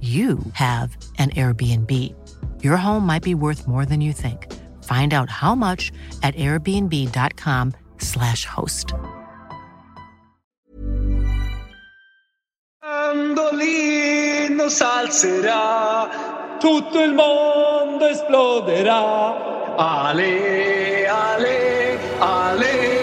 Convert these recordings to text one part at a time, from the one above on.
you have an Airbnb. Your home might be worth more than you think. Find out how much at airbnb.com/slash host. Salzerà, tutto il mondo esploderà. Ale, ale, ale,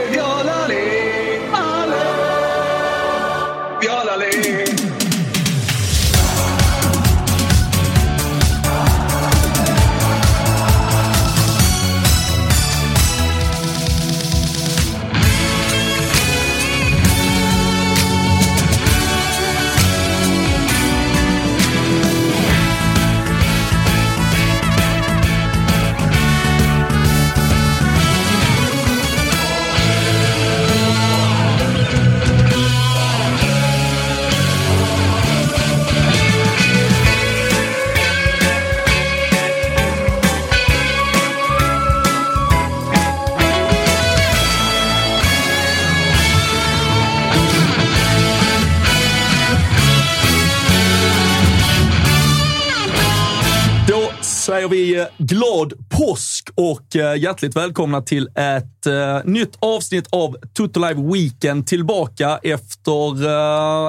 säger vi eh, glad påsk och eh, hjärtligt välkomna till ett eh, nytt avsnitt av Tutto Live Weekend. Tillbaka efter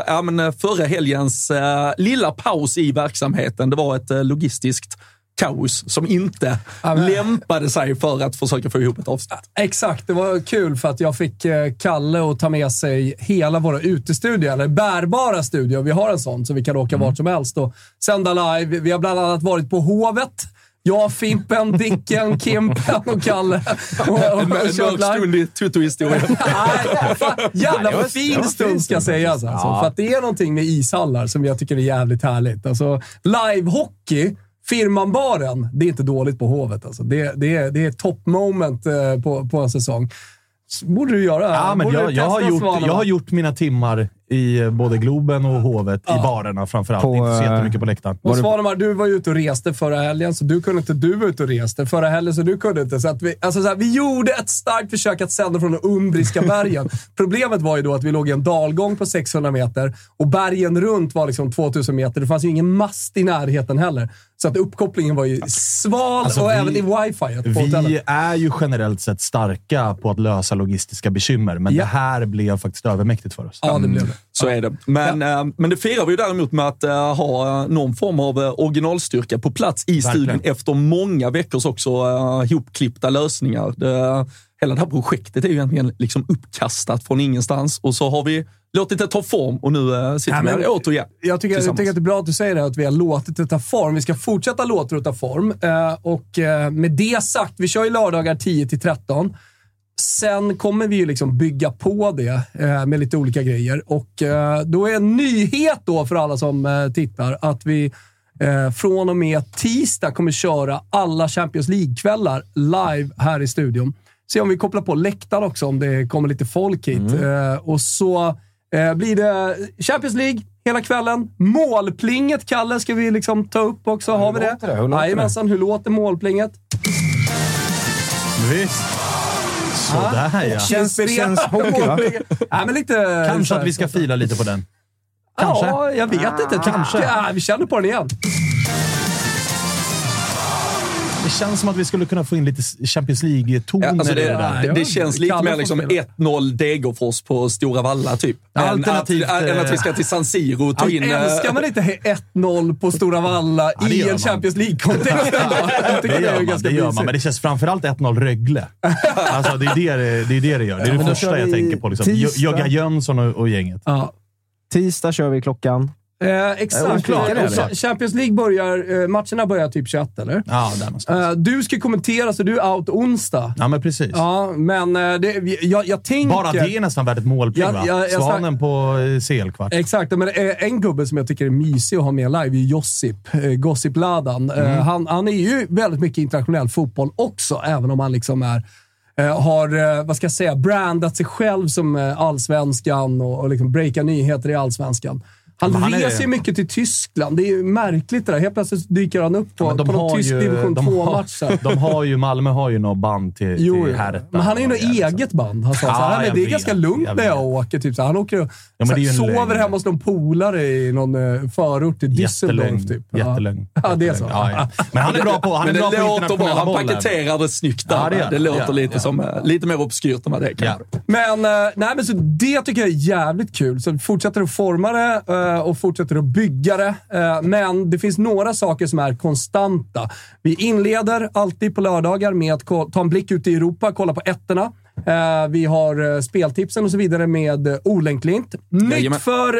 ja, men, förra helgens lilla paus i verksamheten. Det var ett logistiskt kaos som inte men- lämpade sig för att försöka få ihop ett avsnitt. Exakt, det var kul för att jag fick Kalle att ta med sig hela våra utestudio, eller bärbara studio. Vi har en sån så vi kan åka vart som helst och sända live. Vi har bland annat varit på Hovet. Jag, Fimpen, Dicken, Kimpen och Kalle. Och, och, och En mörk stund i Tutto-historien. Jävla fin stund ska sägas. Alltså. För att det är någonting med ishallar som jag tycker är jävligt härligt. Alltså, livehockey, firman baren, det är inte dåligt på Hovet. Alltså. Det, det, är, det är top moment eh, på, på en säsong. Borde du göra. Ja, men Borde jag, du jag, har gjort, jag har gjort mina timmar i eh, både Globen och Hovet, i barerna framförallt. På, inte så eh, jättemycket på läktaren. Och Svanemar, du var ju ute och reste förra helgen, så du kunde inte. Du var ute och reste förra helgen, så du kunde inte. Så att vi, alltså så här, vi gjorde ett starkt försök att sända från de Umbriska bergen. Problemet var ju då att vi låg i en dalgång på 600 meter och bergen runt var liksom 2000 meter. Det fanns ju ingen mast i närheten heller. Så att uppkopplingen var ju sval Alltså, och vi- även i wifi Vi hotellet. är ju generellt sett starka på att lösa logistiska bekymmer, men Ja. det här blev faktiskt övermäktigt för oss. Ja, det blev det. Så är det. Men, eh, men det firar vi ju däremot med att eh, ha eh, någon form av eh, originalstyrka på plats i studion efter många veckors också uh, ihopklippta lösningar. Det, hela det här projektet är ju egentligen liksom uppkastat från ingenstans och så har vi låtit det ta form och nu uh, sitter Ja, vi här återigen. Jag tycker, jag tycker att det är bra att du säger det, att vi har låtit det ta form. Vi ska fortsätta låta det ta form. Eh, och eh, med det sagt, vi kör ju lördagar 10 till 13. Sen kommer vi ju liksom bygga på det eh, med lite olika grejer. Och eh, då är en nyhet då för alla som eh, tittar att vi eh, från och med tisdag kommer köra alla Champions League-kvällar live här i studion. Se om vi kopplar på läktaren också, om det kommer lite folk hit. Eh, och så eh, blir det Champions League hela kvällen. Målplinget, Kalle, ska vi liksom ta upp också. Har vi det? låter det? Hur låter det? Jajamensan, hur låter målplinget? Visst. Sådär ja. Känns- det känns hockey, va? Nej, men lite... Kanske att vi ska fila lite på den. Kanske. Ja, jag vet inte. Kanske. Ja, vi känner på den igen. Det känns som att vi skulle kunna få in lite Champions League-toner Ja, alltså det det, där. det, Ja, det känns lite mer liksom spela. 1-0 Degerfors på Stora Valla, typ. Än att, Alternativt, än att vi ska eh, till San Siro och ta in... eh, Älskar man inte 1-0 på Stora Valla Ja, det i en man. Champions League-kontext Det gör, är man, ganska det gör man, men det känns framförallt 1-0 Rögle. Alltså, det, är det, det, det är det det gör. Det är det men då första jag tänker på. Liksom. Jögga Jönsson och, och gänget. Ja. Tisdag kör vi klockan. Eh, exakt. eller? Champions League börjar... Eh, matcherna börjar typ 21, eller? Ja, där någonstans. Eh, du ska kommentera, så du är out onsdag. Ja, men precis. Ja, men eh, det, jag, jag tänker... Bara det är nästan värt ett målpling, Ja, va? ja, jag sa- Svanen på eh, CL-kvart. Exakt, men eh, en gubbe som jag tycker är mysig att ha med live är Josip, eh, Gossip-ladan. Mm. han, han är ju väldigt mycket internationell fotboll också, även om han liksom är har, vad ska jag säga, brandat sig själv som allsvenskan och, och liksom breakar nyheter i allsvenskan. Han, han är- reser ju mycket till Tyskland. Det är ju märkligt det där. Helt plötsligt dyker han upp på, Ja, på någon tysk division de har- 2-match. sen. De har ju, Malmö har ju något band till, Jo, till. Hertha. men han är ju något Ja, liksom. eget band. Han sa Ja, så här, men jag det är ganska lugnt jag när jag åker. Typ. Så han åker och men så det är ju här, en sover lögn. hemma hos någon polare i någon eh, förort till Jättelögn. Düsseldorf. Typ. Ja. Jättelögn. Ja, det är så. Ja, ja. Men han är bra på, han är bra det på låter bra. Han paketerar det snyggt där. Ja, det det, låter Ja, lite, ja. som, eh, lite mer obskyrt än vad det Ja. Men, eh, nej, men så det tycker jag är jävligt kul. Så fortsätter att forma det och fortsätter att bygga det. Eh, men det finns några saker som är konstanta. Vi inleder alltid på lördagar med att ta en blick ut i Europa, kolla på ettorna. Eh, vi har eh, speltipsen och så vidare med eh, Olenklint. Nytt för,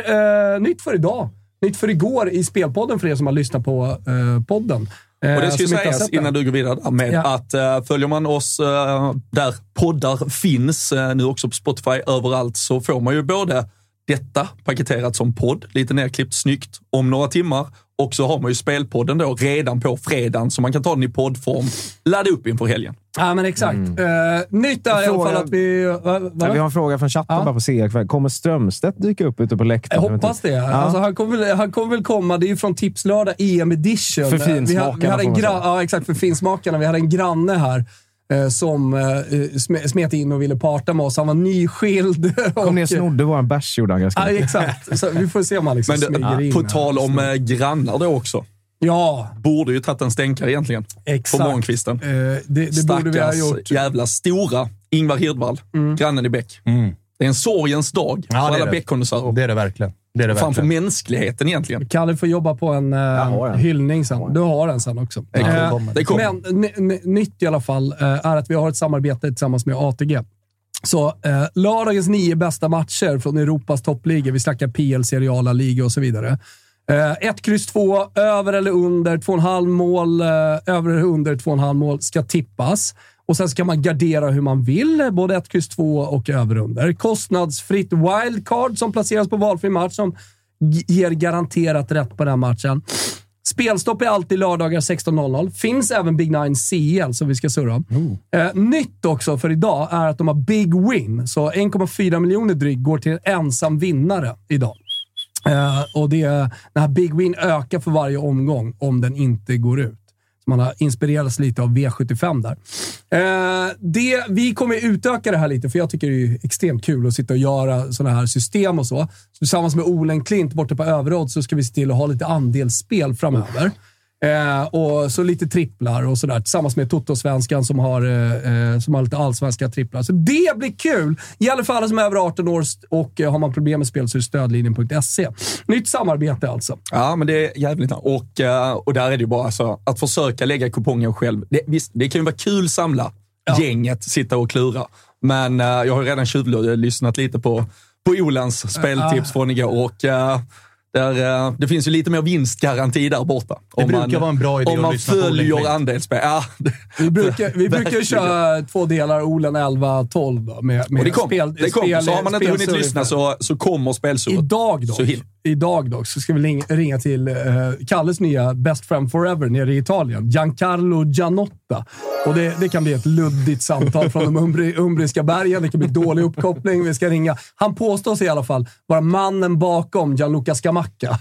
eh, nytt för idag. Nytt för igår i Spelpodden för er som har lyssnat på eh, podden. Eh, Och det ska ju sägas innan du går vidare med Ja. att uh, följer man oss eh, där poddar finns, eh, nu också på Spotify, överallt, så får man ju både detta paketerat som podd, lite nerklippt snyggt, om några timmar. Och så har man ju spelpodden då redan på fredagen, så man kan ta den i poddform, ladda upp inför helgen. Ja, men exakt. Eh, nytt är i alla fall att vi... Va, va? Ja, vi har en fråga från chatten Ja. bara på CL-kväll. Kommer Strömstedt dyka upp ute på Jag läktaren? hoppas det. Alltså, han, kommer väl, han kommer väl komma. Det är ju från Tipslördag EM edition. För vi, ha- vi finsmakarna, hade en får man gra-. Ja, exakt. För finsmakarna. Vi hade en granne här eh, som eh, sm- smet in och ville parta med oss. Han var nyskild. Kom ner och snodde våran bärs, gjorde han ganska mycket. exakt. Så vi får se om han liksom Men det, smyger in. på tal om eh, grannar då också. Ja, Borde ju tagit en stänkare egentligen. exakt. På morgonkvisten. Eh, det det borde vi ha gjort. jävla stora Ingvar Hirdvall, grannen i Bäck. Mm. Det är en sorgens dag Ja, för alla. Bäckkondensörer. Det är det verkligen. Det är det Fan för mänskligheten egentligen. Kalle får jobba på en en. hyllning sen. Du har den sen också. Det Eh, kommer. Det kommer. Men nytt i alla fall eh, är att vi har ett samarbete tillsammans med ATG. Så eh, lördagens nio bästa matcher från Europas toppligor. Vi snackar PL, seriala ligor och så vidare. Eh, 1, kryss 2, över eller under 2,5 mål, eh, över eller under 2,5 mål ska tippas. Och sen ska man gardera hur man vill, både 1, kryss 2 och över under. Kostnadsfritt wildcard som placeras på valfri match som ger garanterat rätt på den matchen. Spelstopp är alltid lördagar 16.00. Finns även Big Nine CL som vi ska surra om. Eh, nytt också för idag är att de har Big Win. Så 1,4 miljoner drygt går till en ensam vinnare idag. Eh, och det, den här Big Win ökar för varje omgång om den inte går ut. Man har inspirerats lite av V75 där. Eh, det, vi kommer utöka det här lite, för jag tycker det är extremt kul att sitta och göra sådana här system och så. så tillsammans med Olen Klint borta på Överåd så ska vi se till att ha lite andelsspel framöver. Eh, och så lite tripplar och sådär. Tillsammans med Toto-svenskan som har, eh, eh, som har lite allsvenska tripplar. Så det blir kul! Gäller för alla som är över 18 år och eh, har man problem med spel så är det stödlinjen.se. Nytt samarbete alltså. Ja, men det är jävligt och, eh, och där är det ju bara så att försöka lägga kupongen själv. Det, visst, det kan ju vara kul samla gänget, sitta och klura. Men eh, jag har ju redan tjuvlyssnat lite på, på Olans speltips från igår och där, eh, det finns ju lite mer vinstgaranti där borta. Det brukar vara en bra idé Om man följer andelsspel. Ja, Vi brukar, vi brukar köra två delar Olen 11-12 då. Med, med och det kom, spel, det kom. spel- så har man inte hunnit lyssna så, så kommer spelsurret. Idag dock, idag dock så ska vi ringa, till eh, Kalles nya Best Friend Forever nere i Italien. Giancarlo Gianotta. Och det, det kan bli ett luddigt samtal från de umbri, umbriska bergen. Det kan bli dålig uppkoppling. Vi ska ringa. Han påstår sig i alla fall vara mannen bakom Gianluca Scamacca.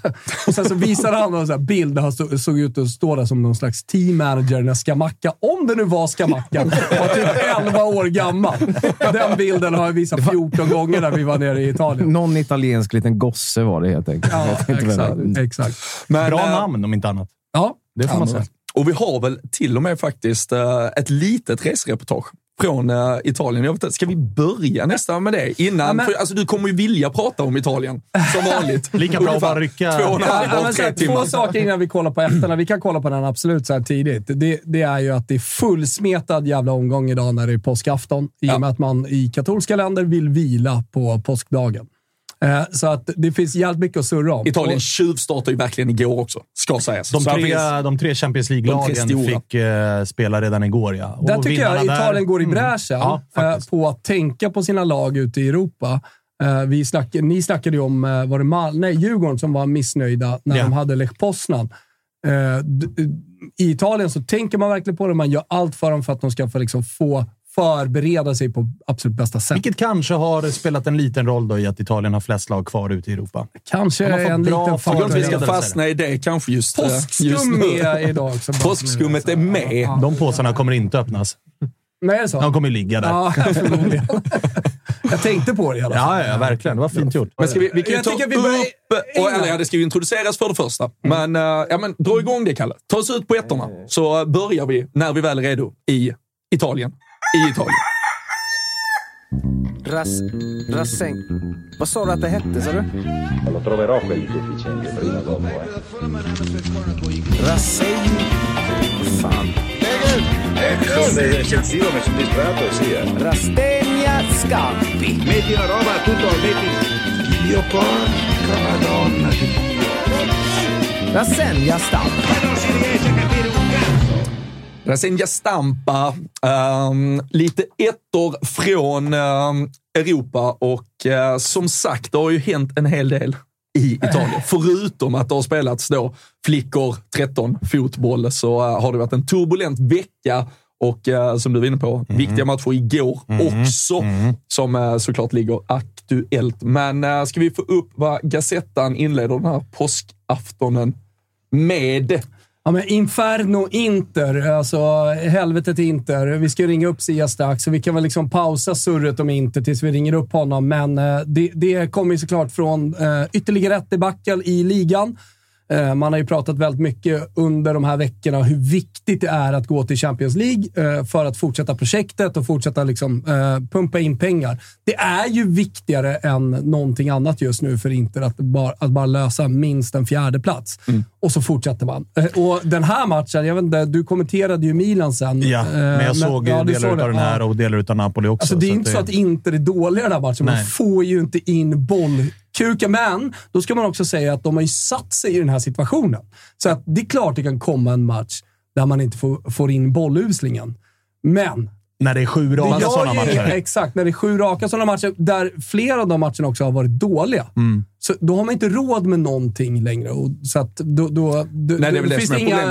Och sen så visar han en bild där han stod, såg ut att stå där som någon slags team manager när Scamacca, om det nu var Scamacca, var typ 11 år gammal. Den bilden har jag visat 14 gånger när vi var nere i Italien. Någon italiensk liten gosse var det helt enkelt. Ja, exakt. exakt. Men, Bra eh, namn om inte annat. Ja, Det får man säga. Och vi har väl till och med faktiskt eh, ett litet resereportage från eh, Italien. Jag vet inte, ska vi börja nästan med det? Innan, Ja, men- för, alltså, du kommer ju vilja prata om Italien, som vanligt. Lika bra att bara rycka- Två och Ja, ja, tre timmar. två saker innan vi kollar på ettorna. Vi kan kolla på den absolut så här tidigt. Det, det är ju att det är fullsmetad jävla omgång idag när det är påskafton. I och med att man i katolska länder vill vila på påskdagen. Eh, så att det finns jävligt mycket att surra om. Italien tjuvstartade ju verkligen igår också, ska sägas. De tre, de tre Champions League-lagen fick eh, spela redan igår, ja. Och Där tycker jag vinnarna där- Italien går i Mm. bräschen Ja, eh, på att tänka på sina lag ute i Europa. Vi snack, ni snackade ju om var det Mal nej, Djurgården som var missnöjda när Ja. de hade Lech Poznan. I Italien så tänker man verkligen på det. Man gör allt för dem för att de ska få, liksom, få förbereda sig på absolut bästa sätt. Vilket kanske har spelat en liten roll då i att Italien har flest lag kvar ute i Europa. Kanske en bra liten inte vi ska förberedelse. fastna i det kanske just, eh, just nu. är idag också. Påskskummet är med. De påsarna kommer inte öppnas. Nej, är det så? De kommer ligga där. Ja. Jag tänkte på det i alla fall. Ja, ja, verkligen. Det var fint gjort. Men ska vi, vi kan ju Jag ta upp... vi börjar- Och, eller ja, det ska ju introduceras för det första. Men, eh, ja, men dra igång det, Kalle. Ta oss ut på ettorna, så börjar vi när vi väl är redo i Italien. I Italien. Ras... Rasseng... Vad sa du att det hette, sa du? Lo troverò quelli sufficienti prima o dopo, eh. Rasseng... Fan? Sono eccessivo, mi sono distratto, sì, eh. Rastegna Scampi. Metti la roba, tutto, metti... Dio porca madonna di Dio. Rassegna Stampa. Rasenja Stampa, ehm, lite ettor från ehm, Europa och eh, som sagt, det har ju hänt en hel del i Italien. Förutom att det har spelats då flickor 13 fotboll så eh, har det varit en turbulent vecka och eh, som du var inne på, viktiga matcher igår också som eh, såklart ligger aktuellt. Men eh, ska vi få upp vad Gazettan inleder den här påskaftonen med? Ja, men Inferno Inter, alltså helvetet Inter. Vi ska ringa upp Sia strax, så vi kan väl liksom pausa surret om Inter tills vi ringer upp honom. Men eh, det, det kommer ju såklart från eh, ytterligare ett debacle i ligan. Eh, Man har ju pratat väldigt mycket under de här veckorna hur viktigt det är att gå till Champions League eh, för att fortsätta projektet och fortsätta liksom, eh, pumpa in pengar. Det är ju viktigare än någonting annat just nu för Inter att bara, att bara lösa minst en fjärde plats. Och så fortsätter man. Och den här matchen, jag vet inte, du kommenterade ju Milan sen. Ja, men jag såg ja, du delar det. av den här Ja. och delar av Napoli också. Alltså, det är så inte så att Inter är dåliga i den här matchen. Man får ju inte in bollkuken. Men då ska man också säga att de har ju satt sig i den här situationen. Så att det är klart det kan komma en match där man inte får, får in bolluslingen. Men När det är sju raka sådana matcher. Exakt, när det är sju raka sådana matcher, där flera av de matcherna också har varit dåliga. Mm. Så då har man inte råd med någonting längre. Och, så att då, då, då, Nej, det då det finns det inga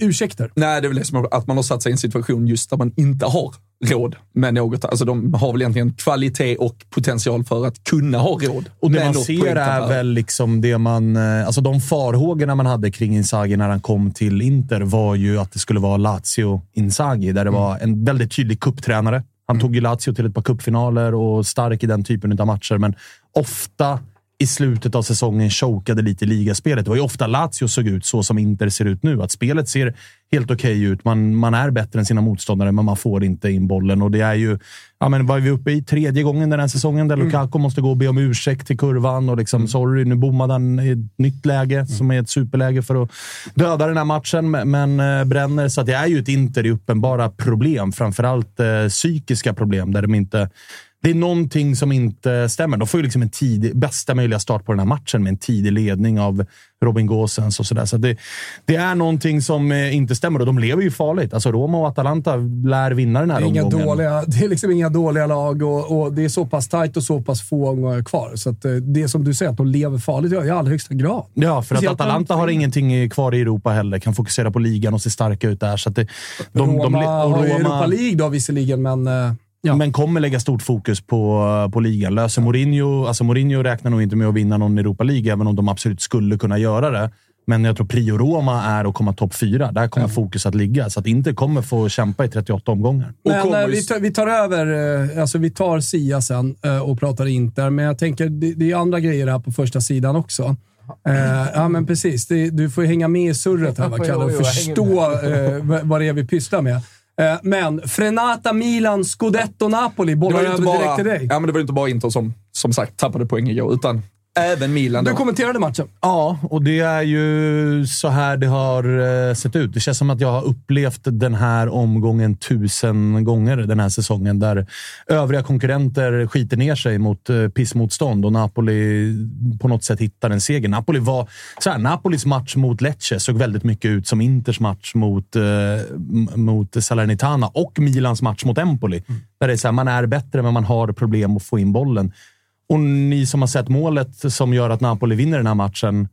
ursäkter. Nej, det är väl det som är att man har satt sig i en situation just där man inte har råd med något. Alltså de har väl egentligen kvalitet och potential för att kunna ha råd. Och det man ser är väl liksom det man... eh, Alltså de farhågorna man hade kring Inzaghi när han kom till Inter var ju att det skulle vara Lazio-Inzaghi, där det var en väldigt tydlig kupptränare. Han tog ju Lazio till ett par cupfinaler och stark i den typen av matcher, men ofta i slutet av säsongen chokade lite i ligaspelet. Det var ju ofta Lazio såg ut så som Inter ser ut nu. Att spelet ser helt okej ut. Man, man är bättre än sina motståndare, men man får inte in bollen. Och det är ju, ja men vad är vi uppe i? Tredje gången den här säsongen där Lukaku måste gå och be om ursäkt till kurvan och liksom sorry, nu bommade han i ett nytt läge som är ett superläge för att döda den här matchen, men- eh, bränner. Så det är ju ett Inter i uppenbara problem. Framförallt eh, psykiska problem där de inte det är någonting som inte stämmer. De får ju liksom en tidig, bästa möjliga start på den här matchen med en tidig ledning av Robin Gosens och sådär. Så det, det är någonting som eh, inte stämmer och de lever ju farligt. Alltså Roma och Atalanta lär vinna den här Det är, inga omgången. dåliga, det är liksom inga dåliga lag och, och det är så pass tajt och så pass få omgångar kvar. Så att, eh, det som du säger, att de lever farligt ja, i allra högsta grad. Ja, för att Atalanta har ingenting kvar i Europa heller. Kan fokusera på ligan och se starka ut där. Så det, de, Roma de, och har ju Roma- Europa League då visserligen, men... Ja. Men kommer lägga stort fokus på, på ligan. Löser Mourinho... Alltså Mourinho räknar nog inte med att vinna någon Europa League, även om de absolut skulle kunna göra det. Men jag tror prio Roma är att komma topp fyra. Där kommer fokus att ligga. Så att inte kommer få kämpa i 38 omgångar. Men eh, vi, tar, vi tar över, eh, alltså vi tar Sia sen eh, och pratar Inter, men jag tänker det, det är andra grejer här på första sidan också. Eh, ja, men precis. Det, du får ju hänga med i surret här, va, Kalle, och förstå eh, vad- vad det är vi pysslar med. Eh, men Frenata, Milan, Scudetto, Napoli. Bollar över direkt till dig. ja, men det var ju inte bara Inter som, som sagt, tappade poäng igår, utan även Milan. Du Då. kommenterade matchen. Ja, och det är ju så här det har eh, sett ut. Det känns som att jag har upplevt den här omgången tusen gånger den här säsongen, där övriga konkurrenter skiter ner sig mot eh, pissmotstånd och Napoli på något sätt hittar en seger. Napoli var, så här, Napolis match mot Lecce såg väldigt mycket ut som Inters match mot, eh, mot Salernitana och Milans match mot Empoli. Där det är så här, man är bättre, men man har problem att få in bollen. Och ni som har sett målet som gör att Napoli vinner den här matchen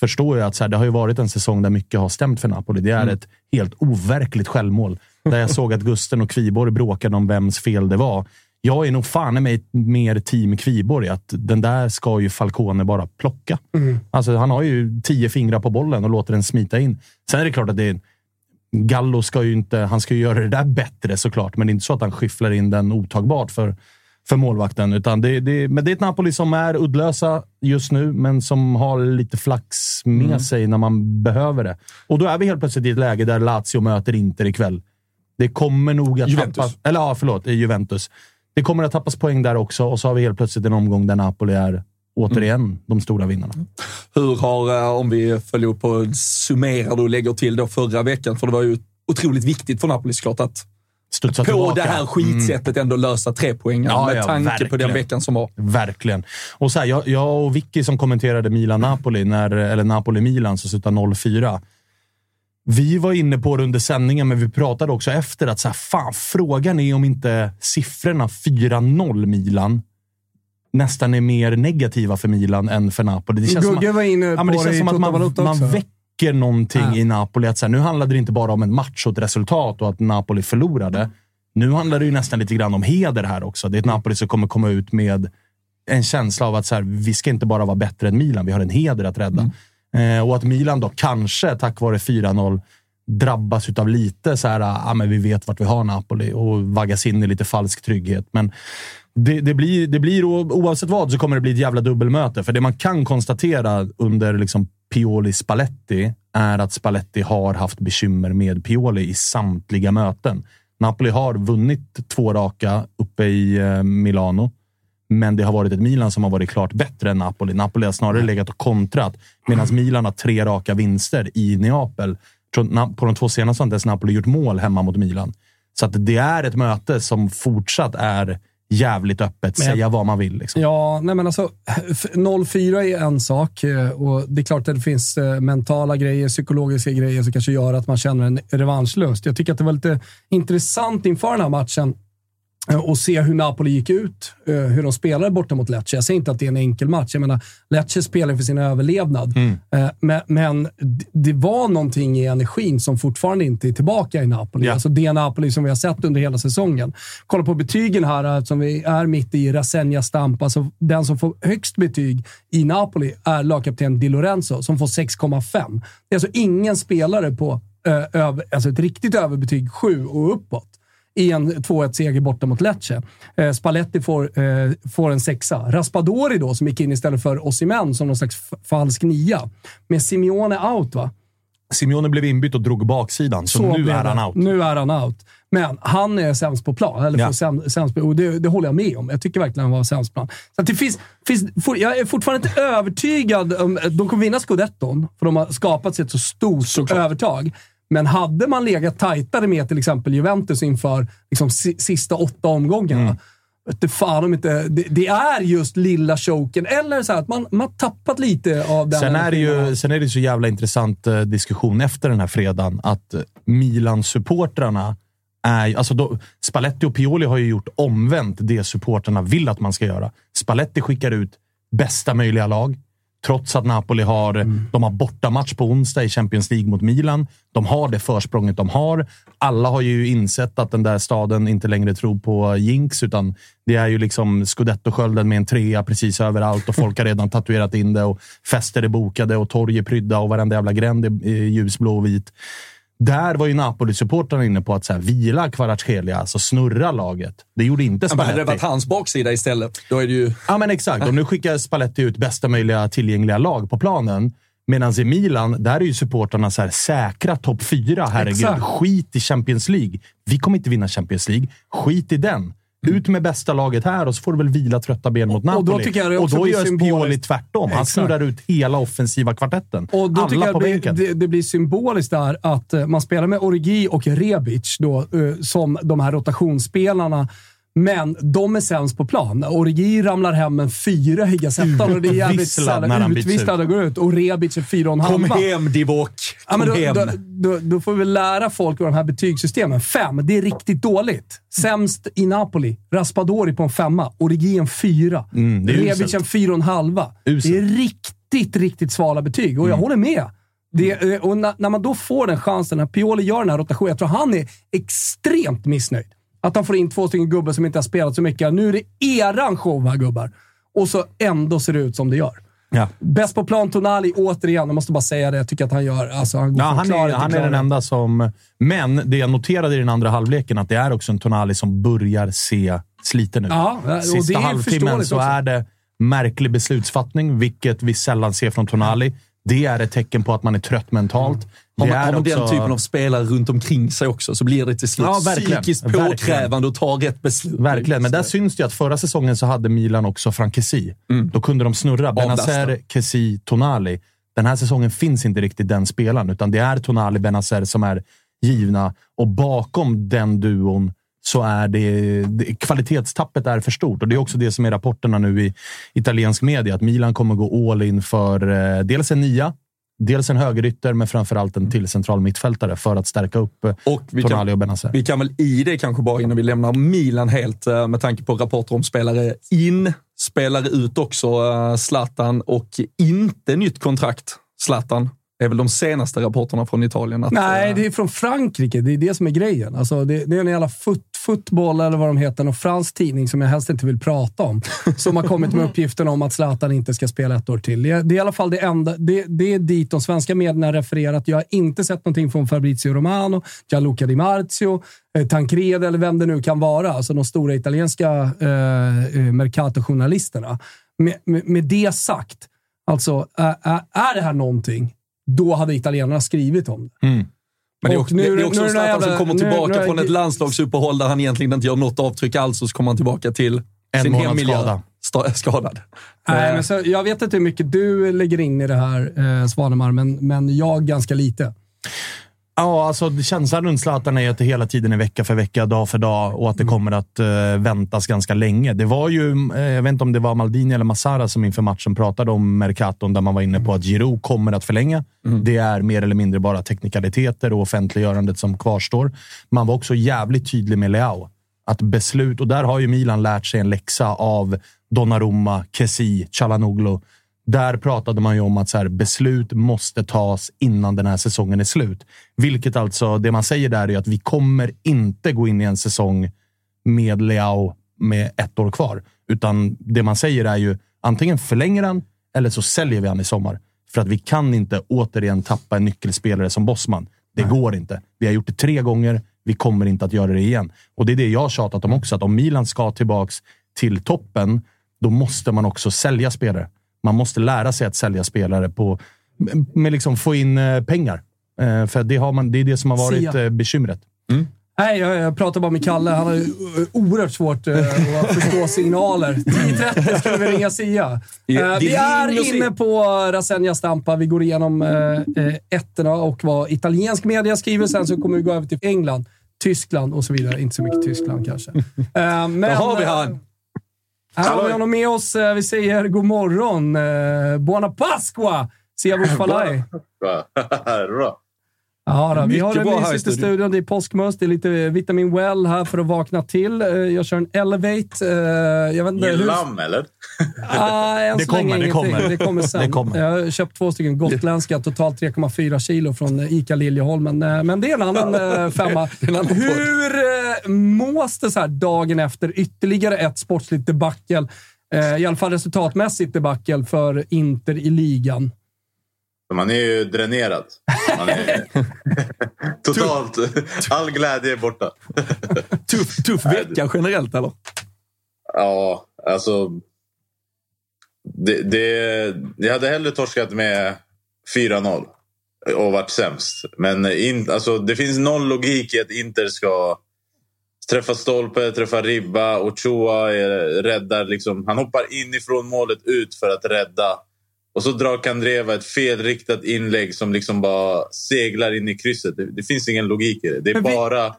förstår ju att så här, det har ju varit en säsong där mycket har stämt för Napoli. Det är ett helt overkligt självmål. Där jag såg att Gusten och Kviborg bråkade om vems fel det var. Jag är nog fan i mig mer team Kviborg. Att den där ska ju Falcone bara plocka. Alltså, han har ju tio fingrar på bollen och låter den smita in. Sen är det klart att det är Gallo ska ju inte, han ska ju göra det där bättre såklart, men det är inte så att han skyfflar in den otagbart för, för målvakten. Utan det, det, men det är ett Napoli som är uddlösa just nu, men som har lite flax med Mm. sig när man behöver det. Och då är vi helt plötsligt i ett läge där Lazio möter Inter ikväll. Det kommer nog att Juventus. tappas... Eller ja, förlåt. Juventus. Det kommer att tappas poäng där också och så har vi helt plötsligt en omgång där Napoli är återigen Mm. de stora vinnarna. Hur har, eh, om vi följer upp och summerar och lägger till då förra veckan, för det var ju otroligt viktigt för Napoli såklart att Studsa på tillbaka. det här Mm. skitsättet ändå lösa tre poäng Ja, med ja, tanke på verkligen. den veckan som var. Verkligen. Och så här, jag, jag och Vicky som kommenterade Milan-Napoli, när- eller Napoli-Milan, som slutade 0-4. Vi var inne på det under sändningen, men vi pratade också efter att så här, fan, frågan är om inte siffrorna 4-0 Milan nästan är mer negativa för Milan än för Napoli. Det känns som Gugge att- var inne Ja, på men det det känns som att man, man också. Väcker någonting Ja. i Napoli. Att så här, nu handlade det inte bara om en match och ett resultat och att Napoli förlorade. Nu handlar det ju nästan lite grann om heder här också. Det är ett Napoli som kommer komma ut med en känsla av att så här, vi ska inte bara vara bättre än Milan, vi har en heder att rädda. Eh, och att Milan då kanske, tack vare 4-0, drabbas av lite så här, ah, men vi vet vart vi har Napoli och vaggas in i lite falsk trygghet. Men det, det, blir, det blir, oavsett vad, så kommer det bli ett jävla dubbelmöte. För det man kan konstatera under liksom Pioli Spalletti är att Spalletti har haft bekymmer med Pioli i samtliga möten. Napoli har vunnit två raka uppe i eh, Milano. Men det har varit ett Milan som har varit klart bättre än Napoli. Napoli har snarare legat och kontrat, medan Milan har tre raka vinster i Neapel. På de två senaste har inte ens Napoli gjort mål hemma mot Milan. Så att det är ett möte som fortsatt är jävligt öppet. Men- Säga vad man vill. Liksom. Ja, nej men alltså 0-4 är en sak eh, och det är klart att det finns eh, mentala grejer, psykologiska grejer som kanske gör att man känner en revanschlust. Jag tycker att det var lite intressant inför den här matchen och se hur Napoli gick ut, eh, hur de spelade borta mot Lecce. Jag säger inte att det är en enkel match. Jag menar, Lecce spelar för sin överlevnad. Eh, Men, men det var någonting i energin som fortfarande inte är tillbaka i Napoli. Ja. Alltså det Napoli som vi har sett under hela säsongen. Kolla på betygen här, eh, som vi är mitt i. Rasenja Stamp. Alltså den som får högst betyg i Napoli är lagkapten Di Lorenzo, som får 6,5. Det är alltså ingen spelare på eh, över, alltså ett riktigt överbetyg 7 och uppåt i en 2-1-seger borta mot Lecce. Eh, Spalletti får, eh, får en sexa. Raspadori då, som gick in istället för Osimhen som någon slags falsk nia. Med Simeone out, va? Simeone blev inbytt och drog baksidan, så, nu blev är han out. Nu är han out. Men han är sämst på plan. Eller Ja. sämst på, och det, det håller jag med om. Jag tycker verkligen han var sämst på plan. Så det finns, finns, for, jag är fortfarande inte övertygad om... De kommer vinna scudetton, för de har skapat sig ett så stort övertag. Men hade man legat tajtare med till exempel Juventus inför liksom, si, sista åtta omgångarna, Mm. du fan om inte... Det, det är just lilla choken, eller så att man, man tappat lite av den Sen är, det ju, sen är det så jävla intressant eh, diskussion efter den här fredagen att eh, Milan-supportrarna är... Alltså då, Spalletti och Pioli har ju gjort omvänt det supportrarna vill att man ska göra. Spalletti skickar ut bästa möjliga lag. Trots att Napoli har, de har bortamatch på onsdag i Champions League mot Milan. De har det försprånget de har. Alla har ju insett att den där staden inte längre tror på jinx, utan det är ju liksom scudetto-skölden med en trea precis överallt och folk har redan tatuerat in det och fester är bokade och torg är prydda och varenda jävla gränd är ljusblå och vit. Där var ju Napoli-supportrarna inne på att så här, vila Kvaratskhelia, alltså snurra laget. Det gjorde inte Ja, men hade Spalletti. det varit hans baksida istället, då är det ju... Ja, men exakt. Och nu skickar Spalletti ut bästa möjliga tillgängliga lag på planen. Medan i Milan, där är ju supportrarna så här, säkra topp fyra. Herregud, Exakt. skit i Champions League. Vi kommer inte vinna Champions League. Skit i den. Ut med bästa laget här och så får du väl vila trötta ben mot Och då Napoli. tycker jag och då gör Pioli tvärtom. Han snurrar ut hela offensiva kvartetten. Och då Alla tycker jag på bänken. det, det blir symboliskt där att eh, man spelar med Origi och Rebic då, eh, som de här rotationsspelarna. Men de är sämst på plan. Origi ramlar hem en fyra i Gazettan och det är jävligt sällan utvisslad och går ut. Och Rebic är fyra och en Kom halva. hem Divock! Ja, men Kom då, hem! då, då, då får vi lära folk vad de här betygssystemen. Fem, det är riktigt dåligt. Sämst i Napoli. Raspadori på en femma. Origi en fyra. Mm, Rebic uselt. en fyra och en halva. Uselt. Det är riktigt, riktigt svala betyg och jag håller med. Det, eh, och när, när man då får den chansen, när Pioli gör den här rotationen, jag tror han är extremt missnöjd. Att han får in två stycken gubbar som inte har spelat så mycket. Nu är det eran show här gubbar. Och så ändå ser det ut som det gör. Ja. Bäst på plan, Tonali, återigen. Jag måste bara säga det. Jag tycker att han gör... Alltså, han går Ja, han är, han är den enda som... Men det jag noterade i den andra halvleken, att det är också en Tonali som börjar se sliten ut. Ja, Sista halvtimmen så också. är det märklig beslutsfattning, vilket vi sällan ser från Tonali. Det är ett tecken på att man är trött mentalt. Har man, har man den också- typen av spelare runt omkring sig också så blir det till slut Ja, verkligen. psykiskt påkrävande att ta rätt beslut. Verkligen, men där syns det ju att förra säsongen så hade Milan också Frank Kessie. Då kunde de snurra. Benazer. Kessie, Tonali. Den här säsongen finns inte riktigt den spelaren, utan det är Tonali, Benazer som är givna. Och bakom den duon så är det, det kvalitetstappet är för stort. Och Det är också det som är rapporterna nu i italiensk media, att Milan kommer gå all in för eh, dels en nia, dels en högerytter, men framförallt en till central mittfältare för att stärka upp eh, Och vi Tonali kan, och Benazer. vi kan väl i det kanske bara, innan vi lämnar Milan helt, eh, med tanke på rapporter om spelare in, spelare ut också, eh, Zlatan och inte nytt kontrakt, Zlatan. är väl de senaste rapporterna från Italien. Att, Nej, det är från Frankrike. Det är det som är grejen. Alltså, det, det är en jävla fot, fotboll, eller vad de heter, en fransk tidning som jag helst inte vill prata om, som har kommit med uppgiften om att Zlatan inte ska spela ett år till. Det, det är i alla fall det enda. Det, det är dit de svenska medierna refererat. Jag har inte sett någonting från Fabrizio Romano, Gianluca Di Marzio, eh, Tancredi eller vem det nu kan vara. Alltså de stora italienska eh, eh, Mercato-journalisterna. Med, med, med det sagt, alltså, är, är, är det här någonting, då hade italienarna skrivit om det. Men det är också, nu- det är också nu en Zlatan som jävla- kommer nu- tillbaka nu är- från ett landslagsuppehåll där han egentligen inte gör något avtryck alls och så kommer han tillbaka till En sin hemmiljö. skada. Sta- skadad. Nej, Eh, men så, jag vet inte hur mycket du lägger in i det här, eh, Svanemar, men, men jag ganska lite. Ja, alltså känslan runt Zlatan är att det hela tiden är vecka för vecka, dag för dag och att det kommer att eh, väntas ganska länge. Det var ju, eh, jag vet inte om det var Maldini eller Massara som inför matchen pratade om Mercaton, där man var inne på att Giroud kommer att förlänga. Det är mer eller mindre bara teknikaliteter och offentliggörandet som kvarstår. Man var också jävligt tydlig med Leao. Att beslut, och där har ju Milan lärt sig en läxa av Donnarumma, Kessi, Chalanoglu. Där pratade man ju om att så här, beslut måste tas innan den här säsongen är slut. Vilket alltså, det man säger där är att vi kommer inte gå in i en säsong med Leao med ett år kvar. Utan det man säger är ju antingen förlänger han eller så säljer vi han i sommar. För att vi kan inte återigen tappa en nyckelspelare som Bosman. Det går inte. Vi har gjort det tre gånger. Vi kommer inte att göra det igen. Och det är det jag har tjatat om också. Att om Milan ska tillbaks till toppen, då måste man också sälja spelare. Man måste lära sig att sälja spelare på, med liksom få in eh, pengar. Eh, För det, har man, det är det som har varit Sia. eh, bekymret. Nej, jag, jag pratar bara med Kalle. Han har ju oerhört svårt eh, att förstå signaler. 10.30 skulle vi ringa Sia. Vi- Eh, vi är inne på Rasenja Stampa. Vi går igenom eh, ettorna och vad italiensk media skriver. Sen så kommer vi gå över till England, Tyskland och så vidare. Inte så mycket Tyskland kanske. Men, Där har vi han. Här har vi honom med oss. Eh, Vi säger god morgon. Eh, Buona Pasqua! Siavush Falai. Ja, då, vi har det mysigt i studion. Det är påskmust. Det är lite vitamin well här för att vakna till. Eh, Jag kör en Elevate. Eh, Jag vet inte Ingen hur... lamm, eller? Ah, än Det kommer, det ingenting. kommer. Det kommer sen. Det kommer. Jag har köpt två stycken gotländska, totalt 3,4 kilo från eh, ICA Liljeholmen. Eh, Men det är en annan femma. en annan. Hur mås det så här dagen efter ytterligare ett sportsligt debacle? I alla fall resultatmässigt debacle för Inter i ligan. Man är ju dränerad. Man är Totalt. All glädje är borta. Tuff, tuff vecka generellt, eller? Ja, alltså. Det, det, jag hade hellre torskat med 4-0 och varit sämst. Men in, alltså, det finns noll logik i att Inter ska träffa stolpe, träffa ribba. Ochoa är, räddar liksom. Han hoppar inifrån målet ut för att rädda. Och så drar Kandreva ett felriktat inlägg som liksom bara seglar in i krysset. Det, det finns ingen logik i det. Det är vi- bara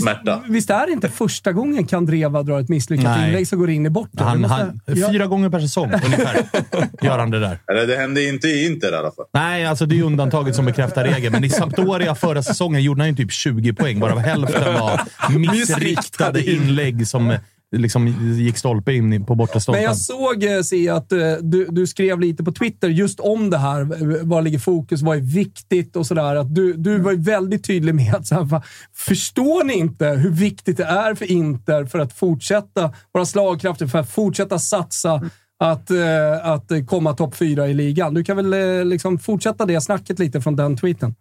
smärta. Visst, visst är det inte första gången Kandreva drar ett misslyckat Nej. inlägg som går in i bortre? Han, han, Ja. fyra gånger per säsong ungefär gör han det där. Eller det hände inte i Inter i alla fall. Nej, alltså det är undantaget som bekräftar regeln. Men i Sampdoria förra säsongen gjorde han ju typ 20 poäng, varav hälften var missriktade inlägg som liksom gick stolpe in på bortre Men jag såg, eh, se att eh, du, du skrev lite på Twitter just om det här. Var ligger fokus? Vad är viktigt? Och sådär. Att du, du var ju väldigt tydlig med att så här, förstår ni inte hur viktigt det är för Inter för att fortsätta vara slagkraftiga, för att fortsätta satsa att, eh, att komma topp fyra i ligan? Du kan väl liksom fortsätta det snacket lite från den tweeten?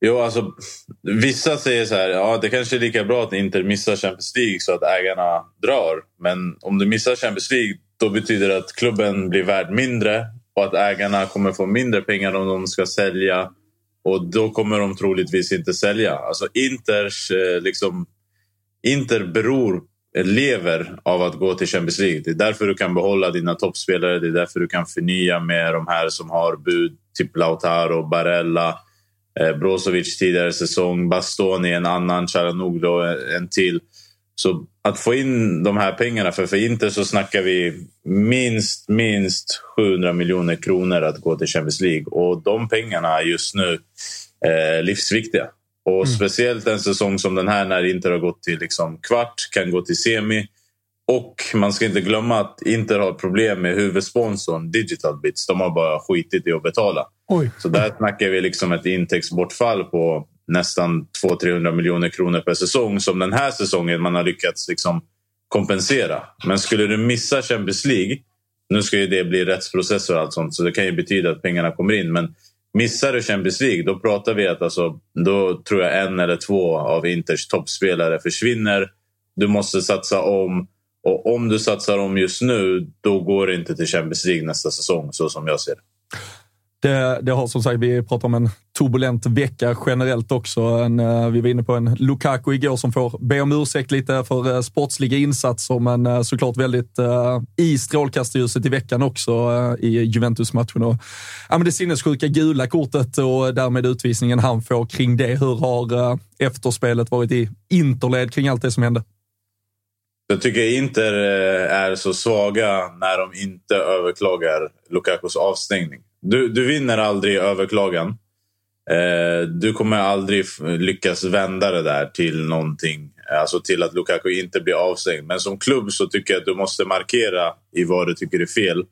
Jo, alltså, vissa säger så här, ja det kanske är lika bra att Inter missar Champions League så att ägarna drar. Men om du missar Champions League då betyder det att klubben blir värd mindre och att ägarna kommer få mindre pengar om de ska sälja. Och då kommer de troligtvis inte sälja. Alltså Inters, eh, liksom, Inter beror, eh, lever av att gå till Champions League. Det är därför du kan behålla dina toppspelare. Det är därför du kan förnya med de här som har bud. Typ Lautaro, Barella. Eh, Brozovic tidigare säsong, Bastoni en annan, Charanoglu en till. Så att få in de här pengarna, för för Inter så snackar vi minst, minst 700 miljoner kronor att gå till Champions League. Och de pengarna är just nu eh, livsviktiga. Och speciellt en säsong som den här när Inter har gått till liksom kvart, kan gå till semi. Och man ska inte glömma att Inter har problem med huvudsponsorn Digital Bits. De har bara skitit i att betala. Oj. Så där snackar vi liksom ett intäktsbortfall på nästan 200-300 miljoner kronor per säsong som den här säsongen man har lyckats liksom kompensera. Men skulle du missa Champions League, nu ska ju det bli rättsprocesser och allt sånt så det kan ju betyda att pengarna kommer in. Men missar du Champions League då pratar vi att alltså, då tror jag en eller två av Inters toppspelare försvinner. Du måste satsa om och om du satsar om just nu då går det inte till Champions League nästa säsong så som jag ser det. Det, det har som sagt, vi pratar om en turbulent vecka generellt också. En, eh, vi var inne på en Lukaku igår som får be om ursäkt lite för eh, sportsliga insatser, men eh, såklart väldigt uh, i strålkastarljuset i veckan också uh, i Juventus-matchen. Och, ja, men det sinnessjuka gula kortet och därmed utvisningen han får kring det. Hur har uh, efterspelet varit i interled kring allt det som hände? Jag tycker Inter är så svaga när de inte överklagar Lukakos avstängning. Du, du vinner aldrig överklagan. Eh, du kommer aldrig lyckas vända det där till någonting. Alltså till att Lukaku inte blir avstängd. Men som klubb så tycker jag att du måste markera i vad du tycker är fel.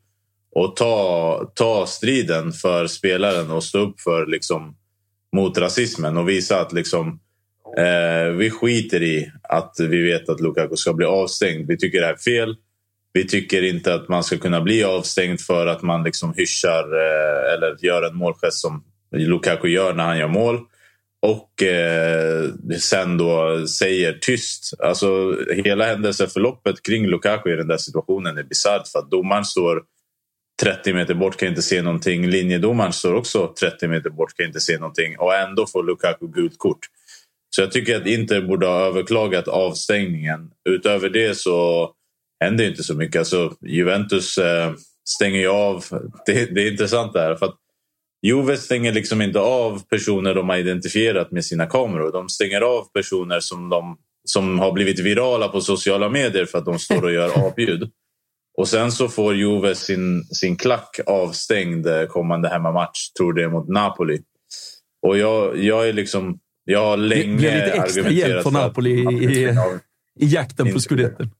Och ta, ta striden för spelaren och stå upp för liksom, mot rasismen och visa att liksom, Eh, vi skiter i att vi vet att Lukaku ska bli avstängd. Vi tycker det här är fel. Vi tycker inte att man ska kunna bli avstängd för att man liksom hyschar eh, eller gör en målgest som Lukaku gör när han gör mål. Och eh, sen då säger tyst. Alltså hela händelseförloppet kring Lukaku i den där situationen är bisarrt för att domaren står 30 meter bort kan inte se någonting. Linjedomaren står också 30 meter bort kan inte se någonting och ändå får Lukaku gult kort. Så jag tycker att Inter borde ha överklagat avstängningen. Utöver det så händer inte så mycket. Alltså, Juventus eh, stänger ju av. Det, det är intressant det här. För att Juve stänger liksom inte av personer de har identifierat med sina kameror. De stänger av personer som, de, som har blivit virala på sociala medier för att de står och gör avljud. Och sen så får Juve sin, sin klack avstängd eh, kommande hemmamatch. Tror det mot Napoli. Och jag, jag är liksom... Jag har länge blir lite extra argumenterat hjälp att Napoli i, av. i jakten på Inte skudetten.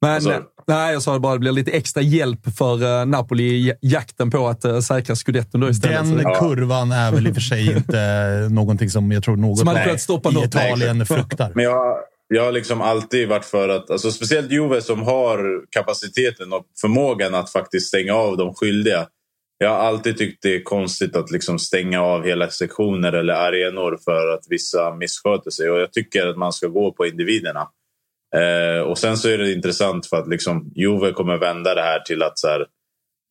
Men, du? nej, jag sa bara det blir lite extra hjälp för eh, Napoli i jakten på att uh, säkra skudetten då istället. Den Så- kurvan är väl i och för sig inte någonting som jag tror något Som hade kunnat stoppa i något. Italien fruktar. Men jag, jag har liksom alltid varit för att, alltså speciellt Juve som har kapaciteten och förmågan att faktiskt stänga av de skyldiga. jag har alltid tyckt det är konstigt att liksom stänga av hela sektioner eller arenor för att vissa missköter sig. Och jag tycker att man ska gå på individerna. Eh, och sen så är det intressant för att liksom Juve kommer vända det här till att så här,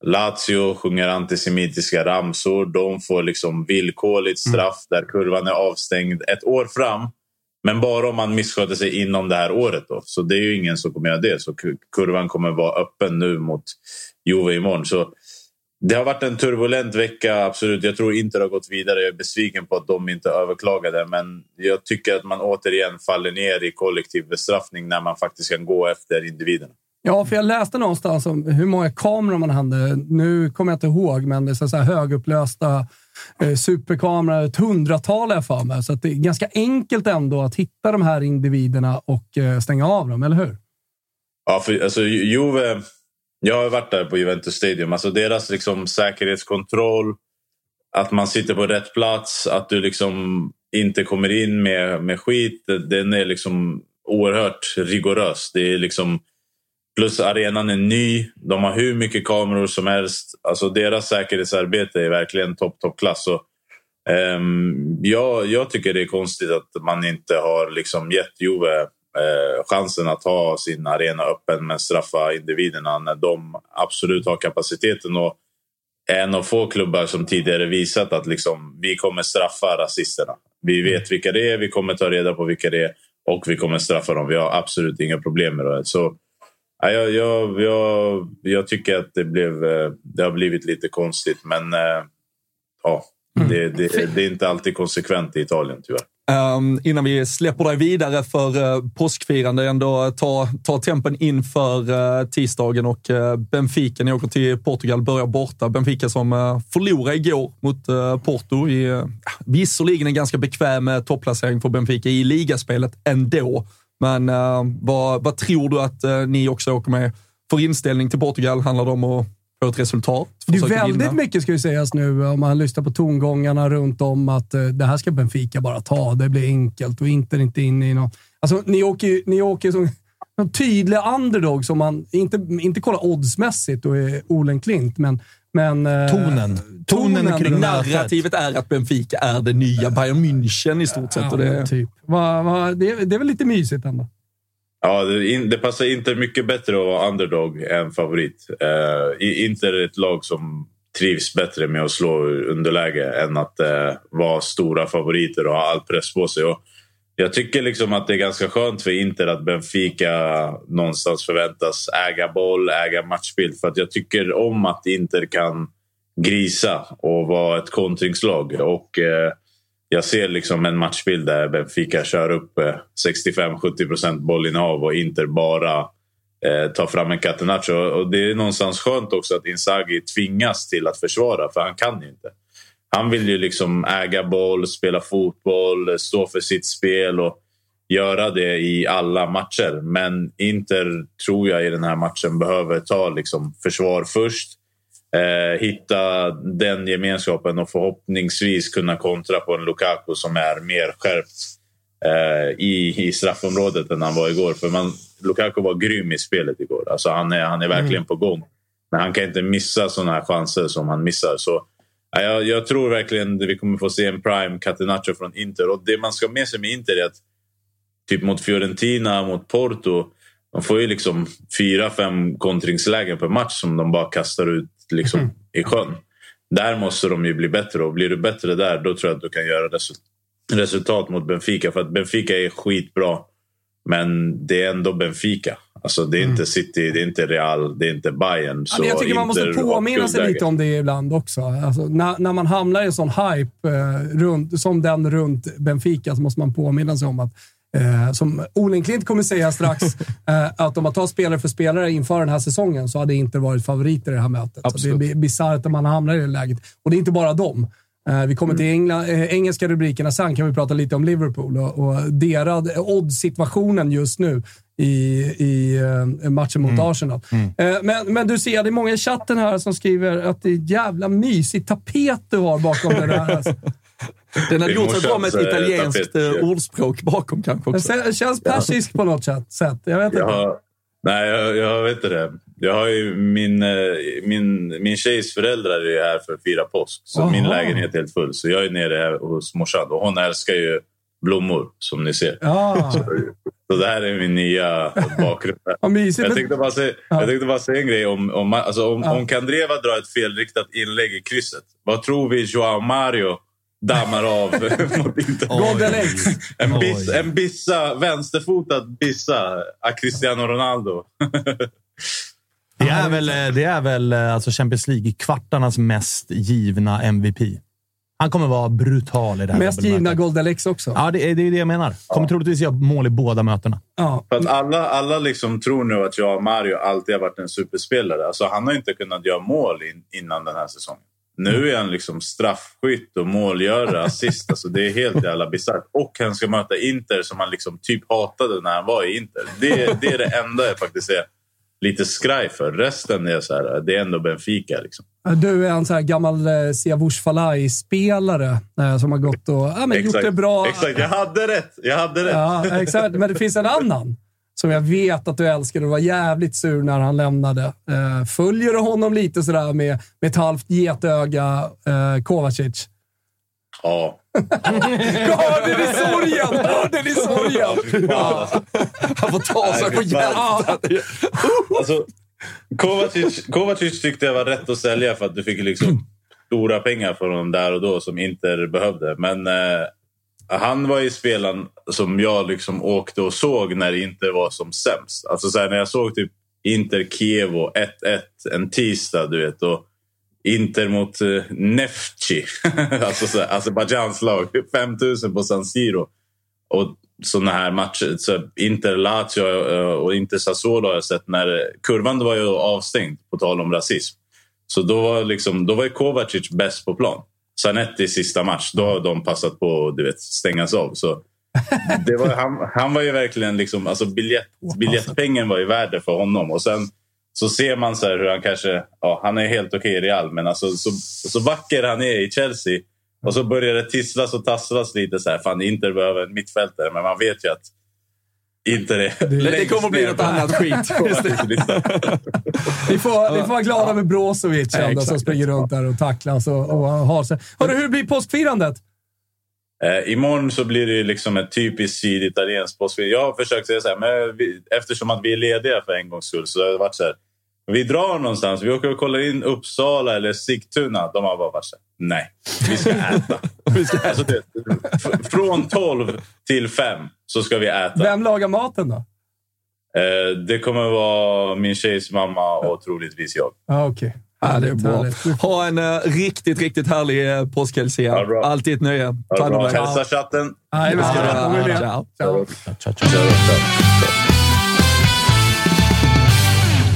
Lazio sjunger antisemitiska ramsor. De får liksom villkorligt straff där kurvan är avstängd ett år fram. Men bara om man missköter sig inom det här året. Då. Så det är ju ingen som kommer göra det. Så ku- kurvan kommer vara öppen nu mot Juve imorgon. Så det har varit en turbulent vecka, absolut. Jag tror inte det har gått vidare. Jag är besviken på att de inte överklagade. Men jag tycker att man återigen faller ner i kollektiv bestraffning när man faktiskt kan gå efter individerna. Ja, för jag läste någonstans om hur många kameror man hade. Nu kommer jag inte ihåg, men det är så här högupplösta eh, superkameror. Ett hundratal jag för mig. Så det är ganska enkelt ändå att hitta de här individerna och eh, stänga av dem, eller hur? Ja, för, alltså, Ju- Juve, jag har varit där på Juventus Stadium. Alltså, deras liksom, säkerhetskontroll, att man sitter på rätt plats, att du liksom inte kommer in med, med skit. Den är liksom oerhört rigorös. Det är liksom, plus arenan är ny. De har hur mycket kameror som helst. Alltså, deras säkerhetsarbete är verkligen topp, toppklass. Um, ehm, jag, jag tycker det är konstigt att man inte har liksom gett Juve eh, chansen att ha sin arena öppen men straffa individerna när de absolut har kapaciteten. Och är en av få klubbar som tidigare visat att liksom, vi kommer straffa rasisterna. Vi vet vilka det är, vi kommer ta reda på vilka det är och vi kommer straffa dem. Vi har absolut inga problem med det. Så, ja, jag, jag, jag, jag tycker att det, blev, eh, det har blivit lite konstigt men eh, ja, det, det, det är inte alltid konsekvent i Italien tyvärr. Um, innan vi släpper dig vidare för uh, påskfirande, ändå ta, ta tempen inför uh, eh, tisdagen och uh, Benfica. Ni åker till Portugal, börjar borta. Benfica som uh, förlorade igår mot uh, Porto i uh, visserligen en ganska bekväm uh, topplacering för Benfica i ligaspelet ändå. Men uh, vad, vad tror du att ni också åker med för inställning till Portugal? Handlar det om att få ett resultat? Det är väldigt vinna? mycket ska ju sägas nu om man lyssnar på tongångarna runt om att eh, det här ska Benfica bara ta. Det blir enkelt och Inter inte in i någon... Alltså, ni åker ju ni åker som en tydlig underdog som man inte, inte kollar oddsmässigt och är Olen Klint, men... men eh, Tonen. Tonen kring runt- mötet. Narrativet är att Benfica är det nya Bayern München i stort sett. Ja, och det, typ. Va, va, det, är- det är väl lite mysigt ändå. Ja, det, in, det passar inte mycket bättre att vara underdog än favorit. Uh, Inter är ett lag som trivs bättre med att slå underläge än att uh, vara stora favoriter och ha all press på sig. Och jag tycker liksom att det är ganska skönt för Inter att Benfica någonstans förväntas äga boll, äga matchbild. För att jag tycker om att Inter kan grisa och vara ett kontringslag. Och uh, jag ser liksom en matchbild där Benfica kör upp eh, 65-70 procent bollinnehav och Inter bara eh, tar fram en catenaccio. Och det är någonstans skönt också att Inzaghi tvingas till att försvara, för han kan ju inte. Han vill ju liksom äga boll, spela fotboll, eh, stå för sitt spel och göra det i alla matcher. Men Inter tror jag i den här matchen behöver ta liksom försvar först. Eh, hitta den gemenskapen och förhoppningsvis kunna kontra på en Lukaku som är mer skärpt eh, i, i straffområdet än han var igår. För man, Lukaku var grym i spelet igår. Alltså han, är, han är verkligen på gång. Men han kan inte missa såna här chanser som han missar. Så, ja, jag, jag tror verkligen att vi kommer få se en prime Catenaccio från Inter. Och det man ska ha med sig med Inter är att typ mot Fiorentina, mot Porto. De får ju liksom fyra, fem kontringslägen per match som de bara kastar ut liksom i sjön. Där måste de ju bli bättre och blir du bättre där då tror jag att du kan göra resu- resultat mot Benfica. För att Benfica är skitbra. Men det är ändå Benfica. Alltså det är inte City, det är inte Real, det är inte Bayern. Så men jag tycker man måste påminna sig lite om det ibland också. Alltså, när, när man hamnar i en sån hype eh, runt, som den runt Benfica så måste man påminna sig om att Eh, som Olen Klint kommer säga strax, eh, att om man tar spelare för spelare inför den här säsongen så hade inte varit favoriter i det här mötet. Så det är bi- bisarrt att man hamnar i det läget. Och det är inte bara dem. Eh, vi kommer till England, eh, engelska rubrikerna sen, kan vi prata lite om Liverpool och, och deras odds-situationen just nu i, i eh, matchen mot Arsenal. Eh, men, men du ser, det är många i chatten här som skriver att det är jävla mysig tapet du har bakom det där. Alltså. Den hade gjort sig bra med ett italienskt tapet. eh, ordspråk bakom kanske Det också. kän- känns persiskt på något sätt. Jag vet inte. Jag har, Nej, jag, jag vet inte det. Jag har ju min, eh, min, min tjejs föräldrar är här för att fira påsk. Så Aha. min lägenhet är helt full. Så jag är nere här hos morsan. Och hon älskar ju blommor, som ni ser. Ja. Så det här är min nya bakgrund. Jag tänkte bara säga, Ja. jag tänkte bara säga en grej. Om, om, alltså om, Ja. om Kandreva drar ett felriktat inlägg i krysset, vad tror vi Joao Mario dammar av mot? Golden Eggs. En, biss, en bissa, vänsterfotad bissa, a Cristiano Ronaldo. Det är väl, det är väl alltså Champions League-kvartarnas mest givna MVP. Han kommer vara brutal i det här Mest givna Golden Eggs också. Ja, det är, det är det jag menar. Kommer troligtvis göra mål i båda mötena. Ja. För att alla, alla liksom tror nu att Joao Mario alltid har varit en superspelare. Alltså han har inte kunnat göra mål in, innan den här säsongen. Nu är han liksom straffskytt och målgörare, assist. Alltså det är helt jävla bisarrt. Och han ska möta Inter som han liksom typ hatade när han var i Inter. Det, det är det enda jag faktiskt är lite skraj för. Resten är så här, det är ändå Benfica. Liksom. Du är en sån här gammal eh, Siavush Falai-spelare eh, som har gått och ja, men gjort det bra. Exakt, jag hade rätt! Jag hade rätt! Ja, exakt. Men det finns en annan som jag vet att du älskar och var jävligt sur när han lämnade. Eh, följer du honom lite sådär med, med ett halvt getöga, eh, Kovacic? Ja. Hörde ni sorgen? Hörde ni sorgen? Ja. Han får ta sig på hjärtat. Alltså, Kovacic, Kovacic tyckte jag var rätt att sälja för att du fick liksom stora pengar för honom där och då som Inter behövde. Men eh, han var ju spelaren som jag liksom åkte och såg när det inte var som sämst. Alltså så här, när jag såg typ Inter Kievo 1-1 en tisdag, du vet. Och Inter mot eh, Neftchi, alltså så här, Azerbajdzjans lag. 5000 på San Siro. Och sådana här matcher, så Inter Lazio eh, och Inter Sassuolo har jag sett när eh, kurvan var ju avstängd på tal om rasism. Så då var, liksom, då var ju Kovacic bäst på plan. Zanetti sista match, då har de passat på att du vet, stängas av. Så det var, han, han var ju verkligen liksom, alltså biljett, biljettpengen var ju värd det för honom. Och sen så ser man så här hur han kanske, ja han är helt okej i Real, men alltså så, så vacker han är i Chelsea. Och så börjar det tisslas och tasslas lite så här. Fan, Inter behöver en mittfältare, men man vet ju att Inter är Det längst kommer bli ner något annat skit. Ni får, ni får vara glada med Brozovic Ja, ändå, som springer runt där och tacklas och, och har sig. Hörru, hur blir påskfirandet? Eh, imorgon så blir det liksom ett typiskt syditalienskt påskfirande. Jag har försökt säga så här, men vi, eftersom att vi är lediga för en gångs skull så har det varit så här. Vi drar någonstans, vi åker och kollar in Uppsala eller Sigtuna. De har bara varit så här, nej, vi ska äta. alltså, det, från 12 till 5 så ska vi äta. Vem lagar maten då? Eh, det kommer vara min tjejs mamma och troligtvis jag. Ja, okej. Ja, det är bra. Ha en eh, riktigt, riktigt härlig uh, påskhelg, Sia. Ja. Alltid ett nöje. Ta det hand om dig. Hälsa chatten. Nej, vi ska Ja, det. ciao. Ciao. Ciao, ciao. Ciao, ciao.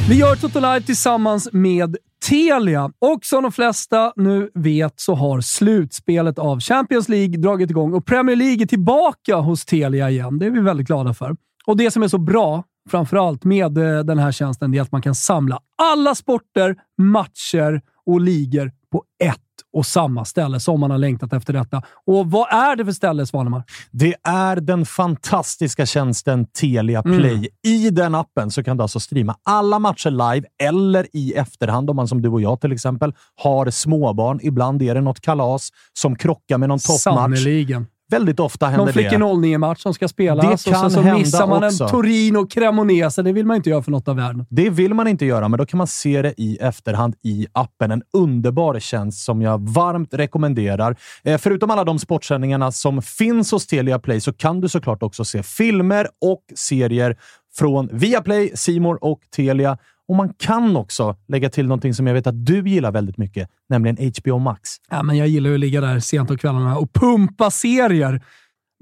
Vi gör Toto Live tillsammans med Telia. Och som de flesta nu vet så har slutspelet av Champions League dragit igång och Premier League är tillbaka hos Telia igen. Det är vi väldigt glada för. Och det som är så bra, framförallt med eh, den här tjänsten, är att man kan samla alla sporter, matcher och ligor på ett och samma ställe som man har längtat efter detta. Och vad är det för ställe, Svanemar? Det är den fantastiska tjänsten Telia Mm. Play. I den appen så kan du alltså streama alla matcher live eller i efterhand om man som du och jag till exempel har småbarn. Ibland är det något kalas som krockar med någon toppmatch. Sannerligen. Väldigt ofta Någon händer det. 09-match som ska spelas Det och sen så missar man också. en Torino Cremonese. Det vill man inte göra för något av världen. Det vill man inte göra, men då kan man se det i efterhand i appen. En underbar tjänst som jag varmt rekommenderar. Eh, förutom alla de sportsändningarna som finns hos Telia Play så kan du såklart också se filmer och serier från Viaplay, Simor och Telia. Och man kan också lägga till någonting som jag vet att du gillar väldigt mycket, nämligen HBO Max. Ja, men jag gillar ju att ligga där sent på kvällarna och pumpa serier.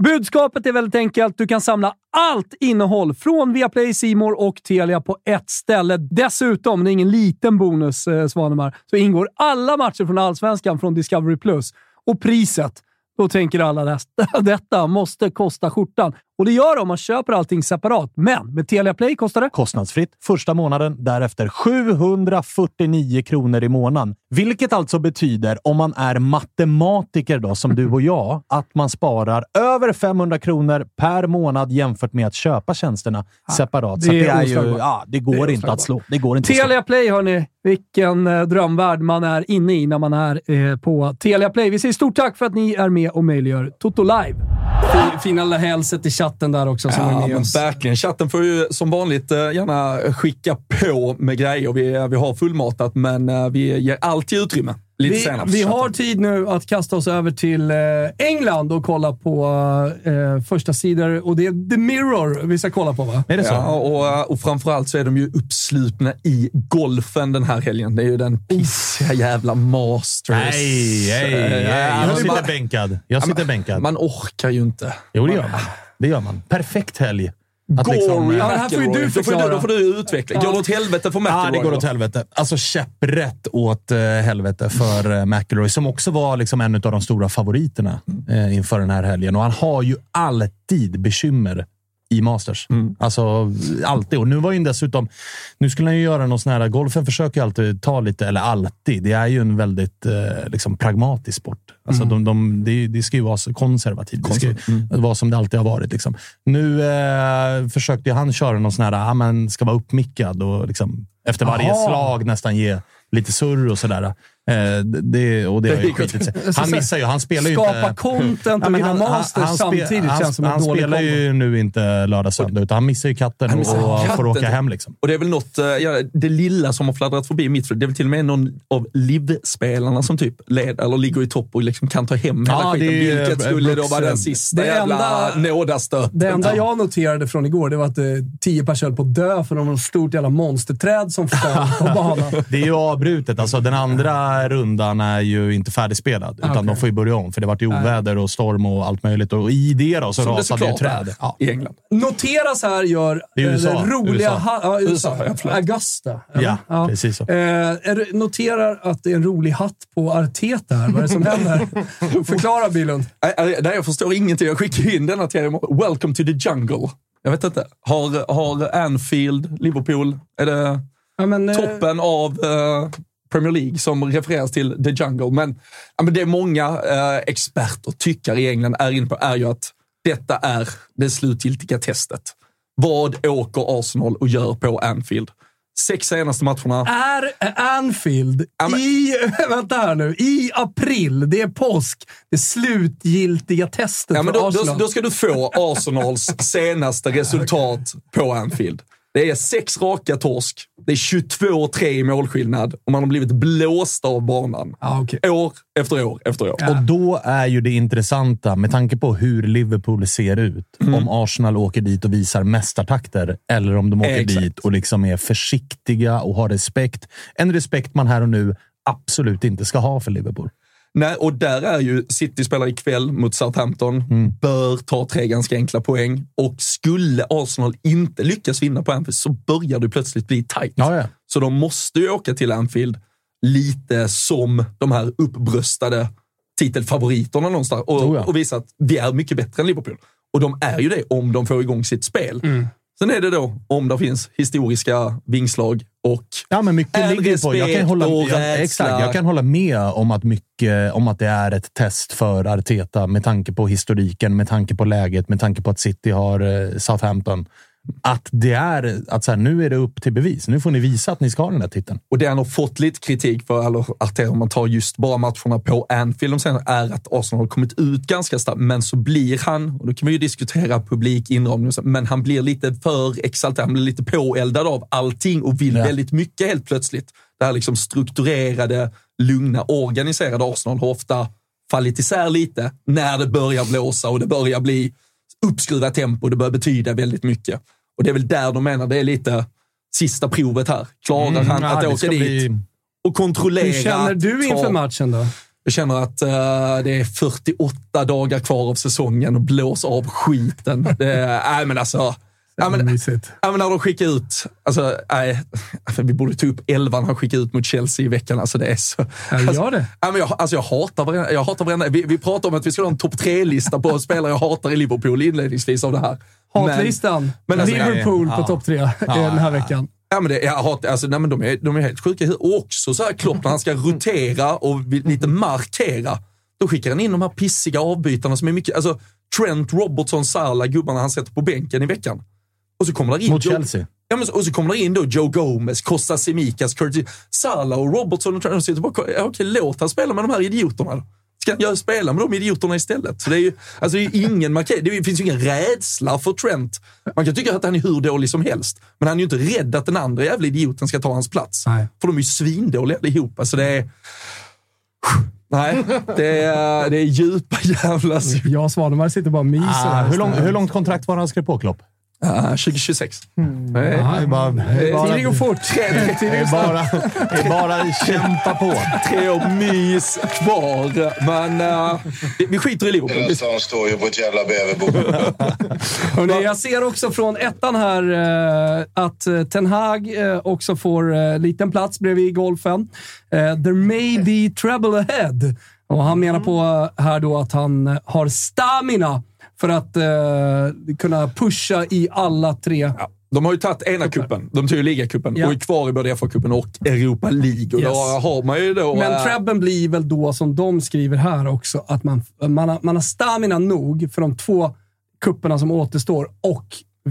Budskapet är väldigt enkelt. Du kan samla allt innehåll från Viaplay, Simor och Telia på ett ställe. Dessutom, det är ingen liten bonus, eh, Svanemar, så ingår alla matcher från Allsvenskan från Discovery+. Plus. Och priset, då tänker alla detta, detta måste kosta skjortan. Och det gör det om man köper allting separat. Men med Telia Play kostar det... Kostnadsfritt första månaden, därefter 749 kronor i månaden. Vilket alltså betyder, om man är matematiker då, som du och jag, att man sparar över 500 kronor per månad jämfört med att köpa tjänsterna separat. det Så det, är är ju, ja, det går Det inte att slå. Det går inte. Telia Play, hörni. Vilken eh, drömvärld man är inne i när man är eh, på Telia Play. Vi säger stort tack för att ni är med och möjliggör Toto Live. Fi- Fina hälset i chatten där också som är Ja, med men oss. verkligen. Chatten får ju som vanligt eh, gärna skicka på med grejer. Vi, vi har fullmatat, men vi ger alltid utrymme. Lite Vi, senare. vi har tid nu att kasta oss över till eh, England och kolla på eh, första sidor och det är The Mirror vi ska kolla på, va? Är det så? Ja, och, och framförallt så är de ju uppslutna i golfen den här helgen. Det är ju den pissiga jävla Masters. Nej, nej, Eh, nej. ja, Jag sitter man- bänkad. Jag sitter bänkad. Man orkar ju inte. Jo, det gör man. Det gör man. Perfekt helg. Att Gory liksom, Ja, det här får ju du. Då får förklara. du, då får du utveckla. Går det åt helvete för McIlroy? Ja, det går åt helvete. Alltså käpprätt åt eh, helvete för eh, McIlroy, som också var liksom en av de stora favoriterna eh, inför den här helgen. Och han har ju alltid bekymmer i Masters. Alltså alltid. Och nu var ju dessutom... Nu skulle han ju göra någon sån här... Golfen försöker ju alltid ta lite, eller alltid. Det är ju en väldigt eh, liksom pragmatisk sport. Alltså de, de, det, det ska ju vara så konservativt. Det ska ju vara som det alltid har varit. Liksom. Nu eh, försökte han köra någon sån här, ah, men ska vara uppmickad och liksom, efter varje Aha. slag nästan ge lite surr och sådär. Eh, det, och det har ju skitit sig. Han missar ju. Han spelar ju Skapa inte... content och vinna Masters samtidigt han, känns som en han dålig spelar kombo. ju nu inte lördag söndag, utan han missar ju katten Han missar och katten. får åka hem. Liksom. Och det är väl något, eh, ja, det lilla som har fladdrat förbi mitt flöde. Det är väl till och med någon av livspelarna som typ leder eller ligger i topp och liksom kan ta hem hela Ja, skiten. det är ju, Vilket eh, skulle då vara eh, den sista det jävla enda- nådastöten. Det enda jag noterade från igår det var att eh, tio personer höll på att dö för något stort jävla monsterträd som föll på banan. Det är ju avbrutet. Alltså, den andra rundan är ju inte färdigspelad, utan Okej. de får ju börja om. För det vart ju oväder och storm och allt möjligt. Och i det då så Som det rasade ju träd. Ja. i England. Noteras här gör Det eh, USA. roliga... USA. Ha, ja, USA. USA, ja. Augusta. eller? Ja, precis så. Eh, noterar att det är en rolig hatt på Arteta här. Vad är det som händer? Förklara, Billund. Nej, jag förstår ingenting. Jag skickar in denna till er. Welcome to the jungle. Jag vet inte. Har, har Anfield, Liverpool, är det Ja, men, eh, toppen av eh, Premier League som refereras till the jungle? Men, ja, men det många eh, experter, tyckare i England är inne på är ju att detta är det slutgiltiga testet. Vad åker Arsenal och gör på Anfield? Sex senaste matcherna. Är Anfield Ja, men- i, vänta här nu, i april, det är påsk, det slutgiltiga testet Ja, men för då, då, Arsenal. då ska du få Arsenals senaste resultat på Anfield. Det är sex raka torsk. Det är 22-3 i målskillnad och man har blivit blåst av banan. Ja, okej. År efter år efter år. Och då är ju det intressanta, med tanke på hur Liverpool ser ut, Mm. om Arsenal åker dit och visar mästartakter eller om de åker Exakt. dit och liksom är försiktiga och har respekt. En respekt man här och nu absolut inte ska ha för Liverpool. Nej, och där är ju City spelar ikväll mot Southampton. Mm. Bör ta tre ganska enkla poäng. Och skulle Arsenal inte lyckas vinna på Anfield så börjar det plötsligt bli tajt. Ja, ja. Så de måste ju åka till Anfield lite som de här uppbröstade titelfavoriterna någonstans och, Oh ja. och visa att vi är mycket bättre än Liverpool. Och de är ju det om de får igång sitt spel. Mm. Sen är det då om det finns historiska vingslag och Ja, men mycket ligger på. Jag kan, hålla, jag, exakt, jag kan hålla med om att, mycket, om att det är ett test för Arteta med tanke på historiken, med tanke på läget, med tanke på att City har eh, Southampton. Att det är att så här, nu är det upp till bevis. Nu får ni visa att ni ska ha den där titeln. Och det han har fått lite kritik för, eller Arteta om man tar just bara matcherna på Anfield de senare, är att Arsenal har kommit ut ganska starkt. Men så blir han, och då kan vi ju diskutera publik, inramning men han blir lite för exalterad. Han blir lite påeldad av allting och vill Ja. väldigt mycket helt plötsligt. Det här liksom strukturerade, lugna, organiserade Arsenal har ofta fallit isär lite när det börjar blåsa och det börjar bli uppskruvat tempo. Det börjar betyda väldigt mycket. Och det är väl där de menar det är lite sista provet här. Klarar han Mm, ja, att det åka dit bli- och kontrollera? Hur känner du inför ta- matchen då? Jag känner att eh, det är 48 dagar kvar av säsongen och blås av skiten. Det nej men alltså, Ja, men, ja, men när de skickar ut... Alltså, nej, vi borde ta upp elvan han skickade ut mot Chelsea i veckan. Alltså, det är så... Ja, alltså, gör det. Ja, men jag, alltså, jag hatar varenda... Jag hatar varenda vi, vi pratade om att vi skulle ha en topp tre-lista på spelare jag hatar i Liverpool inledningsvis av det här. Hatlistan. Men- men alltså, Liverpool ja, på ja. topp tre den här veckan. Ja, men det, jag hat, alltså, nej, men de, är, de är helt sjuka. Och också så här Klopp när han ska rotera och lite markera. Då skickar han in de här pissiga avbytarna som är mycket... Alltså, Trent, Robertson, Salah, gubbarna han sätter på bänken i veckan. Och så kommer det in... Mot Joe- Chelsea. Ja, men, så- och så kommer det in då Joe Gomez, Costa Simikas, Curtis, Salah och Robertson och. Och sitter bara, ja, okej, låt han spela med de här idioterna då. Ska jag spela med de idioterna istället? Så det är ju, alltså det är ju ingen. Det finns ju ingen rädsla för Trent. Man kan tycka att han är hur dålig som helst, men han är ju inte rädd att den andra jävla idioten ska ta hans plats. Nej. För de är ju svindåliga allihop. Alltså det är... Nej, det är, det är djupa jävla... Jag och Svanemar sitter bara och myser. Ah, hur, lång, hur långt kontrakt var han skrev på, Klopp? Ah, 2026. Mm. Det är bara, det är bara, Tiden går fort. det är bara, det är bara kämpa på. Tre år mys kvar, men uh, vi skiter i Liverpool. Vi- stan står ju på ett jävla bäverbo. Jag ser också från ettan här eh, att eh, Ten Hag också får eh, liten plats bredvid golfen. There may be trouble ahead. Och han menar på här då att han har stamina för att eh, kunna pusha i alla tre. De har ju tagit ena kuppen. De tog ju ligacupen Ja. och är kvar i både FA-cupen och Europa League. Och Yes. då har man ju då... Men eh, trebben blir väl då, som de skriver här också, att man, man, har, man har stamina nog för de två kupperna som återstår och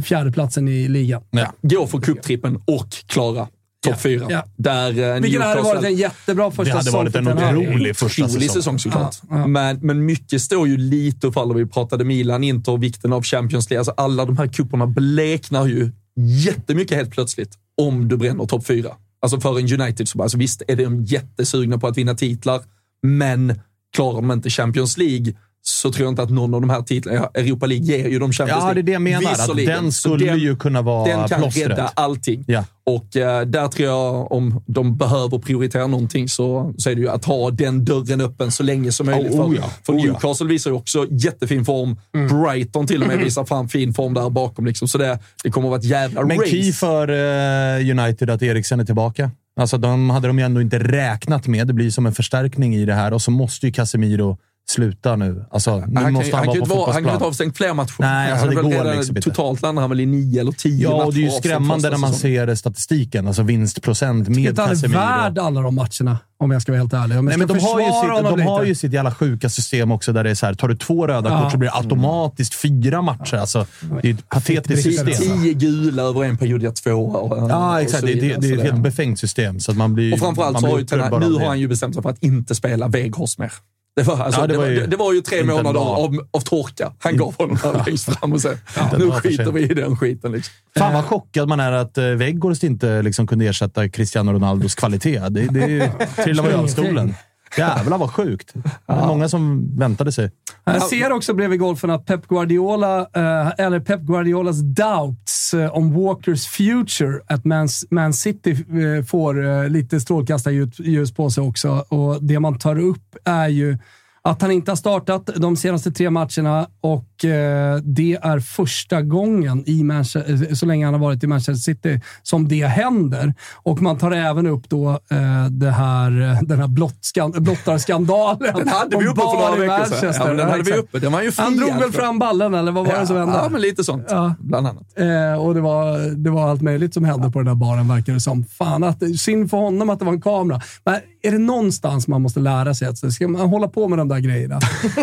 fjärdeplatsen i ligan. ja, gå för cuptrippen och klara topp fyra. Ja. Där eh, Vilket hade varit en jättebra första Det hade säsong varit en otrolig första säsong. säsong såklart. Ja, ja. Men, men mycket står ju lite och faller. Vi pratade Milan, Inter, vikten av Champions League. Alltså alla de här kupperna bleknar ju jättemycket helt plötsligt om du bränner topp fyra. Alltså för en United så bara, alltså visst är de jättesugna på att vinna titlar, men klarar de inte Champions League så tror jag inte att någon av de här titlarna, ja, Europa League ger ju de Champions Ja, League. det är det jag menar. Att den skulle den- ju kunna vara Den kan plåstret. rädda allting. Ja. Och eh, där tror jag, om de behöver prioritera någonting, så, så är det ju att ha den dörren öppen så länge som möjligt. Oh, för, ja. för Oh, ja. Newcastle visar ju också jättefin form. Brighton till och med visar fram fin form där bakom. Liksom. Så det, det kommer att vara ett jävla Men race. key för eh, United att Eriksen är tillbaka. Alltså, de hade de ju ändå inte räknat med. Det blir som en förstärkning i det här och så måste ju Casemiro sluta nu. Alltså, nu han måste han, han, kan vara på han kan ju inte ha avstängt fler matcher. Nej, alltså, Han är det går redan- liksom inte. Totalt landar han väl i nio eller tio Ja, och det är ju matcher skrämmande när man ser statistiken. Alltså vinstprocent Jag med vet inte han är Casemiro. värd alla de matcherna, om jag ska vara helt ärlig. Om jag Nej, men de har, ju sitt, de har ju sitt jävla sjuka system också där det är så här, tar du två röda Ja. kort så blir det automatiskt fyra matcher. Alltså, det är ett patetiskt system. Tio gula över en period, ja, två. Ja, exakt. Det, det, det är ett helt befängt system. Så att man blir, Och framförallt så har ju nu har han ju bestämt sig för att inte spela Weghorst mer. Det var, alltså, Ja, det, det var ju, det var ju tre månader av, av torka. Han gav honom där längst fram och sen, en nu skiter vi i den skiten. Liksom. Fan vad chockad man är att eh, Weghorst inte liksom kunde ersätta Cristiano Ronaldos kvalitet. Det, det trillar man ju av stolen. Jävlar vad sjukt. Det är många som väntade sig. Jag ser också bredvid golfen att Pep Guardiola, eh, eller Pep Guardiolas doubts eh, om Walkers future at Man, City eh, får lite strålkastarljus på sig också. Och det man tar upp är ju att han inte har startat de senaste tre matcherna och eh, det är första gången i Manchester, eh, så länge han har varit i Manchester City som det händer. Och man tar även upp då eh, det här, den här blottskan- blottarskandalen. Den hade vi uppe för några veckor sedan. Ja, den hade vi uppe. Den var ju Han friad drog väl fram ballen, eller vad var det som hände? Ja, men lite sånt. Ja. Bland annat. Eh, och det var, det var allt möjligt som hände på den där baren, verkar det som. Fan, att, synd för honom att det var en kamera. Men är det någonstans man måste lära sig att ska man hålla på med de där grejerna,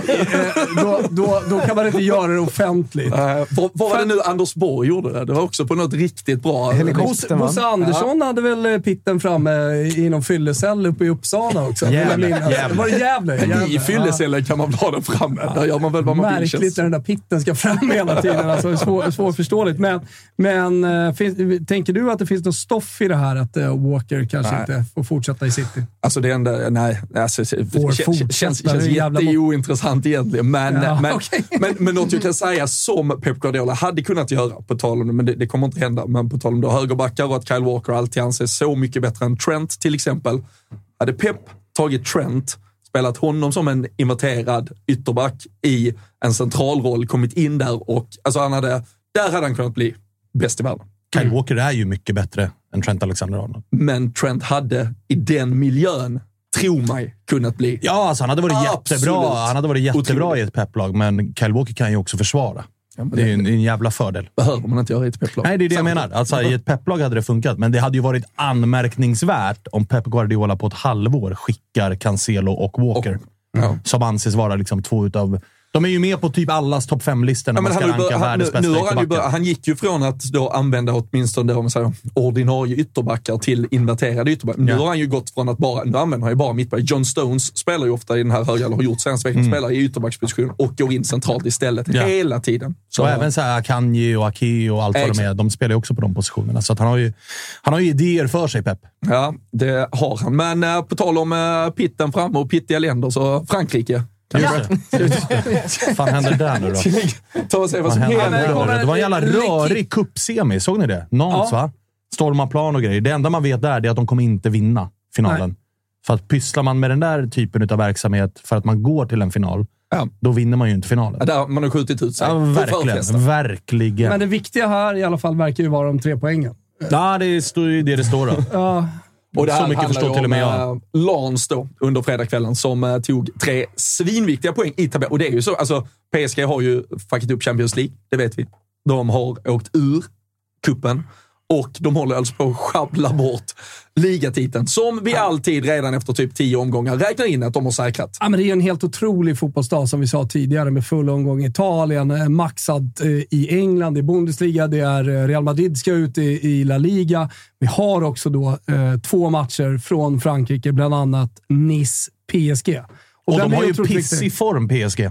eh, då, då, då kan man inte göra det offentligt. Uh, vad, var det nu Anders Borg gjorde? Det, det var också på något riktigt bra... Bosse, Bosse Andersson hade väl eh, pitten framme i någon fyllecell uppe i Uppsala också. Vill minnas. Gävle. Var det Gävle? I fyllecellen kan man ha den framme. Där gör man väl vad man vill. Märkligt känns när den där pitten ska fram hela tiden. Alltså, svår, svårförståeligt. Men, men finns, tänker du att det finns något stoff i det här att Walker kanske Nej. inte får fortsätta i City? Alltså det enda, nej, alltså, känns, känns, känns jävla jätteointressant egentligen. Men, Ja, men, okej. men, men något jag kan säga som Pep Guardiola hade kunnat göra, på tal om det, men det, det kommer inte hända, men på tal om då högerbackar och att Kyle Walker alltid anses så mycket bättre än Trent till exempel. Hade Pep tagit Trent, spelat honom som en inverterad ytterback i en centralroll, kommit in där och alltså han hade, där hade han kunnat bli bäst i världen. Kyle Walker är ju mycket bättre än Trent Alexander-Arnold. Men Trent hade i den miljön, tro mig, kunnat bli Ja, alltså han hade varit Absolut. jättebra. Han hade varit jättebra Otroligt. i ett pepplag, men Kyle Walker kan ju också försvara. men det en, det är en jävla fördel. behöver man inte göra i ett pepplag. Nej, det är det jag menar. Alltså, I ett pepplag hade det funkat, men det hade ju varit anmärkningsvärt om Pep Guardiola på ett halvår skickar Cancelo och Walker. Som anses vara liksom två utav... De är ju med på typ allas topp fem-listor när Ja, man ska ranka bör- världens nu, bästa nu har han, han gick ju från att då använda åtminstone om man säger, ordinarie ytterbackar till inverterade ytterbackar. Nu Ja. har han ju gått från att bara, nu använder han ju bara mittback. John Stones spelar ju ofta i den här höga, eller har gjort senaste veckan, spelar i ytterbacksposition och går in centralt istället Mm. Ja. hela tiden. Så, och även så här Akanji och Ake och allt vad de är. De spelar ju också på de positionerna. Så han, har ju, han har ju idéer för sig, Pep. Ja, det har han. Men eh, på tal om uh, pitten framme och pittiga länder, så Frankrike. Vi Vad fan händer där nu då? Ta och vad Vad som hände händer. där? Det var en jävla rörig cupsemi. Såg ni det? Nantes, Ja. va? Storma plan och grejer. Det enda man vet där är att de kommer inte vinna finalen. För att pysslar man med den där typen av verksamhet för att man går till en final, Ja. då vinner man ju inte finalen. Ja, där man har skjutit ut sig. Ja, verkligen. Verkligen. Men det viktiga här i alla fall verkar ju vara de tre poängen. Ja, det står ju det det står då. Ja, Och det Så här mycket handlar förstår till och med jag. eh, Lans då, under fredagskvällen som eh, tog tre svinviktiga poäng i tabellen. Och det är ju så, alltså PSG har ju fuckat upp Champions League, det vet vi. De har åkt ur kuppen och de håller alltså på att sjabbla bort ligatiteln som vi alltid redan efter typ tio omgångar räknar in att de har säkrat. Ja, men det är en helt otrolig fotbollsdag som vi sa tidigare med full omgång i Italien, eh, maxad eh, i England i Bundesliga. Det är eh, Real Madrid ska ut i, i La Liga. Vi har också då eh, två matcher från Frankrike, bland annat Nice-PSG. Och den de har ju pissig viktig. form, PSG.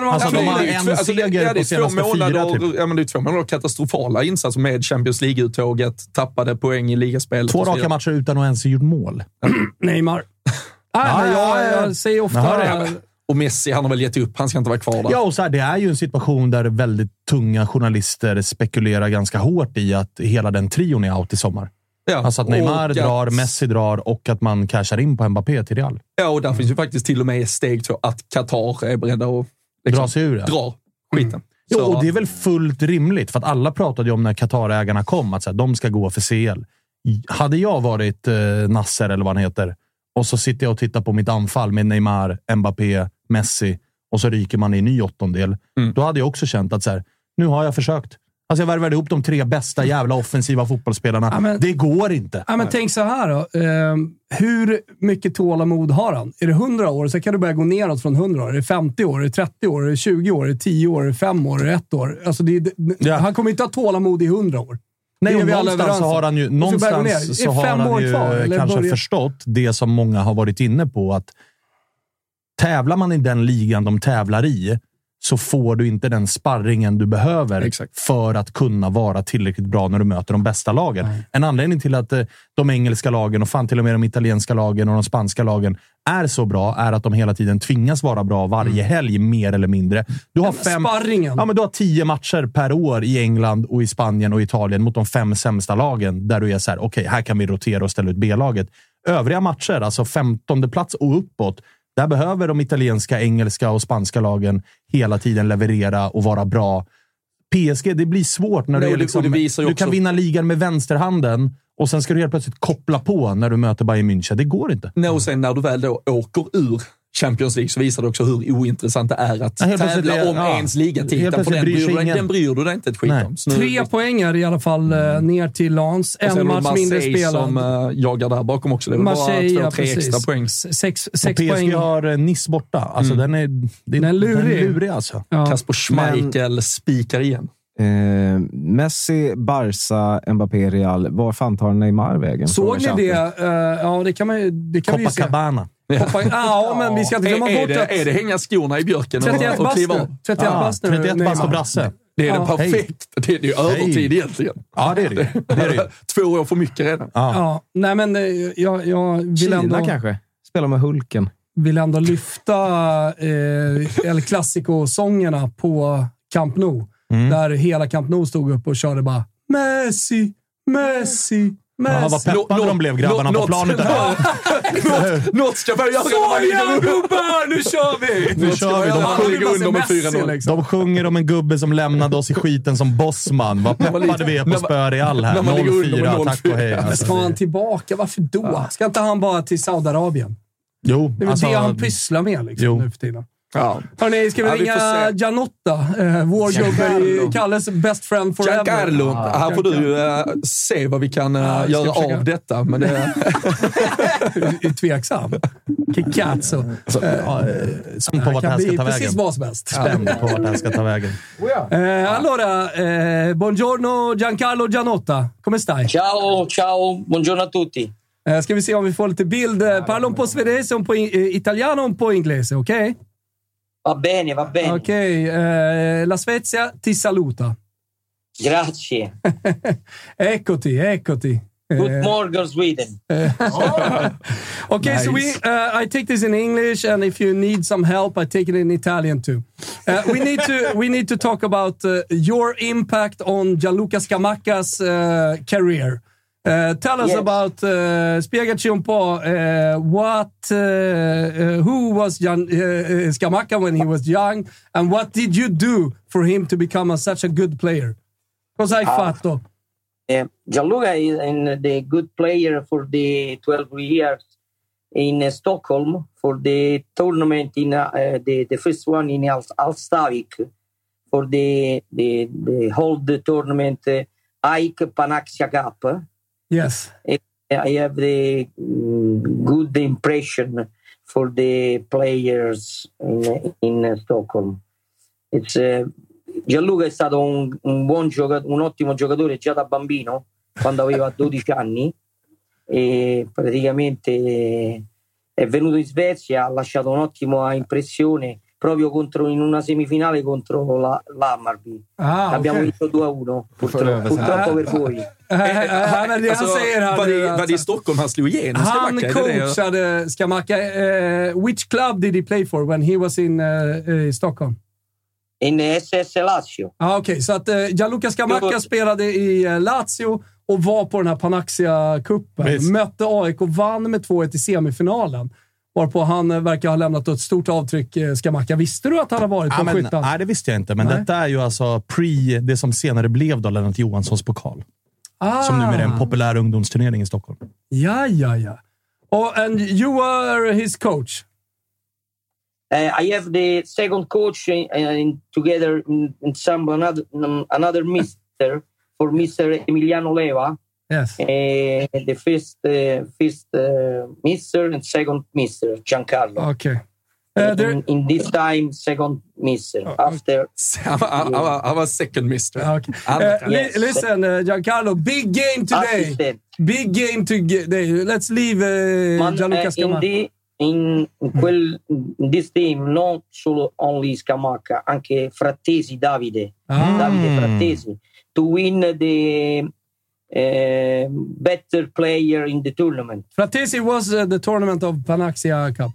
De har Alltså, de har det en två- alltså, det- seger ja, det är på två senaste fyra, typ. Ja, men det är två månader katastrofala insatser med Champions League-uttåget, tappade poäng i ligaspelet. Två raka matcher utan att ens gjort mål. Neymar. Nej, Ja, ja, jag, ja. jag säger ofta... Det. Och Messi, han har väl gett upp. Han ska inte vara kvar där. Ja, och så här, det är ju en situation där väldigt tunga journalister spekulerar ganska hårt i att hela den trion är out i sommar. Ja, Alltså att Neymar och drar, att- Messi drar och att man cashar in på Mbappé till Real. Ja, och där finns ju faktiskt till och med steg två att Qatar är beredda att liksom, Dra sig ur det. dra skiten. Jo, Så- och det är väl fullt rimligt, för att alla pratade ju om när Qatar-ägarna kom att så här, de ska gå för CL. Hade jag varit eh, Nasser, eller vad han heter, och så sitter jag och tittar på mitt anfall med Neymar, Mbappé, Messi och så ryker man i en ny åttondel. Mm. Då hade jag också känt att så här, nu har jag försökt. Alltså jag värvade ihop de tre bästa jävla offensiva fotbollsspelarna. Ja, men- det går inte. Ja, men tänk så här då. Ehm, hur mycket tålamod har han? Är det 100 år, så kan du börja gå neråt från 100 år. Är det 50 år? Är det 30 år? Är det 20 år? Är det 10 år? Är det 5 år? Är det 1 år? Alltså det är, Ja. Han kommer inte ha tålamod i 100 år. Nej, Det och någonstans så har han ju, så någonstans Det har han ju kvar, kanske börjar- förstått det som många har varit inne på. att Tävlar man i den ligan de tävlar i så får du inte den sparringen du behöver Exakt. för att kunna vara tillräckligt bra när du möter de bästa lagen. En anledning till att eh, de engelska lagen och fan till och med de italienska lagen och de spanska lagen är så bra är att de hela tiden tvingas vara bra varje helg, mer eller mindre. Du har fem, Sparringen. Ja, men du har tio matcher per år i England, och i Spanien och Italien mot de fem sämsta lagen där du är så här, okej, här kan vi rotera och ställa ut B-laget. Övriga matcher, alltså 15 plats och uppåt, där behöver de italienska, engelska och spanska lagen hela tiden leverera och vara bra. PSG, det blir svårt när Nej, du, är liksom, du kan också- vinna ligan med vänsterhanden och sen ska du helt plötsligt koppla på när du möter Bayern München. Det går inte. Nej, och sen när du väl då åker ur Champions League så visar det också hur ointressant det är att Ja, tävla är- om ja. ens ligatitel. För den bryr du ingen. den bryr du dig inte ett skit Nej. om. Så nu- Tre poänger i alla fall eh, ner till Lans. En match mindre Marseille spelad. som uh, jagar där bakom också. Det är väl bara Marseille, två, ja, tre precis. extra poäng. Sex, sex PSG poäng. har eh, Nice borta. Alltså, den, är, det, Den är lurig. Den är lurig alltså. Ja. Kasper Schmeichel spikar igen. Eh, Messi, Barca, Mbappé, Real. Var fan tar Neymar vägen? Såg ni det? Eh, ja, det kan, man, ju- det kan vi ju se. Hoppa- Ja, men vi ska inte glömma bort det, att... är det hänga skorna i björken 31 och, kliva av? 31 Ah, bast nu. 31 bast och Brasse. Det är Ja. det perfekt. Det är, det är ju övertid egentligen. Ja, det är det Det är det Två år för mycket redan. ja. Ja, nej men eh, jag, jag vill, Kina ändå, kanske? Spelar med Hulken. vill ändå lyfta eh, El Clasico-sångerna på Camp Nou. Mm. Där hela Camp Nou stod upp och körde bara Messi, Messi. Ja, vad peppade de blev, grabbarna på planet. Något- ska börja Såja gubbar, nu kör vi! Nu kör vi. De, Han vill bara se under med Messi, 4-0. liksom. de sjunger om en gubbe som lämnade oss i skiten som bossman. Vad peppade vi är på spö Real här. när man ligger under med 0-4, tack och hej. Men Alltså, ska han tillbaka? Varför då? Ska inte han bara till Saudiarabien? jo, Det är väl alltså, det han pysslar med liksom, nu för tiden. Ja. Hörni, ska vi Ja, vi ringa se. Gianotta? Eh, vår gubbe i Kalles best friend forever. Giancarlo, Ah, här får du eh, se vad vi kan eh, Ja, vi ska göra försöka. av detta. Men det, är tveksam. Kikazzo. Så, ja, eh, Spänd på vart det här ska ta precis vägen. vad som helst. Spänd på vart det här ska ta vägen. Eh, allora, eh, buongiorno Giancarlo Gianotta. Come stai? Ciao, ciao, buongiorno a tutti. Eh, ska vi se om vi får lite bild. Eh, Parla un po' svedese, un po' eh, italiano, un po' inglese, ok? Va bene, va bene. Ok, eh, la Svezia ti saluta. Grazie. Eccoti, eccoti. Good Eh, morning, Sweden. Okay, so we uh, I take this in English, and if you need some help, I take it in Italian too. Uh, we need to we need to talk about uh, your impact on Gianluca Scamacca's uh, career. Uh, tell us Yes. about uh, spiegaci un po' uh, what uh, who was uh, Scamacca when he was young, and what did you do for him to become a, such a good player? Cosa hai fatto? Gianluca is in the good player for the 12 years in Stockholm for the tournament in the, the first one in Al- Alstavik for the the the whole the tournament uh, Ike Panaxia Cup. Yes. I have the mm, good impression for the players in, in Stockholm. Uh, Gianluca è stato un, un buon giocatore, un ottimo giocatore già da bambino, quando aveva 12 anni, e praticamente è venuto in Svezia, ha lasciato un'ottima impressione proprio contro, in una semifinale contro la, l'Hammarby. Ah, Abbiamo ok. vinto 2-1, purtroppo, purtroppo per voi. Eh, eh, han alltså, var, det, var det i. Stockholm han slog igenom Han coachade Scamacca. Uh, which club did he play for when he was in uh, uh, Stockholm? In SS Lazio. Ah, Okej, så att uh, Gianluca Scamacca spelade i uh, Lazio och var på den här Panaxia-cupen. Mötte AIK och vann med 2-1 i semifinalen. Varpå han uh, verkar ha lämnat ett stort avtryck, uh, Scamacca. Visste du att han har varit på Ja, skyttan? nej, det visste jag inte, men Nej. detta är ju alltså pre det som senare blev då Lennart Johanssons pokal. Ah. Som numera är en populär ungdomsturnering i Stockholm. Ja, ja, ja. Oh, and you were his coach? Uh, I have the second coach in, in, together in, in some another um, another Mister for Mister Emiliano Leva. Yes. Uh, the first uh, first uh, Mister and second Mister Giancarlo. Okej. Uh, there, in, in this time, second Mister. After Han var, han, var, han var second mister. Ah, okay. Uh, Yes. listen, uh, Giancarlo, big game today. assistant. Big game today. Let's leave uh, Man, Gianluca in, Scamacca. the, in, in quel, in this team, not solo only Scamacca, anche Frattesi Davide, Ah. Davide Frattesi, to win the uh, better player in the tournament. Frattesi was uh, the tournament of Panaxia Cup.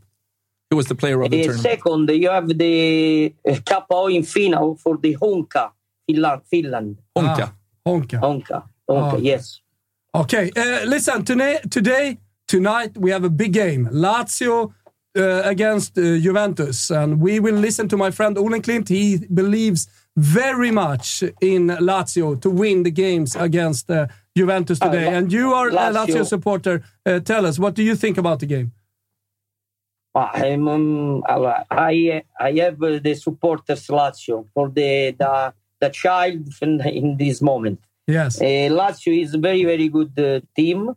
He was the player of the Uh, tournament. second, you have the uh, in final for the Honka, Finland. Finland. Honka. Ah, Honka. Honka, Honka Ah. yes. Okay, uh, listen, today, today, tonight, we have a big game. Lazio uh, against Juventus. And we will listen to my friend Olen Klint. He believes very much in Lazio to win the games against uh, Juventus today. La- and you are a Lazio supporter. Uh, tell us, what do you think about the game? I'm, um, I I have uh, the supporters Lazio for the the, the child in, this moment. Yes. Uh, Lazio is a very very good uh, team.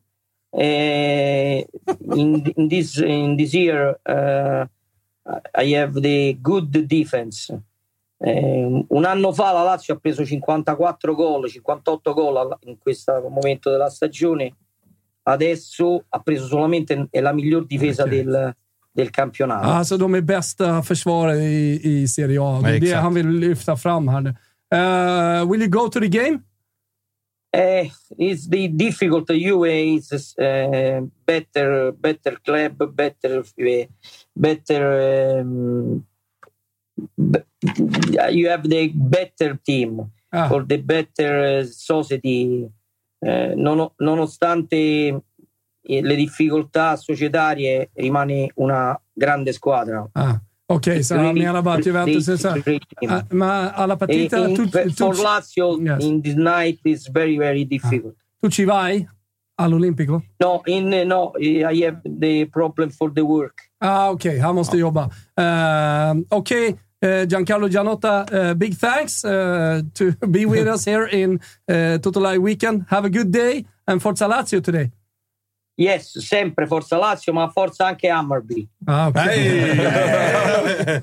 Uh, in in this in this year, uh, I have the good defense. Eh, un anno fa la Lazio ha preso 54 gol, 58 gol in questo momento della stagione. Adesso ha preso solamente è la miglior difesa Okej. del, del campionato. Alltså, de är bästa försvarare i, i Serie A. Det är det han vill lyfta fram här nu. Uh, will you go to the game? Eh, it's the difficult. UA is uh, better, better club, better, uh, better. Um, you have the better team Ah. or the better uh, society eh, nono- nonostante eh, le difficoltà societarie, rimane una grande squadra. Ah, så han Really, bara att Juventus här. really. Ah, Men alla partita... In- tu- tu- for Lazio, Yes. in this night is very, very difficult. Tu ci vai all'Olimpico? No, in no, I have the problem for the work. Ah, Okej, han måste jobba. Uh, Okej, eh, Giancarlo Gianotta, eh, big thanks uh, to be with us here in uh, Totolai Weekend. Have a good day and Forza Lazio today. Yes, sempre Forza Lazio, ma forza anche Hammarby. Ah, okay.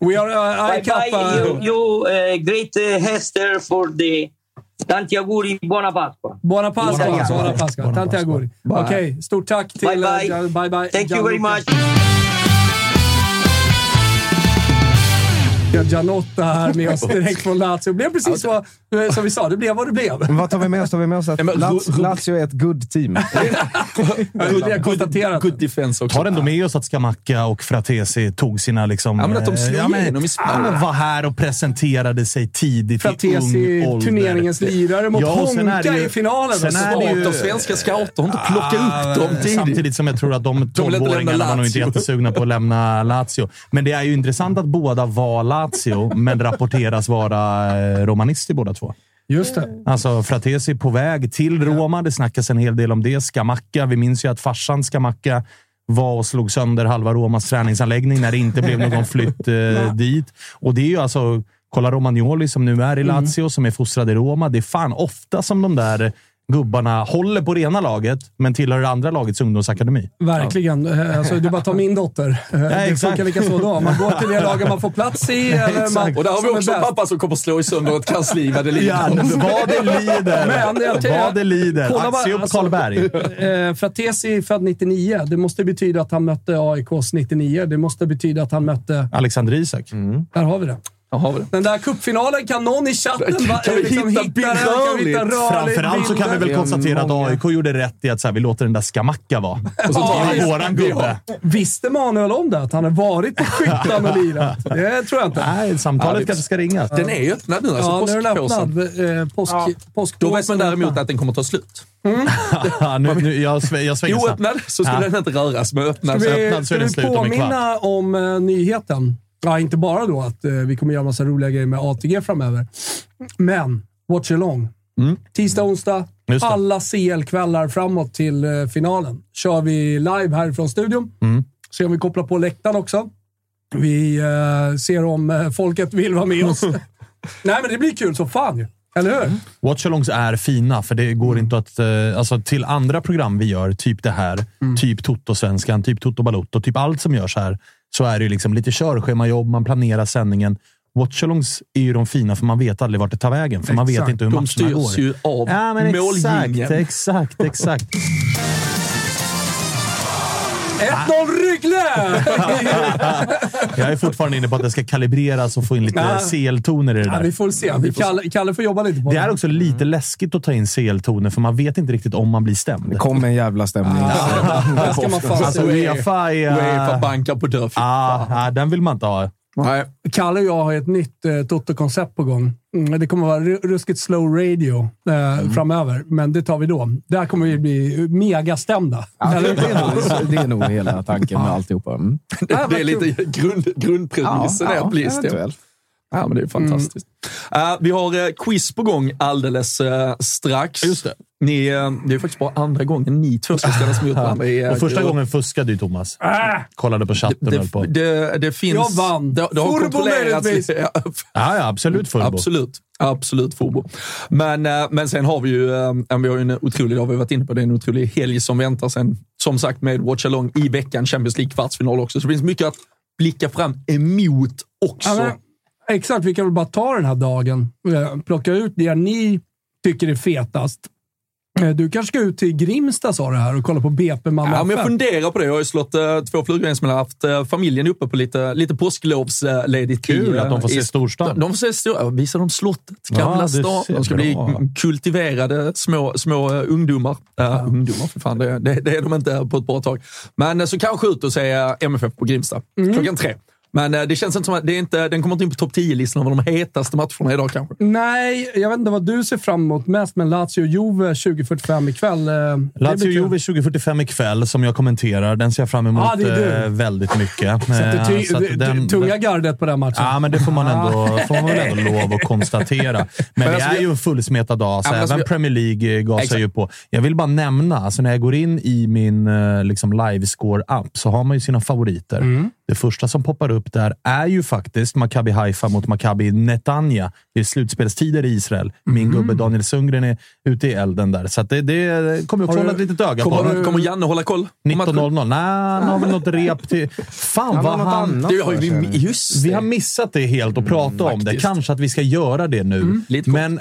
we are uh, Bye I Cup, bye, uh, you, you uh, great uh, Hester for the tanti auguri, buona Pasqua. Buona Pasqua. Buona Pasqua. Buona Pasqua. Buona Tanti Pasqua. auguri. Bye. Okej, stort tack till... Bye, bye. eh, bye, bye. Thank you very much. Har Gianotta här med oss direkt från Lazio. Det blev precis vad, som vi sa, det blev vad det blev. Men vad tar vi med oss? Tar vi med oss att Lazio, är ett good team? Är konstaterat. Good defense också. Tar ändå med oss att Scamacca och Fratesi tog sina... Liksom, Ja, men att de slog eh, ja, men- igenom i ja, Spanien. men var här och presenterade sig tidigt i Fratesi, ung ålder. turneringens lirare mot Ja, och sen är det Honka ju- i finalen. sen är det ju- De svenska scouter har inte plockat upp dem tidigt. Samtidigt som jag tror att de vill inte 12-åringarna lämna var nog inte jättesugna på att lämna Lazio. Men det är ju intressant att båda var Lazio, men rapporteras vara eh, romanister båda två. Just det. Alltså Fratesi på väg till Roma. Det snackas en hel del om det. Scamacca. Vi minns ju att farsan Scamacca var och slog sönder halva Romas träningsanläggning när det inte blev någon flytt eh, dit. Och det är ju alltså... Kolla Romagnoli som nu är i Lazio, som är fostrad i Roma. Det är fan ofta som de där gubbarna håller på det ena laget, men tillhör det andra lagets ungdomsakademi. Verkligen. Eh, Alltså, är bara att ta min dotter. Eh, det exakt. funkar lika så då. Man går till det laget man får plats i. Eller man, Och där har vi också en pappa som kommer slå sönder ett kansli vad det lider. Ja, vad det lider! Men jag vad det lider! Kolla Aktie upp alltså, Karlberg. Eh, Fratesi är född 99. Det måste betyda att han mötte AIKs 99. Det måste betyda att han mötte... Alexander Isak. Det. Där har vi det. Den där cupfinalen, kan någon i chatten va, Kan vi liksom hitta hitta? Kan vi rörligt? Framförallt så kan vi väl konstatera att AIK gjorde rätt i att så här, vi låter den där Skamacka vara. Och så tar vi Ja, våran gubbe. Visste Manuel om det? Att han har varit på Skyttan och lirat? Det tror jag inte. Nej, samtalet kanske ska ringas. Den är ju öppnad nu, alltså ja, nu är den öppnad. Eh, påsk, påsk, Då vet man däremot att den kommer ta slut. Ja, nu, nu, jag, sv- jag svänger snabbt. Oöppnad så skulle Ja. den inte röras, men öppnad Ska så vi, öppnad så är ska den vi slut om en påminna om eh, nyheten? Ja, inte bara då att eh, vi kommer göra massa roliga grejer med ATG framöver. Men, watch along. Tisdag, onsdag, Mm. Just det. alla CL-kvällar framåt till eh, finalen. Kör vi live härifrån studion. Mm. Se om vi kopplar på läktaren också. Vi eh, ser om eh, folket vill vara med oss. Nej, men det blir kul så fan ju. Eller hur? Watchalongs är fina, för det går inte att... eh, Alltså, till andra program vi gör, typ det här, typ Toto-svenskan, typ Toto Balotto, typ allt som görs här, så är det liksom lite körschemajobb, man planerar sändningen. Watchalongs är ju de fina, för man vet aldrig vart det tar vägen. För man vet Exakt. inte hur De matcherna går. styrs ju av Ja, men exakt, exakt, exakt. 1-0 Ryggle! Jag är fortfarande inne på att det ska kalibreras och få in lite Ja. CL-toner i det ja, där. vi får se. Vi Kalle, Kalle får jobba lite på Det är också lite Mm. läskigt att ta in CL-toner, för man vet inte riktigt om man blir stämd. Det kom en jävla stämning. Där ska man fan Alltså se. Uefa är... Uefa bankar på dörr. Ah, ah, den vill man inte ha. Nej. Kalle och jag har ett nytt eh, Toto-koncept på gång. Mm, det kommer vara ru- ruskigt slow radio eh, framöver, men det tar vi då. Där kommer vi bli megastämda. Ja, det, det, är nog, det är nog hela tanken med alltihopa. Mm. Det, det är lite grund, grundpremissen ja, att bli stämd. Ja, men det är fantastiskt. Eh, vi har eh, quiz på gång alldeles eh, strax. Just det. Ni, det är faktiskt bara andra gången ni två ska ställas mot varandra. i, Och första gången fuskade ju Thomas. Kollade på chatten och höll på. Det, det, det finns... Jag vann. Det, det har Furbo kontrollerats. Ja, Ja, absolut Furbo. Absolut. Absolut Forbo. Men, men sen har vi ju, vi har ju en otrolig, det har vi varit inne på, det är en otrolig helg som väntar sen. Som sagt med Watch Along i veckan, Champions League kvartsfinal också. Så det finns mycket att blicka fram emot också. Ja, men, exakt, vi kan väl bara ta den här dagen. eh, Plocka ut det ni tycker är fetast. Eh, Du kanske ska ut till Grimsta sa du här och kolla på BP Malmö Ja, men jag funderar på det. Jag har ju slått uh, två flugor i en smäll. Haft eh, familjen uppe på lite, lite påsklovsledigt. Kul eh, att de får se storstan. De, de får se stor, ja, visa dem slottet, Ja, Gamla du stan. De ska bra. bli kultiverade små, små eh, ungdomar. Uh, Ungdomar, för fan. Det, det, det är de inte på ett bra tag. Men eh, så kanske ut och se eh, MFF på Grimsta. Mm. Klockan tre. Men eh, det känns inte som att det är inte, den kommer inte in på topp 10-listan av de hetaste matcherna idag kanske. Nej, jag vet inte vad du ser fram emot mest, men Lazio-Juve 2045 ikväll. eh. Lazio-Juve 2045 ikväll, som jag kommenterar. Den ser jag fram emot Ah, väldigt mycket. Sätter ty- så att den- tunga gardet på den matchen. Ja, men det får man ändå, får man ändå lov att konstatera. Men, det alltså, är ju en fullsmetad dag, så alltså, även Premier League gasar ju på. Jag vill bara nämna, alltså när jag går in i min liksom livescore-app så har man ju sina favoriter. Mm. Det första som poppar upp där är ju faktiskt Maccabi Haifa mot Maccabi Netanya. Det är slutspelstider i Israel. Min Mm. gubbe Daniel Sundgren är ute i elden där, så att det, det kommer jag du- hålla ett litet öga på. Kommer, kommer Janne hålla koll? på matchen? 19.00. Nej, han har väl något rep till... Fan Han vad han... annat Det har vi, just Vi har missat det helt och prata om det. Kanske att vi ska göra det nu. Mm. Men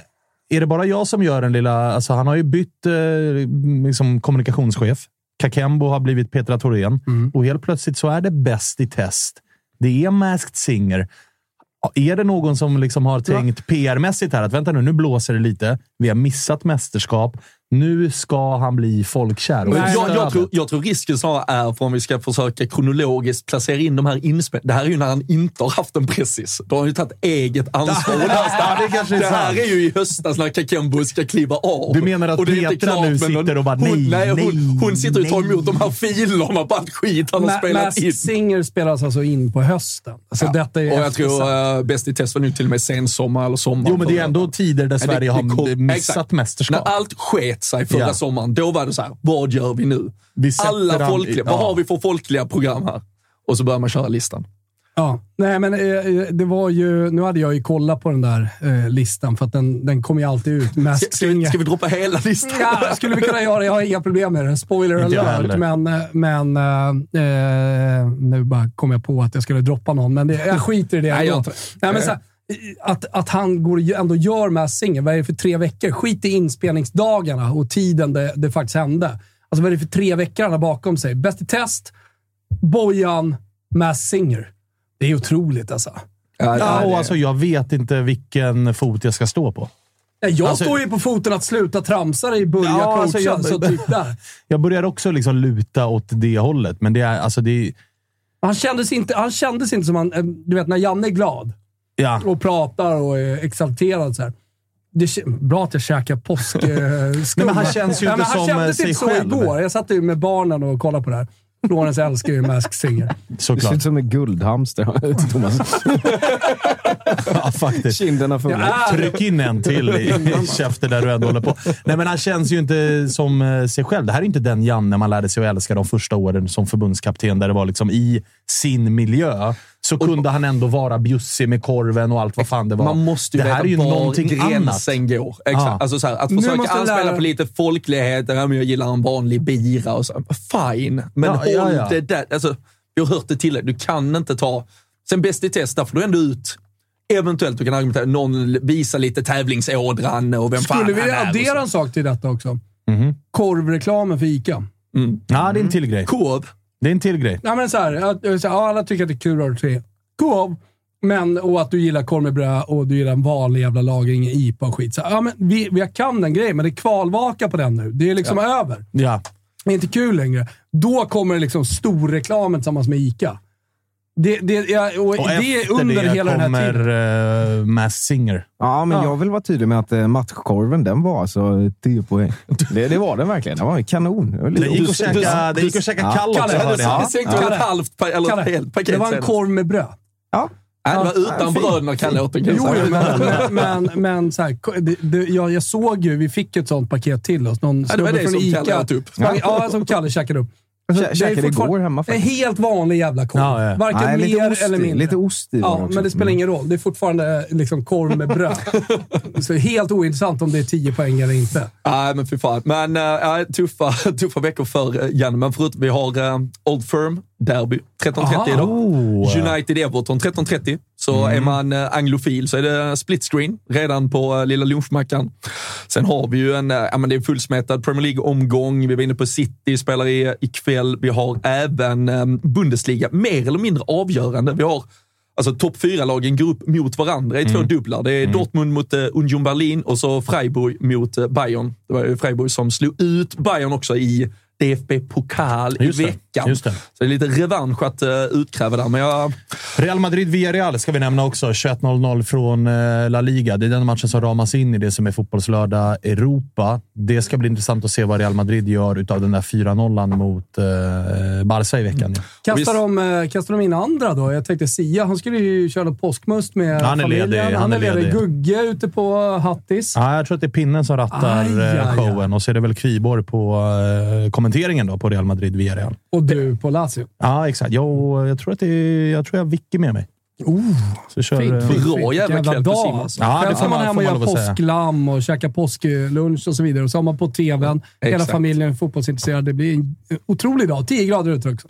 är det bara jag som gör den lilla... Alltså han har ju bytt eh, liksom kommunikationschef. Kakembo har blivit Petra Thorén Mm. och helt plötsligt så är det bäst i test. Det är Masked Singer. Ja, Är det någon som liksom har tänkt PR-mässigt här att vänta nu, nu blåser det lite. Vi har missat mästerskap. Nu ska han bli folkkär. Och jag, jag, tror, jag tror risken snarare är, för om vi ska försöka kronologiskt placera in de här inspel... Det här är ju när han inte har haft en precis. Då har han ju tagit eget ansvar. Det, här. det det här är ju i höstas när Kakembo ska kliva av. Du menar att Petra nu någon- sitter och bara, hon, nej, nej, hon, nej, hon sitter och tar nej. emot de här filerna på allt skit han har spelat Masked in. Singer spelas alltså in på hösten. Så Ja. detta är och jag tror uh, Bäst i test var nu till och med sensommar eller sommar. Jo, men det är ändå tider där Nej, det- Sverige har missat exakt. mästerskap. När allt sket sig förra Ja. sommaren, då var det så här, vad gör vi nu? Vi Alla dem i- folkliga, vad ja. har vi för folkliga program här? Och så börjar man köra listan. Ja, nej men eh, det var ju... Nu hade jag ju kollat på den där eh, listan, för att den, den kommer ju alltid ut. Ska, Masked ska, ska vi droppa hela listan? Ja, skulle vi kunna göra. Jag har inga problem med det. Spoiler alert. Men, eh, men eh, eh, nu bara kom jag på att jag skulle droppa någon, men det, jag skiter i det. Nej, jag. Nej, men så här, att, att han går, och ändå gör Masked Singer, vad är det för tre veckor? Skit i inspelningsdagarna och tiden det, det faktiskt hände. Alltså vad är det för tre veckor han har bakom sig? Bäst i test, Bojan, Masked Singer. Det är otroligt alltså. Ja, och alltså, jag vet inte vilken fot jag ska stå på. Jag Alltså- står ju på foten att sluta tramsa dig, börja Ja, coacha. alltså, jag- så typ där. Jag börjar också liksom luta åt det hållet, men det är... Alltså, det är Han kändes inte, han kändes inte som han... eh, Du vet, när Janne är glad ja. och pratar och är exalterad så här. Det är bra att jag käkar påsk... Eh, Nej, men han känns ju inte men han som, kändes eh, sig inte så själv. igår. Jag satt ju med barnen och kollade på det här. Florens älskar ju Masked Singer. Det ser Såklart. ut som en guldhamster, Thomas. Ja, faktiskt. Kinderna fulla. Ja, Tryck in en till i käften där du ändå håller på. Nej, men han känns ju inte som eh, sig själv. Det här är inte den Janne man lärde sig att älska de första åren som förbundskapten, där det var liksom i sin miljö. Så kunde han ändå vara bjussig med korven och allt vad fan det var. Man måste ju det här veta är ju var någonting annat. gränsen går. Exakt. Ja. Alltså så här, att Nu försöka anspela lära- på lite folklighet. Ja, men jag gillar en vanlig bira och så. Fine, men Ja, håll ja, ja. det där. Alltså, jag har hört det till Du kan inte ta... Sen Bäst i test, där får du ändå ut Eventuellt du kan argumentera, någon visar lite tävlingsådran och vem fan Skulle vi han är. och addera en sak till detta också? Mhm. Korvreklamen för ICA. Mm. Ja, det är en till grej. Korv. Det är en till grej. Nej, men så här, att, så här, ja, alla tycker att det är kul att ha tre. Korv. Men, och att du gillar korv med bröd och du gillar en vanlig jävla lagring, IPA och skit. Så, ja, men vi, vi kan den grejen, men det är kvalvaka på den nu. Det är liksom över. Ja. Det är inte kul längre. Då kommer det liksom storreklamen tillsammans med ICA. Det, det, ja, och Och det är efter under det hela den här kommer tiden. uh, Mass Singer. Ja, men Ja. jag vill vara tydlig med att eh, matchkorven, den var alltså 10 poäng. Det, det var den verkligen. Den var kanon. Det var lite Det gick att käka, det gick att käka Ja. kall också. Kalle, hörde Du, jag. du sänkte väl ett halvt pa- eller Kalle, ett helt paket det var en sen. korv med bröd. Ja. Nej, det var utan bröd när Kalle åt den. kan jag Jo, säga. men, men, men, men så här, ko- det, det, jag, jag såg ju, vi fick ett sånt paket till oss. Någon Ja, det var snubbe det från som Kalle ICA. åt upp. Ja, som Kalle käkade upp. Alltså, Kä- det är käkade igår hemma En faktiskt. helt vanlig jävla korv. Ja, ja. Varken Nej, mer ost eller mindre. Lite ost i Ja, också. men det spelar Mm. ingen roll. Det är fortfarande liksom korv med bröd. Så helt ointressant om det är 10 poäng eller inte. Nej, men fy fan. Men äh, tuffa, tuffa veckor för uh, Janne. Men förut, vi har uh, Old Firm Derby 13.30 Aha. idag. Oh. United-Everton 13.30. Så Mm. är man uh, anglofil så är det split screen redan på uh, lilla lunchmackan. Sen har vi ju en, uh, ja men det är fullsmetad Premier League-omgång. Vi var inne på City, spelar i, ikväll. Vi har även Bundesliga, mer eller mindre avgörande. Vi har Alltså topp fyra-lagen går upp mot varandra i två Mm. dubblar. Det är Dortmund mot uh, Union Berlin och så Freiburg mot uh, Bayern. Det var ju Freiburg som slog ut Bayern också i DFB-pokal i det, veckan. just det. Så det är lite revansch att uh, utkräva där, men jag... Real Madrid-Villarreal ska vi nämna också. 21.00 från uh, La Liga. Det är den matchen som ramas in i det som är Fotbollslördag Europa. Det ska bli intressant att se vad Real Madrid gör utav den där 4-0 mot uh, Barca i veckan. Ja. Kastar de, kastar de in andra då? Jag tänkte Sia, han skulle ju köra något påskmust med Han är familjen. ledig, Han, han är ledig. ledig. Gugge ute på Hattis. Ja, jag tror att det är pinnen som rattar Aj, aj, aj, showen och så är det väl Kviborg på uh, kommenteringen då på Real Madrid-Villarreal. Och du på Lazio. Ja, exakt. Jag, jag tror att det är, jag tror jag har Vicky med mig. Oh, Så kör, fint, fint, Bra jävla kväll för Simon. alltså. Ja, det Själv får får man man- hem och man gör lov att säga. påsklamm och käka påsklunch och så vidare. Och så har man på tvn. Hela familjen är fotbollsintresserad. Det blir en otrolig dag. 10 grader ute också.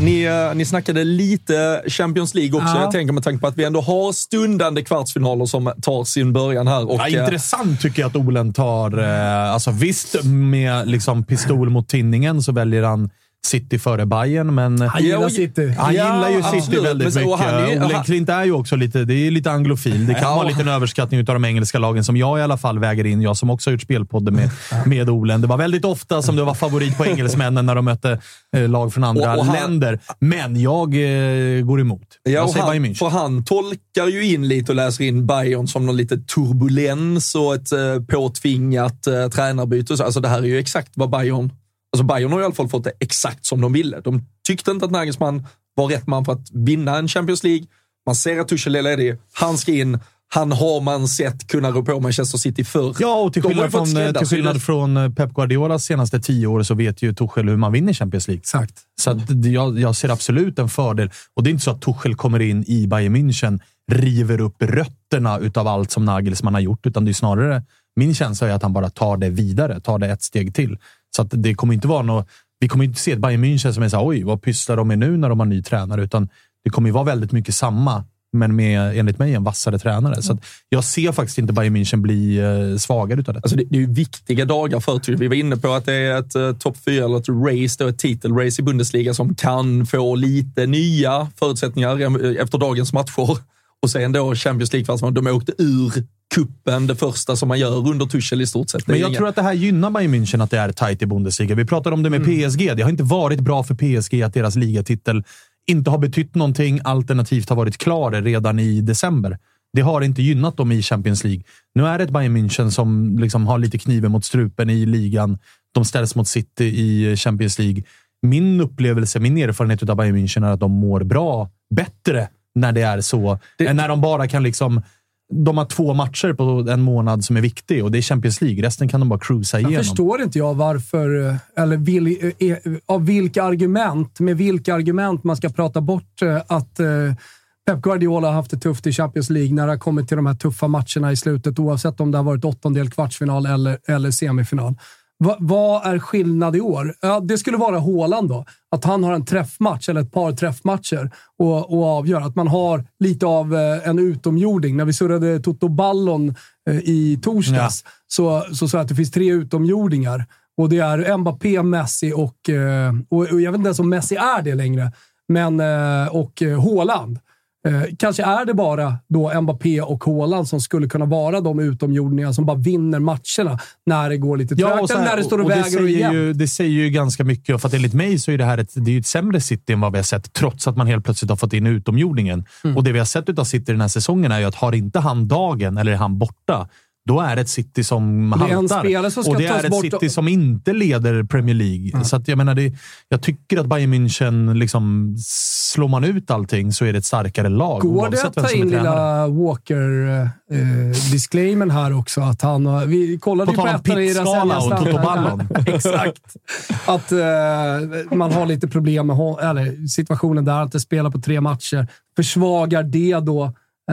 Ni, eh, ni snackade lite Champions League också. Ja. Jag tänker med tanke på att vi ändå har stundande kvartsfinaler som tar sin början här. Och, Ja, intressant tycker jag att Olen tar. Eh, alltså visst, med liksom pistol mot tinningen så väljer han City före Bayern, men... Han gillar Ja, City. Han Ja, gillar ju City absolut. väldigt Men mycket. han är han- Klint är ju också lite, det är lite anglofil. Det kan Ja. vara lite en överskattning av de engelska lagen som jag i alla fall väger in. Jag som också har gjort spelpodden med, med Olen. Det var väldigt ofta som det var favorit på engelsmännen när de mötte eh, lag från andra Och- och han- länder. Men jag eh, går emot. Ja, jag säger han, för han tolkar ju in lite och läser in Bayern som någon lite turbulens och ett eh, påtvingat eh, tränarbyte. och så. Alltså det här är ju exakt vad Bayern... Alltså Bayern har i alla fall fått det exakt som de ville. De tyckte inte att Nagelsmann var rätt man för att vinna en Champions League. Man ser att Tuchel är ledig. Han ska in. Han har man sett kunna rå på Manchester City förr. Ja, och till skillnad, från, eh, till skillnad från eh, Pep Guardiolas senaste tio år så vet ju Tuchel hur man vinner Champions League. Exakt. Så att jag, jag ser absolut en fördel. Och det är inte så att Tuchel kommer in i Bayern München, river upp rötterna utav allt som Nagelsmann har gjort, utan det är snarare min känsla är att han bara tar det vidare, tar det ett steg till. Så att det kommer inte vara något, vi kommer inte se ett Bayern München som är så här, oj, vad pysslar de med nu när de har ny tränare, utan det kommer ju vara väldigt mycket samma, men med, enligt mig, en vassare tränare. Så att jag ser faktiskt inte Bayern München bli eh, svagare utav detta. Alltså det, det är ju viktiga dagar för Vi var inne på att det är ett eh, topp fyra eller ett race, då, ett titelrace i Bundesliga som kan få lite nya förutsättningar eh, efter dagens matcher. Och sen då Champions League, de åkte ur kuppen det första som man gör under Tuchel i stort sett. Det Men jag inga- tror att det här gynnar Bayern München, att det är tajt i Bundesliga. Vi pratade om det med Mm. PSG. Det har inte varit bra för PSG att deras ligatitel inte har betytt någonting, alternativt har varit klar redan i december. Det har inte gynnat dem i Champions League. Nu är det ett Bayern München som liksom har lite kniven mot strupen i ligan. De ställs mot City i Champions League. Min upplevelse, min erfarenhet av Bayern München är att de mår bra, bättre när det är så, än när de bara kan liksom de har två matcher på en månad som är viktig och det är Champions League. Resten kan de bara cruisa Jag igenom. förstår inte jag varför, eh, eller vil, eh, eh, av vilka argument, med vilka argument man ska prata bort att Pep Guardiola har haft det tufft i Champions League när det har kommit till de här tuffa matcherna i slutet, oavsett om det har varit åttondel, kvartsfinal eller, eller semifinal. Va, vad är skillnad i år? Ja, det skulle vara Haaland då. Att han har en träffmatch eller ett par träffmatcher och, och avgör. Att man har lite av eh, en utomjording. När vi surrade Toto Ballon eh, i torsdags så, så sa jag att det finns tre utomjordingar. Och det är Mbappé, Messi och, eh, och, och jag vet inte ens om Messi är det längre, men och Haaland. Eh, kanske är det bara då Mbappé och Haaland som skulle kunna vara de utomjordingar som bara vinner matcherna när det går lite trögt eller här- när det står och, och det väger och ju, Det säger ju ganska mycket, för att enligt mig så är det här ett, det är ett sämre City än vad vi har sett, trots att man helt plötsligt har fått in utomjordingen. Mm. Och det vi har sett av City den här säsongen är ju att har inte han dagen, eller är han borta, då är det ett City som Det är en haltar. som och det är ett City och- som inte leder Premier League. Så att jag menar, det, jag tycker att Bayern München, liksom, slår man ut allting så är det ett starkare lag. Går det att ta in lilla Walker-disclaimern här också? Att han har, vi kollade På ju på ettan i Rasella och Toto. Ballon. Exakt. Att eh, man har lite problem med eller, situationen där, att det spelar på tre matcher. Försvagar det då eh,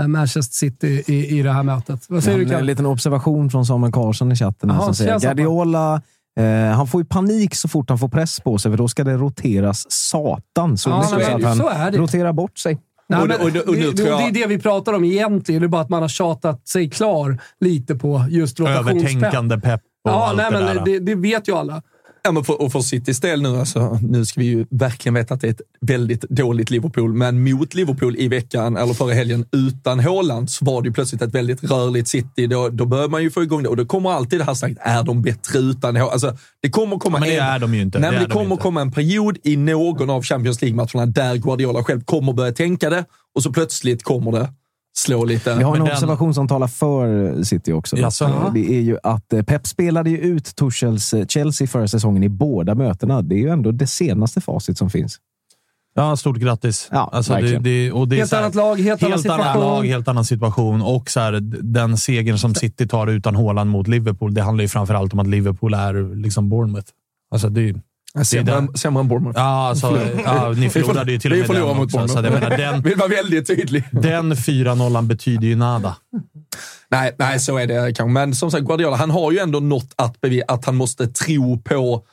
Manchester City i, i det här mötet? Vad säger Ja, du, En liten observation från Samuel Karlsson i chatten. Jaha, som säger, det? Guardiola eh, han får ju panik så fort han får press på sig, för då ska det roteras satan så Ja, mycket nej, så att men han så är det. roterar bort sig. Nej, Och- men och- och nu det, tror jag- det är det vi pratar om egentligen. Det är bara att man har tjatat sig klar lite på just rotationspepp. Övertänkande pepp och Ja, allt nej, det men där. det, det vet ju alla. Ja, men för, och för Citys del nu, alltså, nu ska vi ju verkligen veta att det är ett väldigt dåligt Liverpool, men mot Liverpool i veckan, eller förra helgen, utan Haaland, så var det ju plötsligt ett väldigt rörligt City. Då, då bör man ju få igång det och då kommer alltid det här snacket, är de bättre utan Haaland? Alltså, det kommer komma Men det en, är de ju inte. Nej, Det det de kommer inte. komma en period i någon av Champions League-matcherna där Guardiola själv kommer börja tänka det och så plötsligt kommer det slå lite. Vi har en Men den- observation som talar för City också. Jaså? Det är ju att eh, Pep spelade ju ut Tuchels eh, Chelsea förra säsongen i båda mötena. Det är ju ändå det senaste facit som finns. Ja, stort grattis. Ja, alltså, det, det, och det Helt här- annat lag, helt, annan Helt annat situation. lag, helt annan situation. Och så här, den segern som City tar utan Haaland mot Liverpool, det handlar ju framförallt om att Liverpool är liksom Bournemouth. Alltså, det, är- Sämre, sämre än Bournemouth. ja, alltså, ja, ni förlorade ju till och Vi med den mot också. Så jag menar, den, Vill vara väldigt tydlig. den 4-0 betyder ju nada. Nej, nej, så är det kanske. Men som sagt, Guardiola, han har ju ändå något att bevisa, att han måste tro på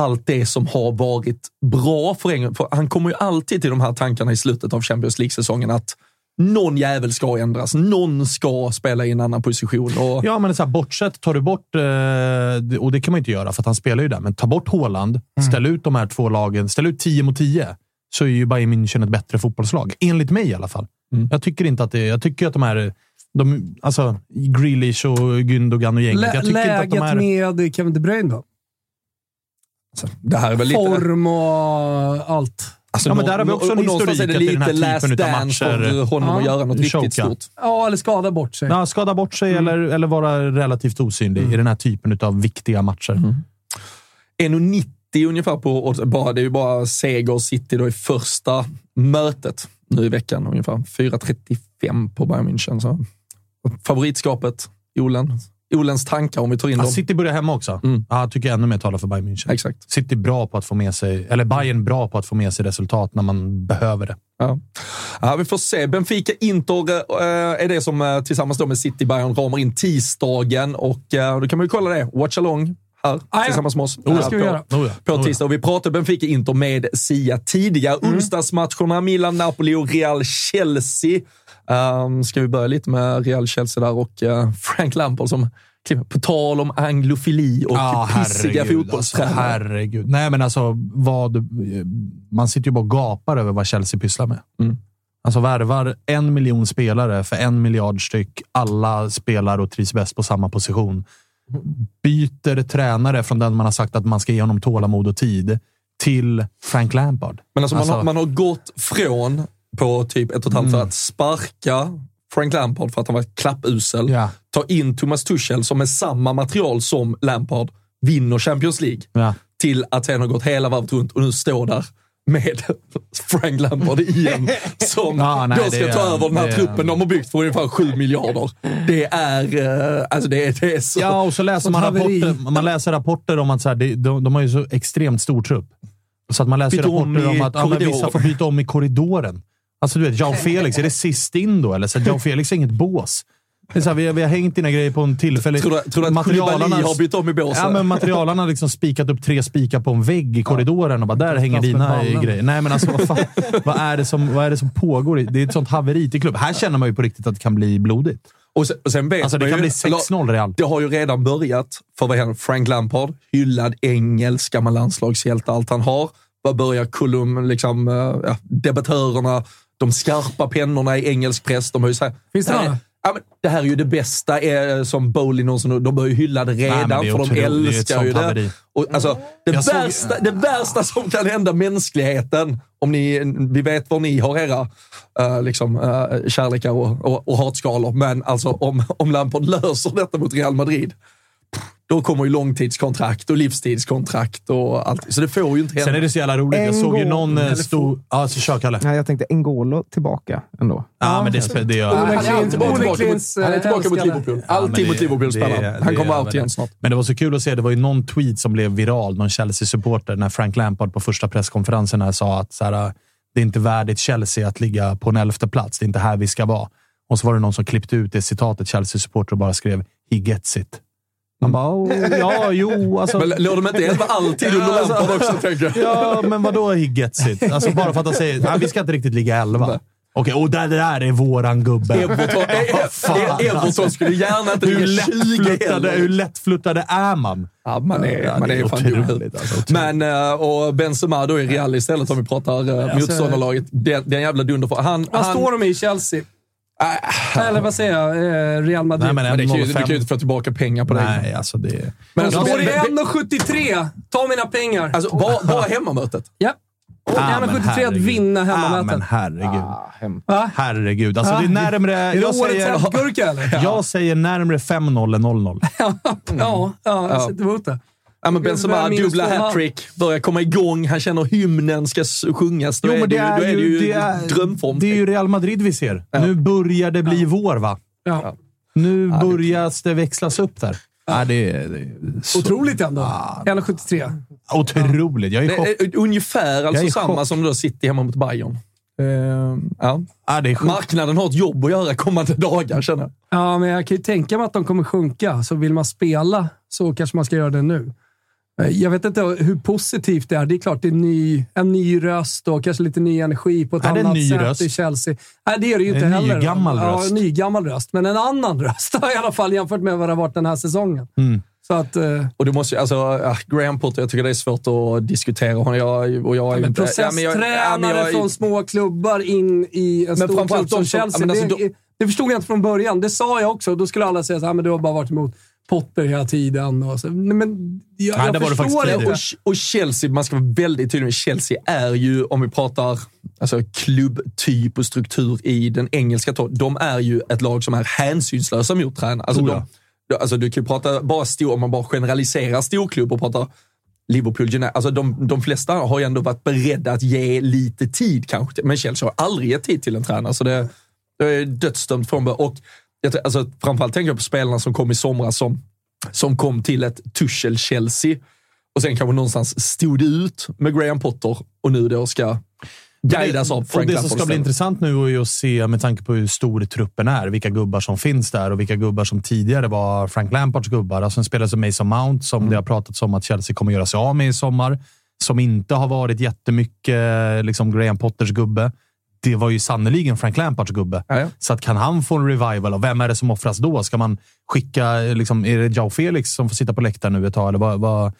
allt det som har varit bra för England. För han kommer ju alltid till de här tankarna i slutet av Champions League-säsongen att någon jävel ska ändras. Någon ska spela i en annan position. Och, Ja, men så här, bortsett, tar du bort, eh, och det kan man inte göra för att han spelar ju där, men ta bort Haaland, ställ ut de här två lagen, ställ ut 10 mot 10, så är ju Bayern München ett bättre fotbollslag. Enligt mig i alla fall. Jag tycker inte att det, jag tycker att de här, de, alltså Grealish och Gündogan och gänget, Lä- jag tycker inte att läget de är... med Kevin De Bruyne då? det här är väl lite... Form och allt. Alltså, Ja, men där har vi också en historik är det lite last dance matcher- för honom Ja, att göra något choka. riktigt stort. Ja, eller skada bort sig. Ja, skada bort sig eller, eller vara relativt osynlig i den här typen av viktiga matcher. 1,90 ungefär på bara, Det är ju bara seger City då i första mötet nu i veckan. Ungefär 4,35 på Bayern München. Så. Favoritskapet, Olen. Olens tankar om vi tar in Ja, dem. City börjar hemma också. Mm. Ja, jag tycker ännu mer talar för Bayern München. Exakt. City bra på att få med sig, eller Bayern bra på att få med sig resultat när man behöver det. Ja. Ja, vi får se. Benfica-Inter äh, är det som äh, tillsammans med City-Bayern ramar in tisdagen och äh, då kan man ju kolla det. Watch along här ja. tillsammans med oss. äh, ska vi på, göra. Oh ja, på oh tisdag. Och vi pratade Benfica-Inter med Sia tidigare. Mm. Onsdagsmatcherna Milan-Napoli och Real-Chelsea. Um, ska vi börja lite med Real-Chelsea där och äh, Frank Lampard som på tal om anglofili och Ja, pissiga herregud, fotbollstränare. Alltså, herregud. Nej, men alltså, vad, man sitter ju bara och gapar över vad Chelsea pysslar med. Mm. Alltså värvar en miljon spelare för en miljard styck. Alla spelar och trivs bäst på samma position. Byter tränare från den man har sagt att man ska ge honom tålamod och tid till Frank Lampard. Men alltså, Man, har, man har gått från, på typ ett och ett halvt Mm. att sparka Frank Lampard för att han var klappusel. Ja. Ta in Thomas Tuchel som med samma material som Lampard vinner Champions League. Ja. Till att sen ha gått hela varvet runt och nu står där med Frank Lampard igen. Som Ja, nej, då ska ta över den här truppen de har byggt för ungefär 7 miljarder. Det är, eh, alltså det är, det är så... Ja, och så läser man rapporter, man läser rapporter om att så här, det, de, de har ju så extremt stor trupp. Så att man läser rapporter om att ja, vissa får byta om i korridoren. Alltså du vet, Jean Felix, är det sist in då? Eller så Jean Felix är inget bås. Det är så här, vi, har, vi har hängt dina grejer på en tillfällig... Tror du, tror du att materialarna- har bytt om i båset? Ja, men materialarna har liksom spikat upp tre spikar på en vägg i korridoren och bara där hänger dina grejer. Nej, men alltså vad, fan, vad, är det som, vad är det som pågår? Det är ett sånt haveri till klubb. Här känner man ju på riktigt att det kan bli blodigt. Och sen, och sen vet Alltså det man kan ju- bli 6-0 Real. Det har ju redan börjat för vad heter Frank Lampard, hyllad engelsk, gammal landslagshjälte, allt han har. Vad börjar kolumn, liksom, eh, ja, debattörerna, de skarpa pennorna i engelsk press, de har ju sagt... Finns det här, är- några? ja, det här är ju det bästa eh, som Bowling någonsin... De börjar ju hylla det redan, det är för de. Det är älskar ju det. haveri. Och, alltså, det, Jag såg- värsta, det värsta som kan hända mänskligheten, om ni, vi vet var ni har era eh, liksom, eh, kärlekar och, och, och hatskalor, men alltså om, om Lampard löser detta mot Real Madrid, då kommer ju långtidskontrakt och livstidskontrakt och allt. Så det får ju inte hända. Sen är det så jävla roligt. Jag såg ju någon eh, Eller stor... Ja, så kör Kalle. Nej, jag tänkte Ngolo tillbaka ändå. Ja, men det, det gör Han är alltid tillbaka, mot, han är tillbaka mot älskade. Liverpool. Alltid men mot det- Liverpool spelar han. kommer out igen snart. Men det var så kul att se. Det var ju någon tweet som blev viral. Någon Chelsea-supporter när Frank Lampard på första presskonferensen här sa att så här, det är inte värdigt Chelsea att ligga på en elfte plats. Det är inte här vi ska vara. Och så var det någon som klippte ut det citatet, Chelsea-supporter, och bara skrev “He gets it”. Man bara, oh, ja, jo, alltså... Men låg de inte elva alltid under Lampard också, tänker jag? Ja, men vadå he gets it? Alltså bara för att de säger att vi ska inte riktigt ligga elva. Okej, och det där är våran gubbe. Everton, Vad fan, Everton skulle gärna inte hur ligga 20 lättfluttade, heller. hur lättfluttade är man? Ja, man är, Ja, man är, är fan otroligt, alltså, otroligt. Men, eh, och Benzema då i Real istället om vi pratar uh, Alltså- motståndarlaget. Den, den jävla dunder. Han, han, Vad står de i Chelsea? Eller vad säger jag? Eh, Real Madrid. Nej, men men det kan ju, du 1,05. kan ju inte få tillbaka pengar på det. Nej, alltså det... Men alltså, står Ben- 1,73. Ta mina pengar. alltså bara, bara hemmamötet. ja. Och Ah, men 1,73 att vinna Ah, hemmamötet. men herregud. Va? Herregud. Alltså, Ah, det är närmre... Är det Jag årets säger, eller? jag säger närmre 5-0 än 0-0. Ja, ja, jag Ja. sätter emot det. Ja, men Benzema, dubbla hattrick, börjar komma igång, han känner hymnen ska sjungas. Då, är, det ju, då är det ju det är- drömform. Det är ju Real Madrid vi ser. Nu börjar det bli vår, va? Ja. Nu börjar det växlas upp där. Ja, det, är, det är så Otroligt ändå. 1,73. otroligt. Jag är i Det chock. är ungefär alltså är samma chock. som då City hemma mot Bayern. Eh, ja. Ja, det är sjukt. Marknaden har ett jobb att göra kommande dagar, känner jag. Ja, men jag kan ju tänka mig att de kommer sjunka. Så vill man spela så kanske man ska göra det nu. Eh, Jag vet inte hur positivt det är. Det är klart det är ny, en ny röst och kanske lite ny energi på ett Är en annat sätt röst? i Chelsea. Nej, det är det ju inte En heller. nygammal ja, röst. en nygammal röst. Men en annan röst i alla fall jämfört med vad det har varit den här säsongen. Mm. Så att... eh, Och du måste alltså, ja, Graham Potter, jag tycker det är svårt att diskutera honom. Jag, och jag Men inte- ja, men jag- processtränare ja, men jag- från små klubbar in i en Men stor klubb som Chelsea. ja, men alltså det, det förstod jag inte från början. Det sa jag också. Då skulle alla säga så här, men du har bara varit emot Potter hela tiden. Och så. Nej, men jag, Nej, jag det var det förstår inte. och, och Chelsea, man ska vara väldigt tydlig med, Chelsea är ju, om vi pratar alltså, klubbtyp och struktur i den engelska de är ju ett lag som är hänsynslösa mot tränare. Alltså, Oh, de- alltså, du kan ju prata bara stor, om man bara generaliserar storklubb och pratar Liverpool, United, alltså de, de flesta har ju ändå varit beredda att ge lite tid kanske, men Chelsea har aldrig gett tid till en tränare, så det, det är dödsdömt från början. Jag, alltså, framförallt tänker jag på spelarna som kom i somras som, som kom till ett Tuchel-Chelsea och sen kanske någonstans stod ut med Graham Potter och nu då ska guidas av Frank Det som ska bli intressant nu är ju att se, med tanke på hur stor truppen är, vilka gubbar som finns där och vilka gubbar som tidigare var Frank Lampards gubbar. Alltså en spelare som Mason Mount, som det har pratats om att Chelsea kommer göra sig av med i sommar, som inte har varit jättemycket liksom Graham Potters gubbe. Det var ju sannoliken Frank Lampards gubbe. Ja, ja. Så att kan han få en revival, och vem är det som offras då? Ska man skicka, liksom, är det Jao Felix som får sitta på läktaren nu ett tag? Eller vad, vad,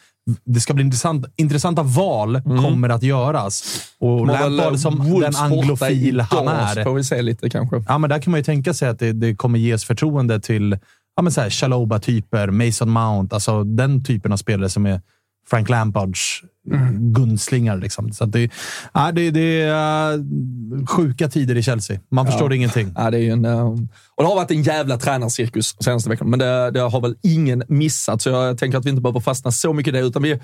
det ska bli intressant. Intressanta val kommer att göras. Och Lampard som Wolves den anglofil han är. Får vi se lite kanske. Ja, men där kan man ju tänka sig att det, det kommer ges förtroende till ja, men så här, Chaloba-typer, Mason Mount, alltså den typen av spelare som är Frank Lampards Mm. gundslingar. Liksom. Så det, ja, det, det är uh, sjuka tider i Chelsea. Man förstår ingenting. Ja, det är en, eh, och det har varit en jävla tränarcirkus senaste veckan, men det, det har väl ingen missat. Så jag tänker att vi inte behöver fastna så mycket i det, utan vi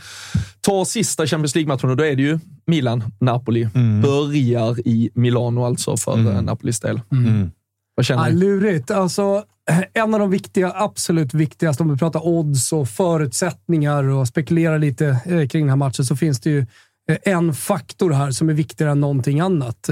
tar sista Champions League-matchen och då är det ju Milan-Napoli. Mm. Börjar i Milano alltså för mm. Napolis del. Vad känner Ja, ni? lurigt. Alltså, en av de viktiga, absolut viktigaste, om vi pratar odds och förutsättningar och spekulerar lite eh, kring den här matchen, så finns det ju eh, en faktor här som är viktigare än någonting annat.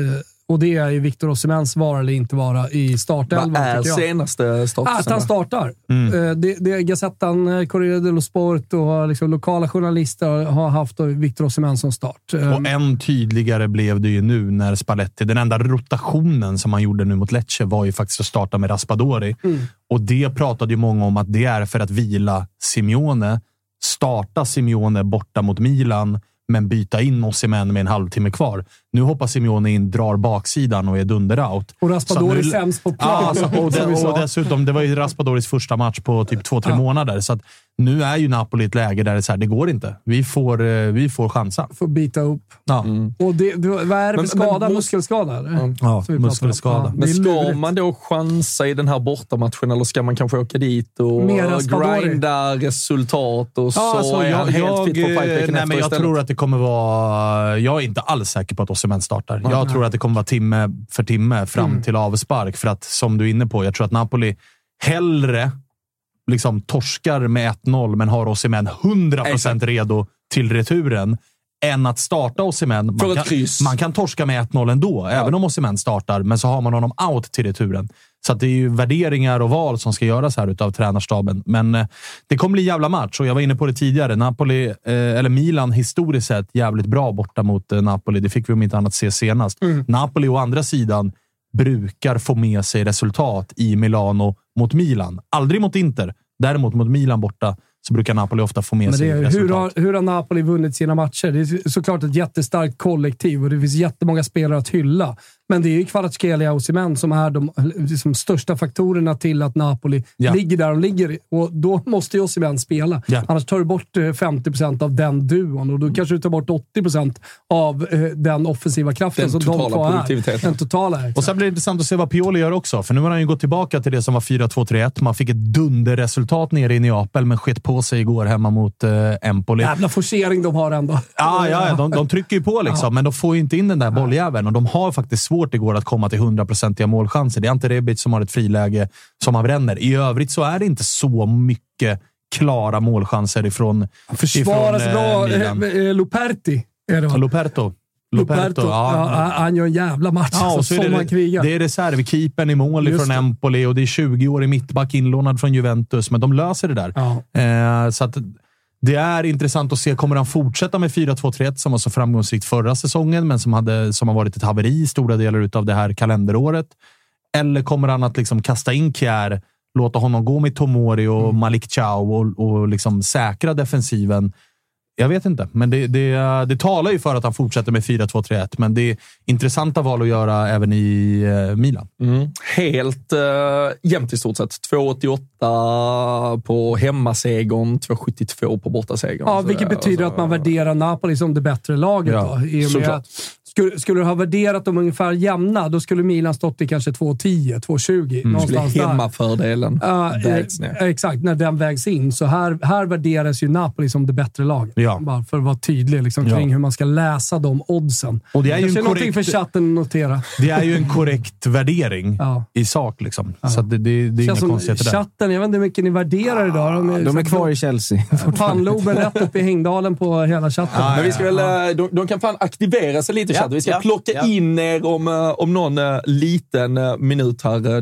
Eh, Och det är ju Victor Osimhens vara eller inte vara i startelvan. Vad är senaste statusen? Att han startar. Eh, Det, det Gazettan, eh, Corriere dello Sport och liksom lokala journalister har haft Victor Osimhen som start. Eh, Och än tydligare blev det ju nu när Spalletti, den enda rotationen som han gjorde nu mot Lecce var ju faktiskt att starta med Raspadori. Mm. Och det pratade ju många om att det är för att vila Simeone. Starta Simeone borta mot Milan, men byta in Osimhen med en halvtimme kvar. Nu hoppar Simeone in, drar baksidan och är dunder-out. Och Raspadori nu- sämst på plan. Ja, alltså, och, sa. och dessutom, det var ju Raspadoris första match på typ två, tre Ja. månader. Så att nu är ju Napoli i ett läge där det, är så här, det går inte. Vi får, eh, vi får chansa. Får bita upp. Ja. Och det, det, vad är det Men- för skada? men- Muskelskada? Eller? Ja, om. muskelskada. Ja, Men ska man då chansa i den här bortamatchen eller ska man kanske åka dit och grinda resultat och så Ja, alltså, är jag, han helt jag, fit veckan nej, men jag istället? tror att det kommer vara... Jag är inte alls säker på att Osimhen startar. Jag tror att det kommer vara timme för timme fram Mm. till avspark. För att, som du är inne på, jag tror att Napoli hellre liksom torskar med 1-0, men har Osimhen 100% redo till returen, än att starta Osimhen. Man kan, kryss. man kan torska med 1-0 ändå, även om Osimhen startar, men så har man honom out till returen. Så det är ju värderingar och val som ska göras här utav tränarstaben. Men eh, det kommer bli en jävla match och jag var inne på det tidigare. Napoli, eh, eller Milan historiskt sett jävligt bra borta mot eh, Napoli. Det fick vi om inte annat se senast. Napoli å andra sidan brukar få med sig resultat i Milano mot Milan. Aldrig mot Inter. Däremot mot Milan borta så brukar Napoli ofta få med Men det sig resultat. hur, har, hur har Napoli vunnit sina matcher? Det är såklart ett jättestarkt kollektiv och det finns jättemånga spelare att hylla. Men det är ju Kvaratskhelia och Osimhen som är de liksom, största faktorerna till att Napoli Ja. ligger där de ligger. Och då måste ju Osimhen spela. Ja. Annars tar du bort eh, 50% av den duon och då kanske du tar bort 80% av eh, den offensiva kraften Den som de två är. Den totala, exakt. Och sen blir det intressant att se vad Pioli gör också, för nu har han ju gått tillbaka till det som var 4-2-3-1. Man fick ett dunderresultat nere i Neapel, men sket på sig igår hemma mot eh, Empoli. Jävla forcering de har ändå. Ja, ja, ja de, de trycker ju på liksom, men de får ju inte in den där bolljäveln och de har faktiskt svårt igår att komma till hundraprocentiga målchanser. Det är Ante Rebic som har ett friläge som han bränner. I övrigt så är det inte så mycket klara målchanser ifrån, Försvaras ifrån bra. Milan. Eh, eh, Luperti är det va? Luperto. Luperto. Ja, han gör en jävla match Ja, alltså, som han det, krigar. det är reservkeepern i mål Just från. Empoli och det är 20-årig mittback inlånad från Juventus, men de löser det där. Ja. Eh, så att det är intressant att se. Kommer han fortsätta med 4-2-3-1 som var så framgångsrikt förra säsongen, men som, hade, som har varit ett haveri stora delar av det här kalenderåret? Eller kommer han att liksom kasta in Kjär, låta honom gå med Tomori och Mm. Malik Chow och, och liksom säkra defensiven? Jag vet inte, men det, det, det talar ju för att han fortsätter med 4-2-3-1, men det är intressanta val att göra även i eh, Milan. Mm. Helt uh, jämnt i stort sett. 2,88 på hemmasegern, 2,72 på bortasegern. Ja, Så vilket det- betyder alltså- att man värderar Napoli som det bättre laget. Ja, då, i och med att skulle, skulle du ha värderat dem ungefär jämna, då skulle Milan stått i kanske 2,10, 2,20. Mm. Någonstans Skulle hemmafördelen Ja, vägs eh, ner. Exakt, när den vägs in. Så här, här värderas ju Napoli som det bättre laget. Ja. Bara för att vara tydlig liksom, Ja. kring hur man ska läsa de oddsen. Och det är ju Kanske en någonting korrekt- för chatten att notera. Det är ju en korrekt värdering Ja. i sak. Liksom. Så det, det, det är inga konstigheter där. chatten, jag vet inte hur mycket ni värderar idag. De De är kvar i Chelsea. Pannloben rätt upp i hängdalen på hela chatten. Men vi ska väl, eh, de, de kan fan aktivera sig lite Ja, chatten. Vi ska ja, plocka ja. in er om, eh, om någon eh, liten eh, minut här. Det,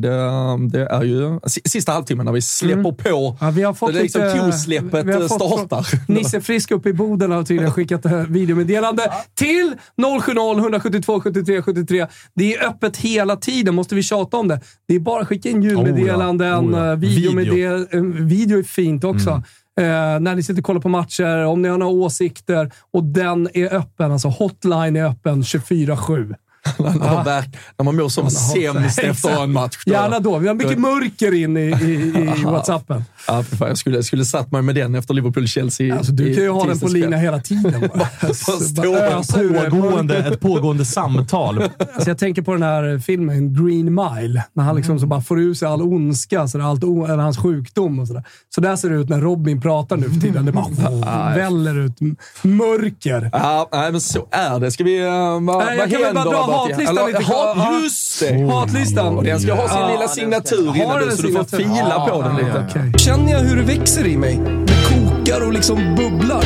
det är ju si- sista halvtimmen när vi släpper på. Mm. Ja, vi har fått det är liksom lite- kosläppet vi har fått startar. Nisse Frisk uppe i Boden har tydligen skickat videomeddelande till 070 172 73 73. Det är öppet hela tiden. Måste vi tjata om det? Det är bara att skicka in ljudmeddelanden, Oh ja. Oh ja. Video. video är fint också. Mm. Eh, när ni sitter och kollar på matcher, om ni har några åsikter. Och den är öppen. Alltså hotline är öppen 24-7. när, man verk, när man mår som sämst efter en match. då- Gärna då. Vi har mycket mörker in i, i, i Whatsappen. Ja, för fan, jag skulle, jag skulle satt mig med den efter Liverpool-Chelsea. Alltså, du i kan ju ha den på lina hela tiden. bara. Alltså, bara. Pågående, ett pågående samtal. Alltså jag tänker på den här filmen Green Mile, när han liksom så bara får ur sig all ondska, så där, allt, eller hans sjukdom och sådär. Så där ser det ut när Robin pratar nu för tiden. Det bara väller ut mörker. Ja, nej, men så är det. Ska vi... Uh, vad, Nej, vad händer? Hatlistan lite Ja. Just det! Hatlistan. Och den ska ha sin Ja, lilla signatur innan den du, så du får fila på den lite. Okej. Känner jag hur det växer i mig? Det kokar och liksom bubblar.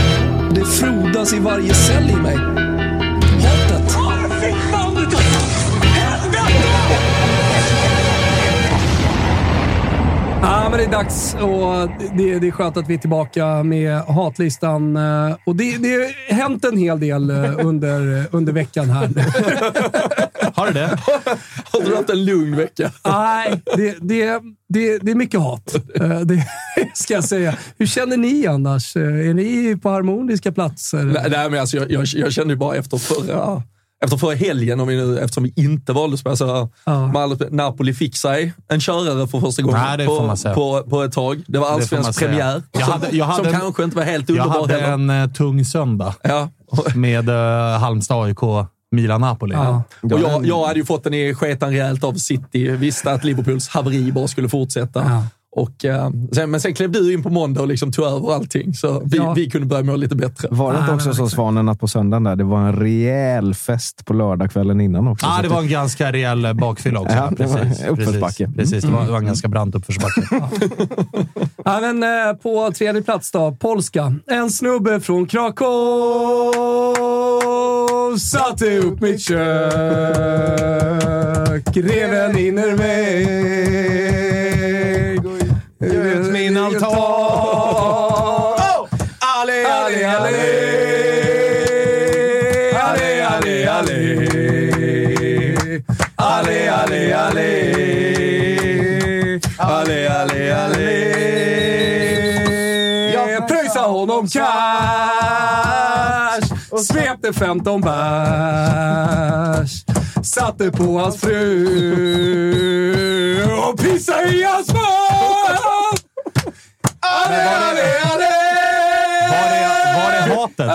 Det frodas i varje cell i mig. Ja, men det är dags och det, det är skönt att vi är tillbaka med hatlistan. eh, Och det, det har hänt en hel del eh, under, under veckan här. Har du det? Har du haft en lugn vecka? Nej, det, det, det, det är mycket hat. Eh, Det ska jag säga. Hur känner ni annars? Eh, Är ni på harmoniska platser? Nej, nej, men alltså, jag, jag, jag kände ju bara efter förra, efter förra helgen, om vi nu, eftersom vi inte valde att spela, så Ja. Napoli fick sig en körare för första gången Nej, på, på, på ett tag. Det var allsvensk premiär, Jag som, hade- jag hade som en- kanske inte var helt Jag underbar hade heller. en eh, tung söndag Ja. med uh, Halmstad AIK, Milan-Napoli. Ja. Och jag, jag hade ju fått den i sketan rejält av City. Visste att Liverpools haveri bara skulle fortsätta. Och, eh, sen, men sen klev du in på måndag och liksom tog över allting, så vi, Ja. vi kunde börja må lite bättre. Var det inte Nej, också så Svanen att på söndagen där, det var en rejäl fest på lördagskvällen innan också? Ja, Så det var en ganska rejäl eh, bakfylla också. Ja, det var precis, uppförsbacke. Precis, precis. Det, var, det var en ganska brant uppförsbacke. Ja, men, eh, på tredje plats då, polska. En snubbe från Krakow satte upp mitt kök. Rev en innervägg ta. Oh! Allé, allé, allé. Allé, allé, allé. Allé, allé, allé. Allé. Jag pröjsar honom cash. Svepte 15 bärs. Satte på hans fru och pissade i hans mun. Ale, ale, ale! Var är, var är hatet?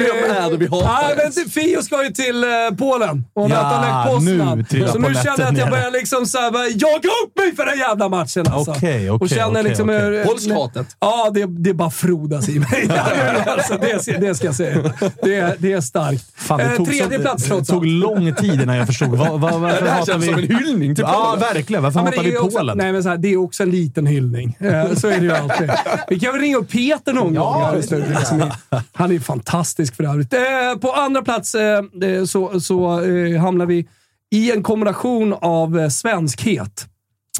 Vem är det vi hatar? Nej, men det- Fio ska ju till eh, Polen och Ja, möta Lech Poznan. nu Så nu känner jag att jag ner. börjar liksom så här, jaga upp mig för den jävla matchen. Alltså. Okej, och okej, känner okej, liksom hur- Polskhatet. Ja, det, det bara frodas i mig. alltså, det, det ska jag säga. Det, det är starkt. Fan, det Eh, tog, tredje så, plats det trots tog allt. lång tid innan jag förstod. Vad, vad, varför Det här hatar känns vi... som en hyllning till Ja, Polen. verkligen. Varför Ja, hatar det vi är också, Polen? nej, men så här, det är också en liten hyllning. Eh, Så är det ju alltid. Vi kan väl ringa upp Peter någon gång här i studion. Liksom. Han är fantastisk för övrigt. Eh, På andra plats eh, så, så eh, hamnar vi i en kombination av eh, svenskhet.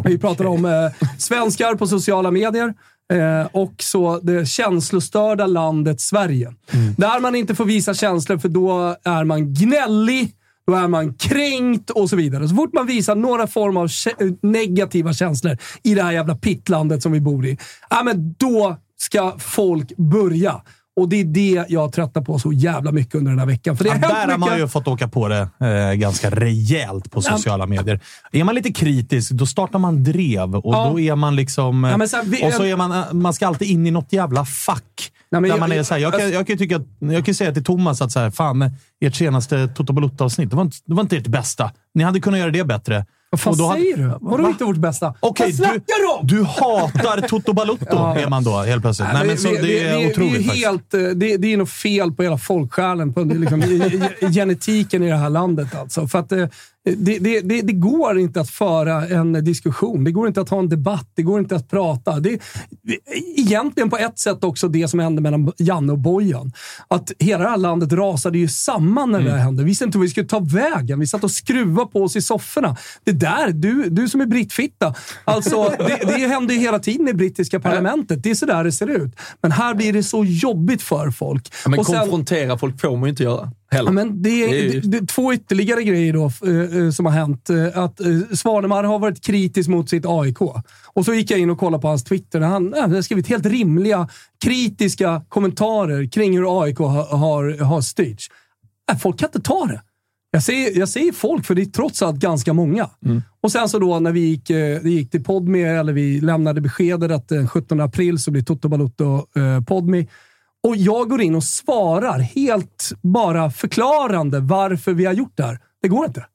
Vi pratar om eh, svenskar på sociala medier eh, och så det känslostörda landet Sverige. Där man inte får visa känslor för då är man gnällig, då är man kränkt och så vidare. Så fort man visar några form av negativa känslor i det här jävla pittlandet som vi bor i, ja, men då ska folk börja. Och det är det jag tröttnar på så jävla mycket under den här veckan. För det Ja, där hänt har man mycket. ju fått åka på det eh, ganska rejält på sociala medier. Är man lite kritisk, då startar man drev och Ja. då är man liksom... eh, Ja, så här, vi- och så är man, eh, man ska alltid in i något jävla fack. Nej, men där jag- man är så här, jag, kan, alltså- jag, kan ju tycka att, jag kan säga till Thomas att så här, fan, ert senaste Toto Balutta-avsnitt, det, var inte- det var inte ert bästa. Ni hade kunnat göra det bättre. Vad fan Och då hade- säger du? Vadå Va? inte vårt bästa? Okej, snackar du du, hatar Toto Balutto, Ja. är man då helt plötsligt. Nej, men så, vi- det vi- är vi- otroligt vi är helt, eh, det, det är nog fel på hela folksjälen, på liksom, genetiken i det här landet. Alltså. För att, eh, det, det, det, det går inte att föra en diskussion. Det går inte att ha en debatt. Det går inte att prata. Det, egentligen på ett sätt också det som hände mellan Janne och Bojan. Att hela det här landet rasade ju samman när det Mm. här hände. Vi visste inte hur vi skulle ta vägen. Vi satt och skruvade på oss i sofforna. Det där, du, du som är brittfitta. Alltså, det, det händer ju hela tiden i brittiska parlamentet. Det är sådär det ser ut. Men här blir det så jobbigt för folk. Ja, men Och sen- konfrontera folk får man ju inte göra. Heller. Ja, men det, är, Det är det, två ytterligare grejer då, eh, eh, som har hänt. Eh, Att eh, Svanemar har varit kritisk mot sitt AIK. Och så gick jag in och kollade på hans Twitter. Han, eh, han har skrivit helt rimliga, kritiska kommentarer kring hur AIK har, har, har styrts. Äh, folk kan inte ta det. Jag säger, jag säger folk, för det är trots allt ganska många. Och sen så då när vi gick, eh, det gick till Podme, eller vi lämnade beskedet att den 17 april så blir Toto Balotto eh, Podme. Och jag går in och svarar helt bara förklarande varför vi har gjort det här. Det går inte.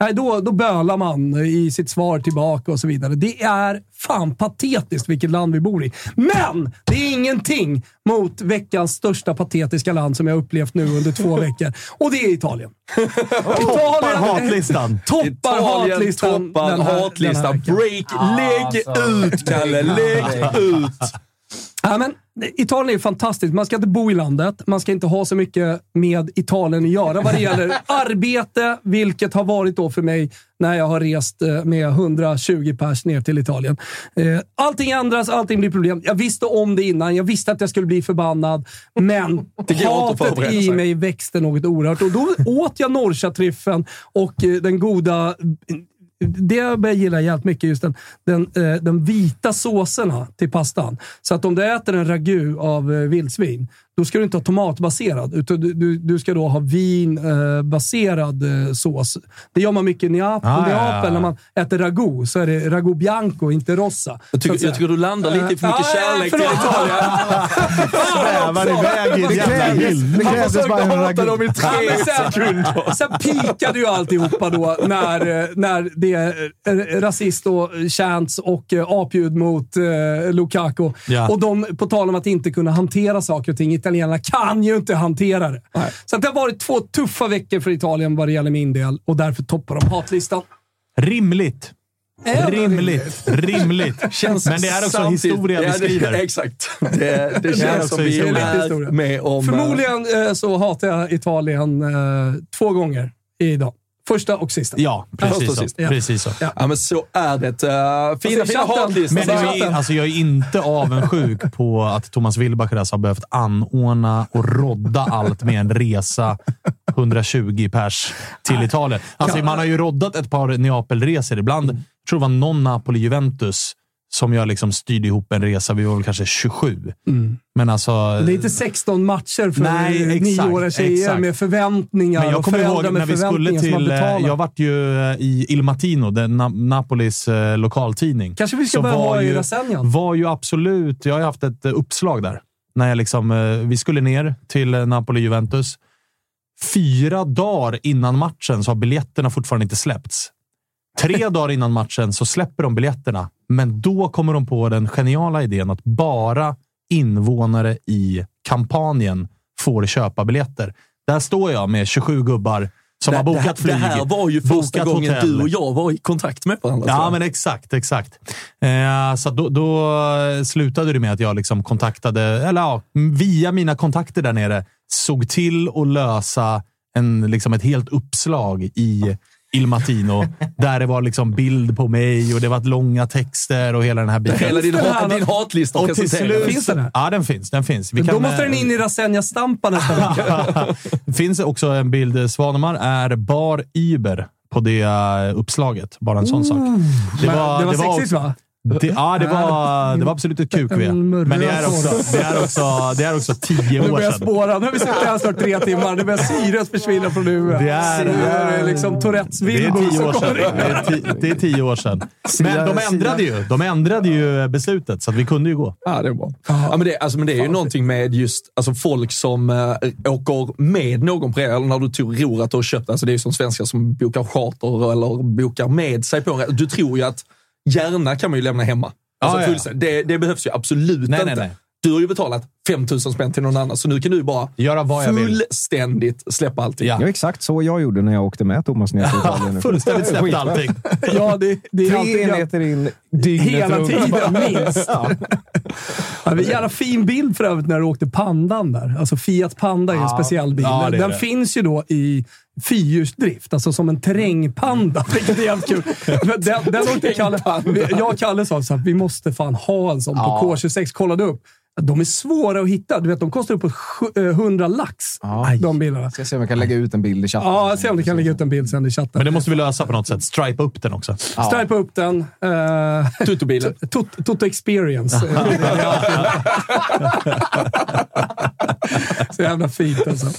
Nej, då, då bölar man i sitt svar tillbaka och så vidare. Det är fan patetiskt vilket land vi bor i. Men det är ingenting mot veckans största patetiska land som jag har upplevt nu under två veckor. Och det är Italien. Toppar hatlistan. Toppar hatlistan. toppar den här- den här hatlistan. Break, lägg ut Kalle, lägg ut! Ja, men Italien är fantastiskt. Man ska inte bo i landet. Man ska inte ha så mycket med Italien att göra vad det gäller arbete, vilket har varit då för mig när jag har rest eh, med 120 pers ner till Italien. Eh, Allting ändras, allting blir problem. Jag visste om det innan. Jag visste att jag skulle bli förbannad, men hatet i mig växte något oerhört. Och då åt jag norrköttryffeln och eh, den goda det jag börjar gilla jävligt mycket just den, den, eh, den vita såserna till pastan. Så att om du äter en ragu av eh, vildsvin, då ska du inte ha tomatbaserad, utan du, du, du ska då ha vinbaserad eh, sås. Det gör man mycket i Ah, ja, Neapel. ja, ja. När man äter ragu så är det ragu bianco, inte rossa. Jag tycker, jag tycker du landar lite för mycket ja, kärlek till. Italien. Svävar iväg i ett Det jävla det Han krävdes försökte bara en hata dem i tre sekunder. sen pikade ju alltihopa då när, eh, när det är eh, rasist och chants och eh, apljud mot eh, Lukaku. Ja. Och de, på tal om att inte kunna hantera saker och ting. Italienarna kan ju inte hantera det. Så att det har varit två tuffa veckor för Italien vad det gäller min del och därför toppar de hatlistan. Rimligt. Det Rimligt. Rimligt. Känns Men det är också samtidigt- historia vi Ja, det- skriver. Exakt. Det, det är känns som vi är med om... eh, Förmodligen eh, så hatar jag Italien eh, två gånger idag. Första och sista. Ja, precis och så. sist. Ja. Precis så. Ja. Ja, men så är det. Uh, fina, Och så fina hatlistor. Men jag är, alltså, jag är inte avundsjuk på att Thomas Wilbacher har behövt anordna och rodda allt med en resa 120 pers till Italien. Alltså, man har ju roddat ett par Neapelresor ibland. Jag tror det var någon Napoli-Juventus som jag liksom styrde ihop en resa. Vi var väl kanske 27. Mm. Men alltså... Det är inte 16 matcher för Nej, exakt, nioåriga tjejer exakt. med förväntningar Men jag och kommer ihåg när vi skulle till... eh. Jag vart ju eh, i Il Mattino, den Na- Napolis eh, lokaltidning. Kanske vi ska börja ha i Rasenjan. var ju absolut... Jag har haft ett uppslag där. När jag liksom, eh, vi skulle ner till Napoli-Juventus. Fyra dagar innan matchen så har biljetterna fortfarande inte släppts. Tre dagar innan matchen så släpper de biljetterna, men då kommer de på den geniala idén att bara invånare i kampanjen får köpa biljetter. Där står jag med 27 gubbar som har bokat det, här- flyg. Det här var ju första gången hotell. du och jag var i kontakt med varandra. Ja, men exakt, exakt. Eh, så då, då slutade det med att jag liksom kontaktade, eller ja, via mina kontakter där nere, såg till att lösa en, liksom ett helt uppslag i Il Mattino. där det var liksom bild på mig och det var långa texter och hela den här biten. Hela din, hat, din hatlista Och till slut... Finns den här? Ja, den finns. Den finns. Vi Då kan, måste eh, den in i Rasenja-stampa nästa vecka. det finns också en bild. Svanemar är bar Uber på det eh, uppslaget. Bara en sån sak. Men det var sexigt, va? Det, ja, det var, det var absolut ett QQ. Murra Men det är, också, det, är också, det är också tio Nu år börjar jag sedan. spåra. Nu har vi suttit här snart tre timmar. Nu börjar syret försvinna från huvudet. Det är- Nu är det liksom är tio som år sedan. kommer Det är, ti, det är tio år sedan. Men de ändrade ju, de ändrade ju beslutet, så att vi kunde ju gå. Ja, det är bra. Ja, men, det, alltså, men det är ju någonting med just alltså, folk som äh, åker med någon på det, eller när du tror att du har köpt, alltså det är ju som svenskar som bokar charter eller bokar med sig på en. Du tror ju att gärna kan man ju lämna hemma. Alltså, Ja, ja. fullständigt. det, det behövs ju absolut Nej, inte. nej, nej. Du har ju betalat 5 000 spänn till någon annan, så nu kan du bara Göra vad jag vill. fullständigt släppa allting. Ja. Ja, exakt så jag gjorde när jag åkte med Thomas ner till Italien. nu. Fullständigt släppt allting. Ja, det, det är Tre alltid enheter in, dygnet Hela runt. tiden, minst. Ja. Ja, en jävla fin bild för övrigt när du åkte Pandan där. Alltså Fiat Panda är en Ja. speciell bil. Ja, det är Den det. finns ju då i fyrhjulsdrift, alltså som en terrängpanda, vilket är jävligt kul. Den, den åkte Kalle, jag och Kalle sa så här, vi måste fan ha en sån på K26. Kollade upp. De är svåra att hitta. Du vet, de kostar uppåt sju- eh, 100 lax, Ja. de bilarna. Ska se om jag kan lägga ut en bild i chatten. Ja, se om du kan lägga ut en bild sen i chatten. Men det måste vi lösa på något sätt. Stripa upp den också. Ja. Stripa upp den. Uh, Tuttobilen. Toto, Experience. Så jävla fint alltså. Eh,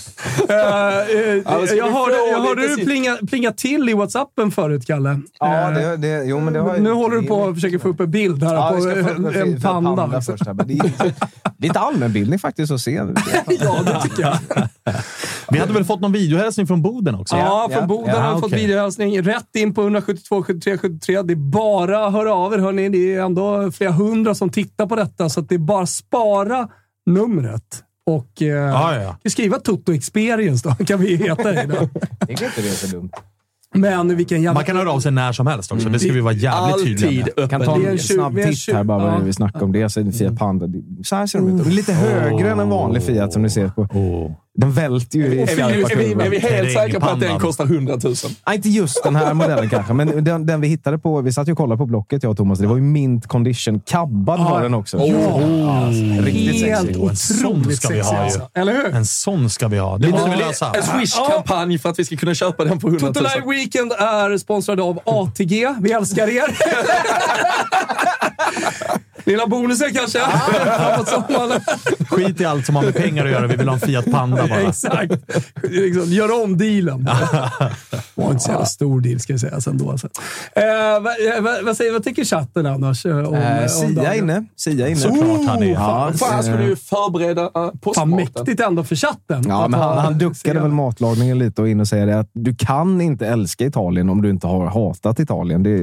men ska jag hörde, jag hörde du plinga, plinga till i WhatsAppen förut, Kalle. Ja, Eh, det, det, jo, men det har nu håller du på att försöka få upp en bild här Ja, på en, en, panda. panda först. Här. Men Det är lite allmänbildning faktiskt att se. ja, det tycker jag. Vi hade väl fått någon videohälsning från Boden också? Ja, från ja. Boden Ja, har vi fått okej. videohälsning. Rätt in på 172 73 73. Det är bara att höra av er. Hörni. Det är ändå flera hundra som tittar på detta, så att det är bara spara numret. Och eh, Ja, ja, skriva Toto Experience då, kan vi heta det. Det är inte det så dumt. Men vilken jävla... Man kan höra av sig när som helst också. Det ska vi vara jävligt tydliga med. Kan ta en en snabb en titt här bara ja. vi snackar om det. Så är det Fiat Panda. Så här ser de ut. De är lite högre än en vanlig Fiat som ni ser på. Den välter ju i Är vi, skarpa är, vi, är vi helt säkra på att den kostar 100 000? Nej, inte just den här modellen kanske, men den, den vi hittade på... Vi satt ju och kollade på Blocket, jag och Thomas. Det var ju mint condition. Kabbad var den också. Ja, Riktigt helt sexig. Och en sån otroligt ska vi sexig ha ju. alltså. Eller hur? En sån ska vi ha. Det måste vi lösa. En Swish-kampanj för att vi ska kunna köpa den för 100 000. Toto Live Weekend är sponsrad av ATG. Vi älskar er! Lilla bonusen kanske? Skit i allt som har med pengar att göra. Vi vill ha en Fiat Panda bara. Exakt. Liksom, gör om dealen. Det var inte så jävla stor deal ska jag säga ändå. Alltså. Eh, vad, eh, vad, vad, säger, vad tycker chatten annars? eh, Om, Eh, om Sia dagen? inne. Sia inne. Såklart han är. Ja, Fan, ska eh, du förbereda uh, Fan, mäktigt ändå för chatten. Ja, men ha- han, han duckade väl matlagningen lite och in och säger det att du kan inte älska Italien om du inte har hatat Italien. Det, är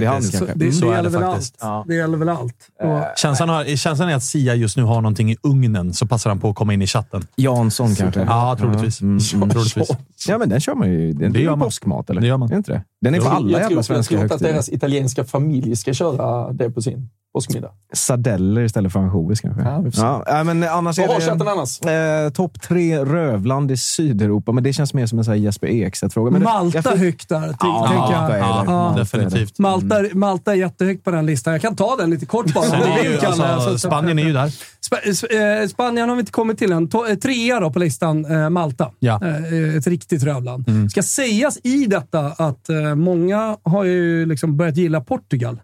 det hand. Så, kanske. det, det är gäller väl. Det gäller väl allt. Och, Känslan, har, känslan är att Sia just nu har någonting i ugnen, så passar han på att komma in i chatten. Jansson kanske? Ja, troligtvis. Mm, mm. troligtvis. Ja, men den kör man ju. Den, det är gör ju man. påskmat, eller? Det gör man. Är inte det? Den är på Jag, alla jag, jävla tror, jag svenska tror inte att deras italienska familj ska köra det på sin påskmiddag. Sardeller istället för ansjovis kanske. Ja, vi får se. Ja, men annars Vad har är chatten det annars? eh, topp tre rövland i Sydeuropa, men det känns mer som en här Jesper Ekstedt-fråga. Men det- Malta jag fick- högt där, Ja, tänker Malta är jag. det. Ja. Malta är det. Definitivt. Malta, Malta är jättehögt på den listan. Jag kan ta den lite kort bara. Sen är ju, alltså, Så- så- Spanien är ju där. Sp- Sp- eh, Spanien har vi inte kommit till än. To- eh, Trea då på listan, eh, Malta. Ja. Eh, Ett riktigt rövland. Ska sägas i detta att eh, många har ju liksom börjat gilla Portugal.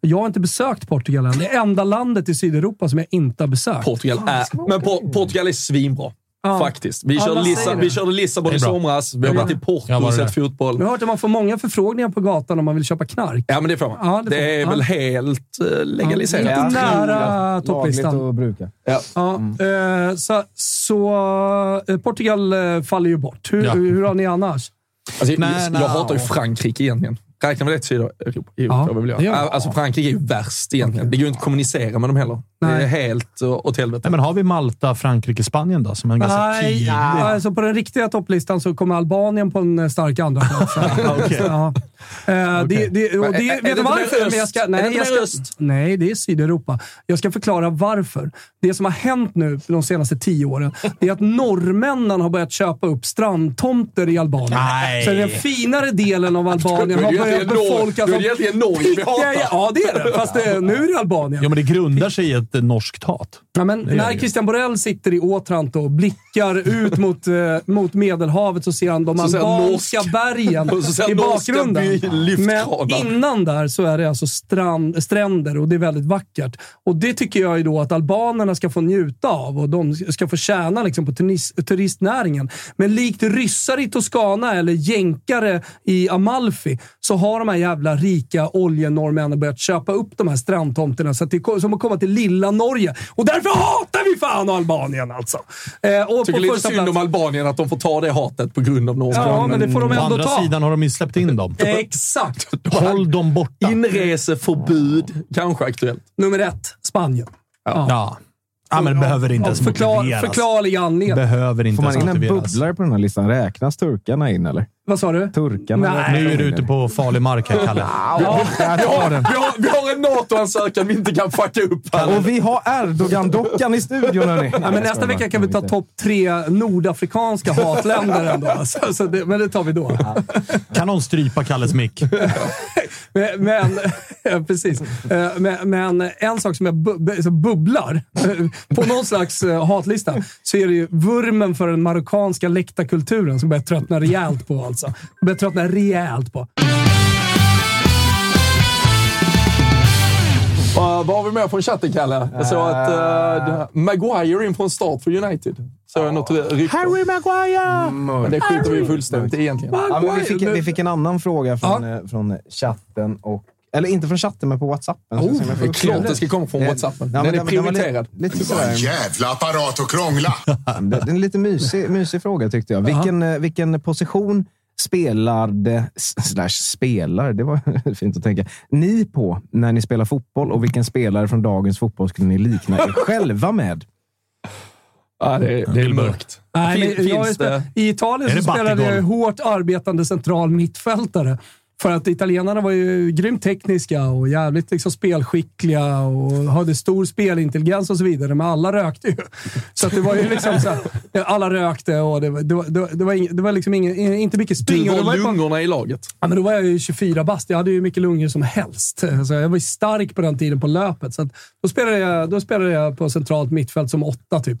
Jag har inte besökt Portugal än. Det är enda landet i Sydeuropa som jag inte har besökt. Portugal är, men por, Portugal är svinbra. Ja. Faktiskt. Vi körde, Lissa, det. vi körde Lissabon Det i somras. Vi har Ja. varit i Porto och sett fotboll. Jag har hört att man får många förfrågningar på gatan om man vill köpa knark. Ja, men det får man. Ja, det det, får man. är Ja. väl helt eh, legaliserat. Lite Jag tror nära topplistan. Lagligt att bruka. Ja. Ja, eh, så så eh, Portugal eh, faller ju bort. Hur, Ja. hur har ni annars? Alltså, Nej, jag, nej. jag hatar ju Frankrike egentligen. Räknar vi det till Sydeuropa? Ja, får vi väl det gör göra. vi. Alltså, Frankrike är ju värst egentligen. Det går ju inte att kommunicera med dem heller. Det Nej. är helt uh, åt helvete. Nej, men har vi Malta, Frankrike, Spanien då? Som är en ganska Nej, tydlig... alltså på den riktiga topplistan så kommer Albanien på en eh, stark andra plats. ja. Eh, det, det, och Men det, är- är vet det du varför? jag ska, det nej, jag ska, nej, det är Sydeuropa. Jag ska förklara varför. Det som har hänt nu de senaste tio åren det är att norrmännen har börjat köpa upp strandtomter i Albanien. Nej. Så den finare delen av Albanien har det börjat egentligen Nor- befolkas då är det egentligen Norge vi hatar. Ja, ja, det är det. Fast det, nu är det Albanien. Ja, men det grundar sig i ett eh, norskt hat. Ja, men när det. Christian Borell sitter i Åtranto och blickar ut mot, eh, mot Medelhavet så ser han de albanska norsk- bergen i bakgrunden. Men innan där så är det alltså strand, stränder och det är väldigt vackert. Och Det tycker jag ju då att albanerna ska få njuta av och de ska få tjäna liksom på turist, turistnäringen. Men likt ryssar i Toscana eller jänkare i Amalfi så har de här jävla rika oljenorrmännen börjat köpa upp de här strandtomterna så att det ko- som att komma till lilla Norge. Och därför hatar vi fan Albanien alltså! Eh, och tycker på lite synd om plats- Albanien att de får ta det hatet på grund av Norge. Ja, men det får de Å ändå andra ta. sidan har de ju släppt in dem. Exakt! Håll dem borta. Inreseförbud, kanske aktuellt. Nummer ett, Spanien. Ja. Ja. ja, men det behöver inte ens Förklar, motiveras. förklarlig anledning. Behöver inte Får man in en bubblare på den här listan? Räknas turkarna in eller? Vad sa du? Turkarna? Nej. Nu är du ute på farlig mark här, Kalle. Ja, tar den. Vi har, vi har en NATO-ansökan vi inte kan fucka upp här. Och vi har Erdogan-dockan i studion hörni. Ja, men nästa vecka kan vi ta topp tre nordafrikanska hatländer ändå. Så, så det, men det tar vi då. Kan någon strypa Kalles mick? Men, men, precis. Eh, Men, men en sak som jag bu, bubblar på någon slags eh, hatlista så är det ju vurmen för den marockanska läktarkulturen som börjar tröttna rejält på. Alltså. Börjar tröttna rejält på. Uh, vad har vi mer från chatten, Kalle? Jag såg att uh, Maguire in från start för United. Så jag något rykte. Harry Maguire! Men det skiter vi fullständigt i egentligen. Ja, men vi, fick, vi fick en annan fråga från, eh, från chatten. Och, eller inte från chatten, men på WhatsApp. Jag ska Oh, får det är klart det. ska komma från Eh, WhatsAppen. ja, Den är den var prioriterad. Lite, lite Det var en jävla apparat att krångla. det, det är en lite mysig, mysig fråga tyckte jag. Vilken, vilken position spelade, slash spelar, det var fint att tänka, ni på när ni spelar fotboll och vilken spelare från dagens fotboll skulle ni likna er själva med? Ja, det, är, det är mörkt. Nej, men jag det... I Italien Är så det spelade jag hårt arbetande central mittfältare. För att italienarna var ju grymt tekniska och jävligt liksom spelskickliga och hade stor spelintelligens och så vidare, men alla rökte ju. Så det var ju liksom så här, alla rökte och det var, det var, det var, det var, ing, det var liksom ingen, inte mycket Du spring. Det var var ju bara- lungorna i laget. Ja, men då var jag ju 24 bast. Jag hade ju mycket lungor som helst. Så jag var ju stark på den tiden på löpet. Så då, spelade jag, då spelade jag på centralt mittfält som åtta, typ.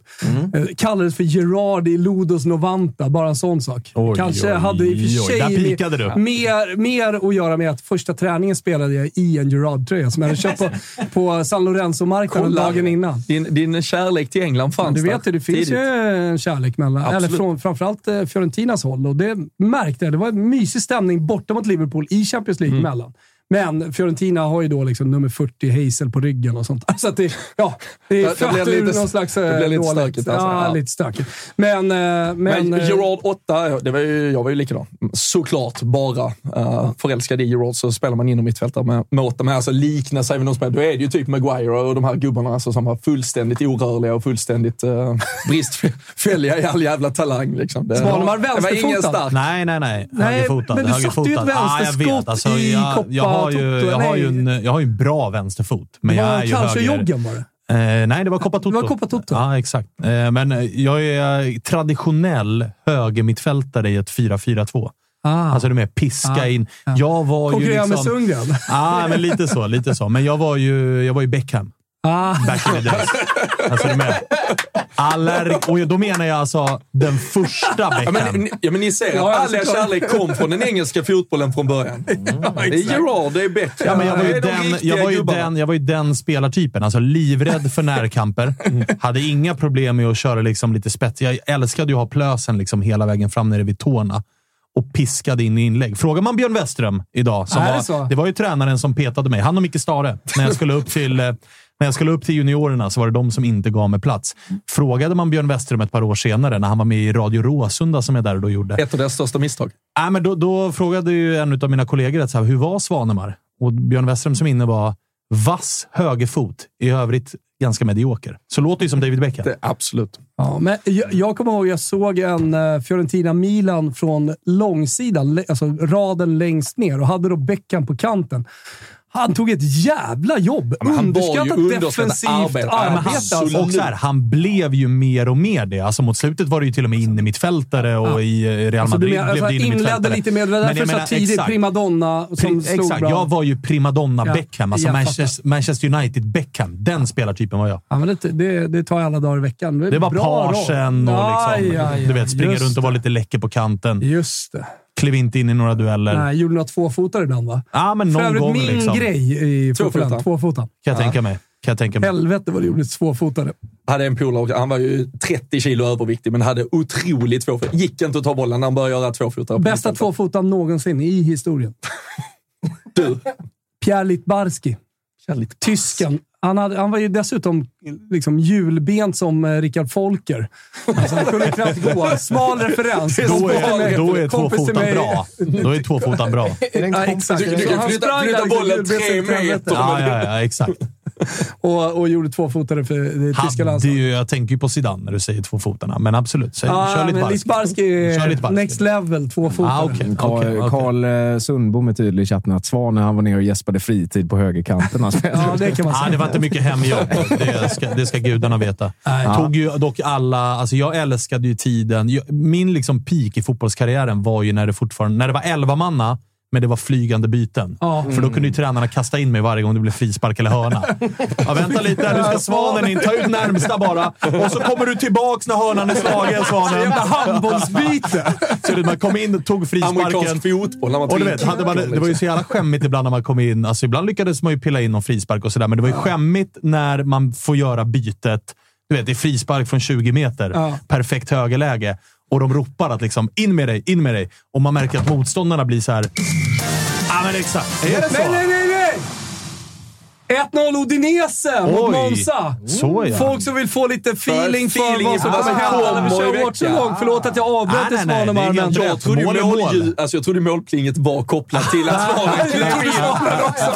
Eh, Kallades för Gerard i Lodos Novanta. Bara en sån sak. Oj, Kanske oj, hade i och för oj. sig Där mer- du. Mer, mer att göra med att första träningen spelade jag i en Gerard-tröja som jag hade köpt på, på San Lorenzo-marknaden dagen innan. Din, din kärlek till England fanns Du där vet ju, det finns tidigt. ju en kärlek mellan, Absolut. eller från framförallt eh, Fiorentinas håll och det märkte jag. Det var en mysig stämning borta mot Liverpool i Champions League Mm. mellan. Men Fiorentina har ju då liksom nummer 40 Hazel på ryggen och sånt. Så att det, ja, det är Det- ur lite- någon slags det blir eh, lite stökigt alltså. Ja, Ja. lite stökigt. Men, eh, men, Men eh, Gerard 8, det var ju, jag var ju likadan. Såklart bara uh, förälskad i Gerard så spelar man inom mittfältare med, med 8. Men alltså likna sig med någon spelare, då är det ju typ Maguire och de här gubbarna alltså, som var fullständigt orörliga och fullständigt uh, bristfälliga i all jävla talang. Liksom. Det, Svanemar det var ingen vänsterfotad. stark. Nej, nej, nej. Nej, Högerfotad. men du satte ju ett högerfotad. Ja, jag vänsterskott vet. Alltså, i jag, har ju, jag, har ju en, jag har ju en bra vänsterfot, men jag är ju kanske höger. joggen det. Eh, nej, det var Coppa. Det var Coppa. Ja, exakt. Eh, men eh, jag är traditionell högermittfältare i ett 4-4-2. Ah. Alltså det med piska Ah, in. ja. Jag var ju Konkurrera med liksom... Sundgren. Ja, men lite så. Lite så. Men jag var ju, jag var ju Beckham Ah. back in the days. Alltså det med. Allerg och då menar jag alltså den första Ja Beckham. men, ni- ja, men ni ser att Ja, ja, all er kärlek kom från den engelska fotbollen från början. Det är Gerard, det är Beckham. Ja, men jag, var ju det den, jag, var ju den, jag var ju den spelartypen. Alltså livrädd för närkamper. Hade inga problem med att köra liksom lite spets. Jag älskade ju att ha plösen liksom hela vägen fram nere vid tårna och piskade in inlägg. Frågar man Björn Westström idag, som det var, så? det var ju tränaren som petade mig. Han och Micke Stare. När jag skulle upp till, eh, när jag skulle upp till juniorerna så var det de som inte gav mig plats. Frågade man Björn Westström ett par år senare, när han var med i Radio Råsunda som jag där och då gjorde. Ett av deras största misstag. Nej, men då, då frågade ju en av mina kollegor att så här, hur var Svanemar? Och Björn Westström som inne var vass högerfot. I övrigt ganska medioker. Så låter ju som David Beckham. Det, absolut. Ja, men jag, jag kommer ihåg jag såg en uh, Fiorentina-Milan från långsidan, alltså raden längst ner och hade då Beckham på kanten. Han tog ett jävla jobb. ju Underskattat defensivt arbete. arbete. Ja, han- alltså. Och så här, han blev ju mer och mer det. Alltså mot slutet var det ju till och med inne mittfältare och i eh, Real Alltså, Madrid menar, blev alltså, det inne inledde mittfältare. lite mer, det därför jag så menar, tidigt exakt. primadonna som Pri- slog Exakt, bra. jag var ju primadonna Ja, Beckham. Alltså Manchester, Manchester United Beckham. Den spelartypen var jag. Ja, men det, det, det tar jag alla dagar i veckan. Det var bra parsen och Aj, liksom, aj, aj. du vet, springa runt och vara det. lite läcker på kanten. Just det. Klev inte in i några dueller. Nej, gjorde några tvåfotare ibland va? Ja, men För någon övrigt gång min liksom. grej i fotbollen. Tvåfotan. Kan jag tänka mig. Kan jag tänka mig. Helvete vad det gjordes tvåfotare. hade en polare, också. han var ju 30 kilo överviktig, men hade otroligt tvåfotare. Gick inte att ta bollen när han började göra tvåfotare. Bästa tvåfotan någonsin i historien. Du. Pierre Littbarski. Tysken. Han, hade, han var ju dessutom liksom hjulbent som eh, Rickard Folker. Alltså, han kunde knappt gå. Smal referens. Då är, då är tvåfotan bra. Då är tvåfotan bra. Ja, exakt. Du- du kan flytta- bollen tre meter. Ja, ja, ja exakt. Och, och gjorde tvåfotare för det tyska landslaget. ju, jag tänker ju på Zidane när du säger tvåfotarna, men absolut. Så, Ja, kör lite men barsk. Littbarski Kör är lite barsk. next level tvåfotare. Ah, Okej, okej. Karl, eh, Sundbom är tydlig i chatten att Svanen han var nere och gäspade fritid på högerkanten. Alltså. Ja, det kan man säga. Ah, det var inte mycket hemjobb. Det ska, det ska gudarna veta. Nej. Tog ju dock alla... Alltså jag älskade ju tiden. Jag- Min liksom peak i fotbollskarriären var ju när det fortfarande... När det var elva manna men det var flygande byten. Ja. För då kunde ju tränarna kasta in mig varje gång det blev frispark eller hörna. Ja, vänta lite, här, nu ska Svanen in. Ta ut närmsta bara. Och så kommer du tillbaks när hörnan är slagen, Svanen. Jävla handbollsbyte! Så man kom in, tog frisparken. Amerikansk fotboll Och du tog vet, hade man, det var ju liksom. så jävla skämmigt ibland när man kom in. Alltså, ibland lyckades man ju pilla in någon frispark och sådär, men det var ju skämmigt när man får göra bytet. Du vet, det är frispark från 20 meter. Ja. Perfekt högerläge. Och de ropar att liksom, in med dig, in med dig. Och man märker att motståndarna blir så här. Ja, men exakt. Är det så? Nej, nej, nej! 1-0 Udinese mot. Monza. Så ja. Folk som vill få lite feeling för, feeling vad som för vad kommer som hända när vi kommer kör vårt långt. Förlåt att jag avbröt dig nej, nej, det är Svanemar, helt men... rätt. Jag trodde, Mål mål. alltså jag trodde målplinget var kopplat till att Svanen in.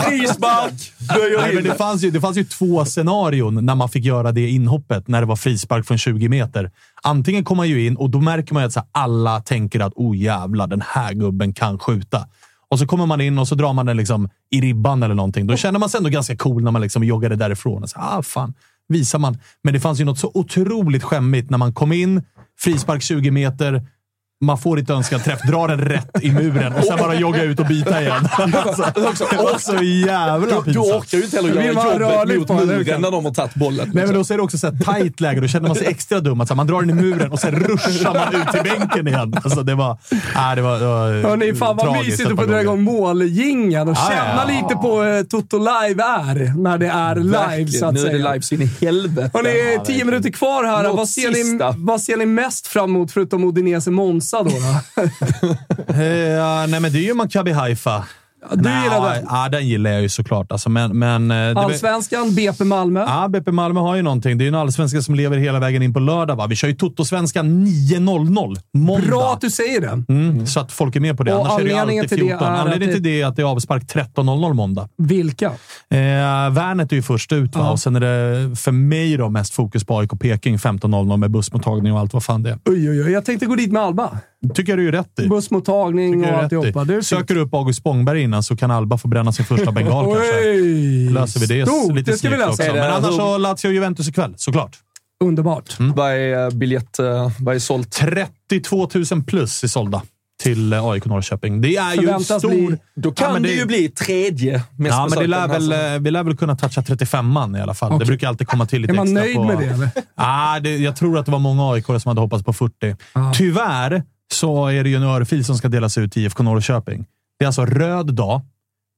Frispark! Nej, men det, fanns ju, det fanns ju två scenarion när man fick göra det inhoppet när det var frispark från 20 meter. Antingen kom man ju in och då märker man ju att så här, alla tänker att oh jävlar, den här gubben kan skjuta. Och så kommer man in och så drar man den liksom i ribban eller någonting. Då känner man sig ändå ganska cool när man liksom joggade därifrån. Och så, ah, fan, visar man. Men det fanns ju något så otroligt skämmigt när man kom in, frispark 20 meter, man får inte önskad träff, drar den rätt i muren och sen bara jogga ut och byta igen. Alltså, det var så jävla Du, du pinsamt. orkar ju inte heller göra jobbet mot hur? muren när de har tagit bollen. Nej, men då är det också så här tajt läge. Då känner man sig extra dum. Att så här, man drar den i muren och sen ruschar man ut till bänken igen. Alltså, det var... Nej, det var, det var Hörni, fan vad mysigt att få dra igång måljingeln och ja, känna ja. lite på eh, Toto Live är, när det är live så att nu är säga. det live så in i helvete. Hörni, tio minuter kvar här. Vad ser, ni, vad ser ni mest fram emot förutom Udinese Monza då? då? Ja, nej, men det är ju Maccabi Haifa du gillar den? Ja, den gillar jag ju såklart. Alltså, men, men, eh, Allsvenskan, BP Malmö. Ja, BP Malmö har ju någonting. Det är ju en allsvenska som lever hela vägen in på lördag. Va? Vi kör ju Toto-svenskan 9.00 måndag. Bra att du säger det. Mm, så att folk är med på det. Och Annars är det ju alltid till det 14. är att Anledningen det- till det är att det är avspark 13.00 måndag. Vilka? Eh, Värnet är ju först ut va? Och sen är det för mig då mest fokus på AIK Peking 15.00 med bussmottagning och allt vad fan det är. Oj, oj, oj. Jag tänkte gå dit med Alba. Tycker jag du är rätt i. Bussmottagning och är alltihopa. Det är. Söker du upp August Spångberg innan så kan Alba få bränna sin första bengal kanske. Löser vi det Stort, lite det ska vi lösa. också. Är det Men annars så Lazio och Juventus ikväll, såklart. Underbart. Mm. Vad är eh, biljett... eh, Vad är sålt? 32 000 plus i sålda till eh, AIK Norrköping. Det är ju Förväntas stor... bli- Då kan Ja, men det, ju bli tredje mest Ja, men det lär väl, vi lär väl kunna toucha 35an i alla fall. Det Okej. brukar alltid komma till lite Är man extra nöjd på... med det, eller? Ah, det, jag tror att det var många AIK som hade hoppats på 40. Ja. Tyvärr så är det ju en örfil som ska delas ut till IFK Norrköping. Det är alltså röd dag.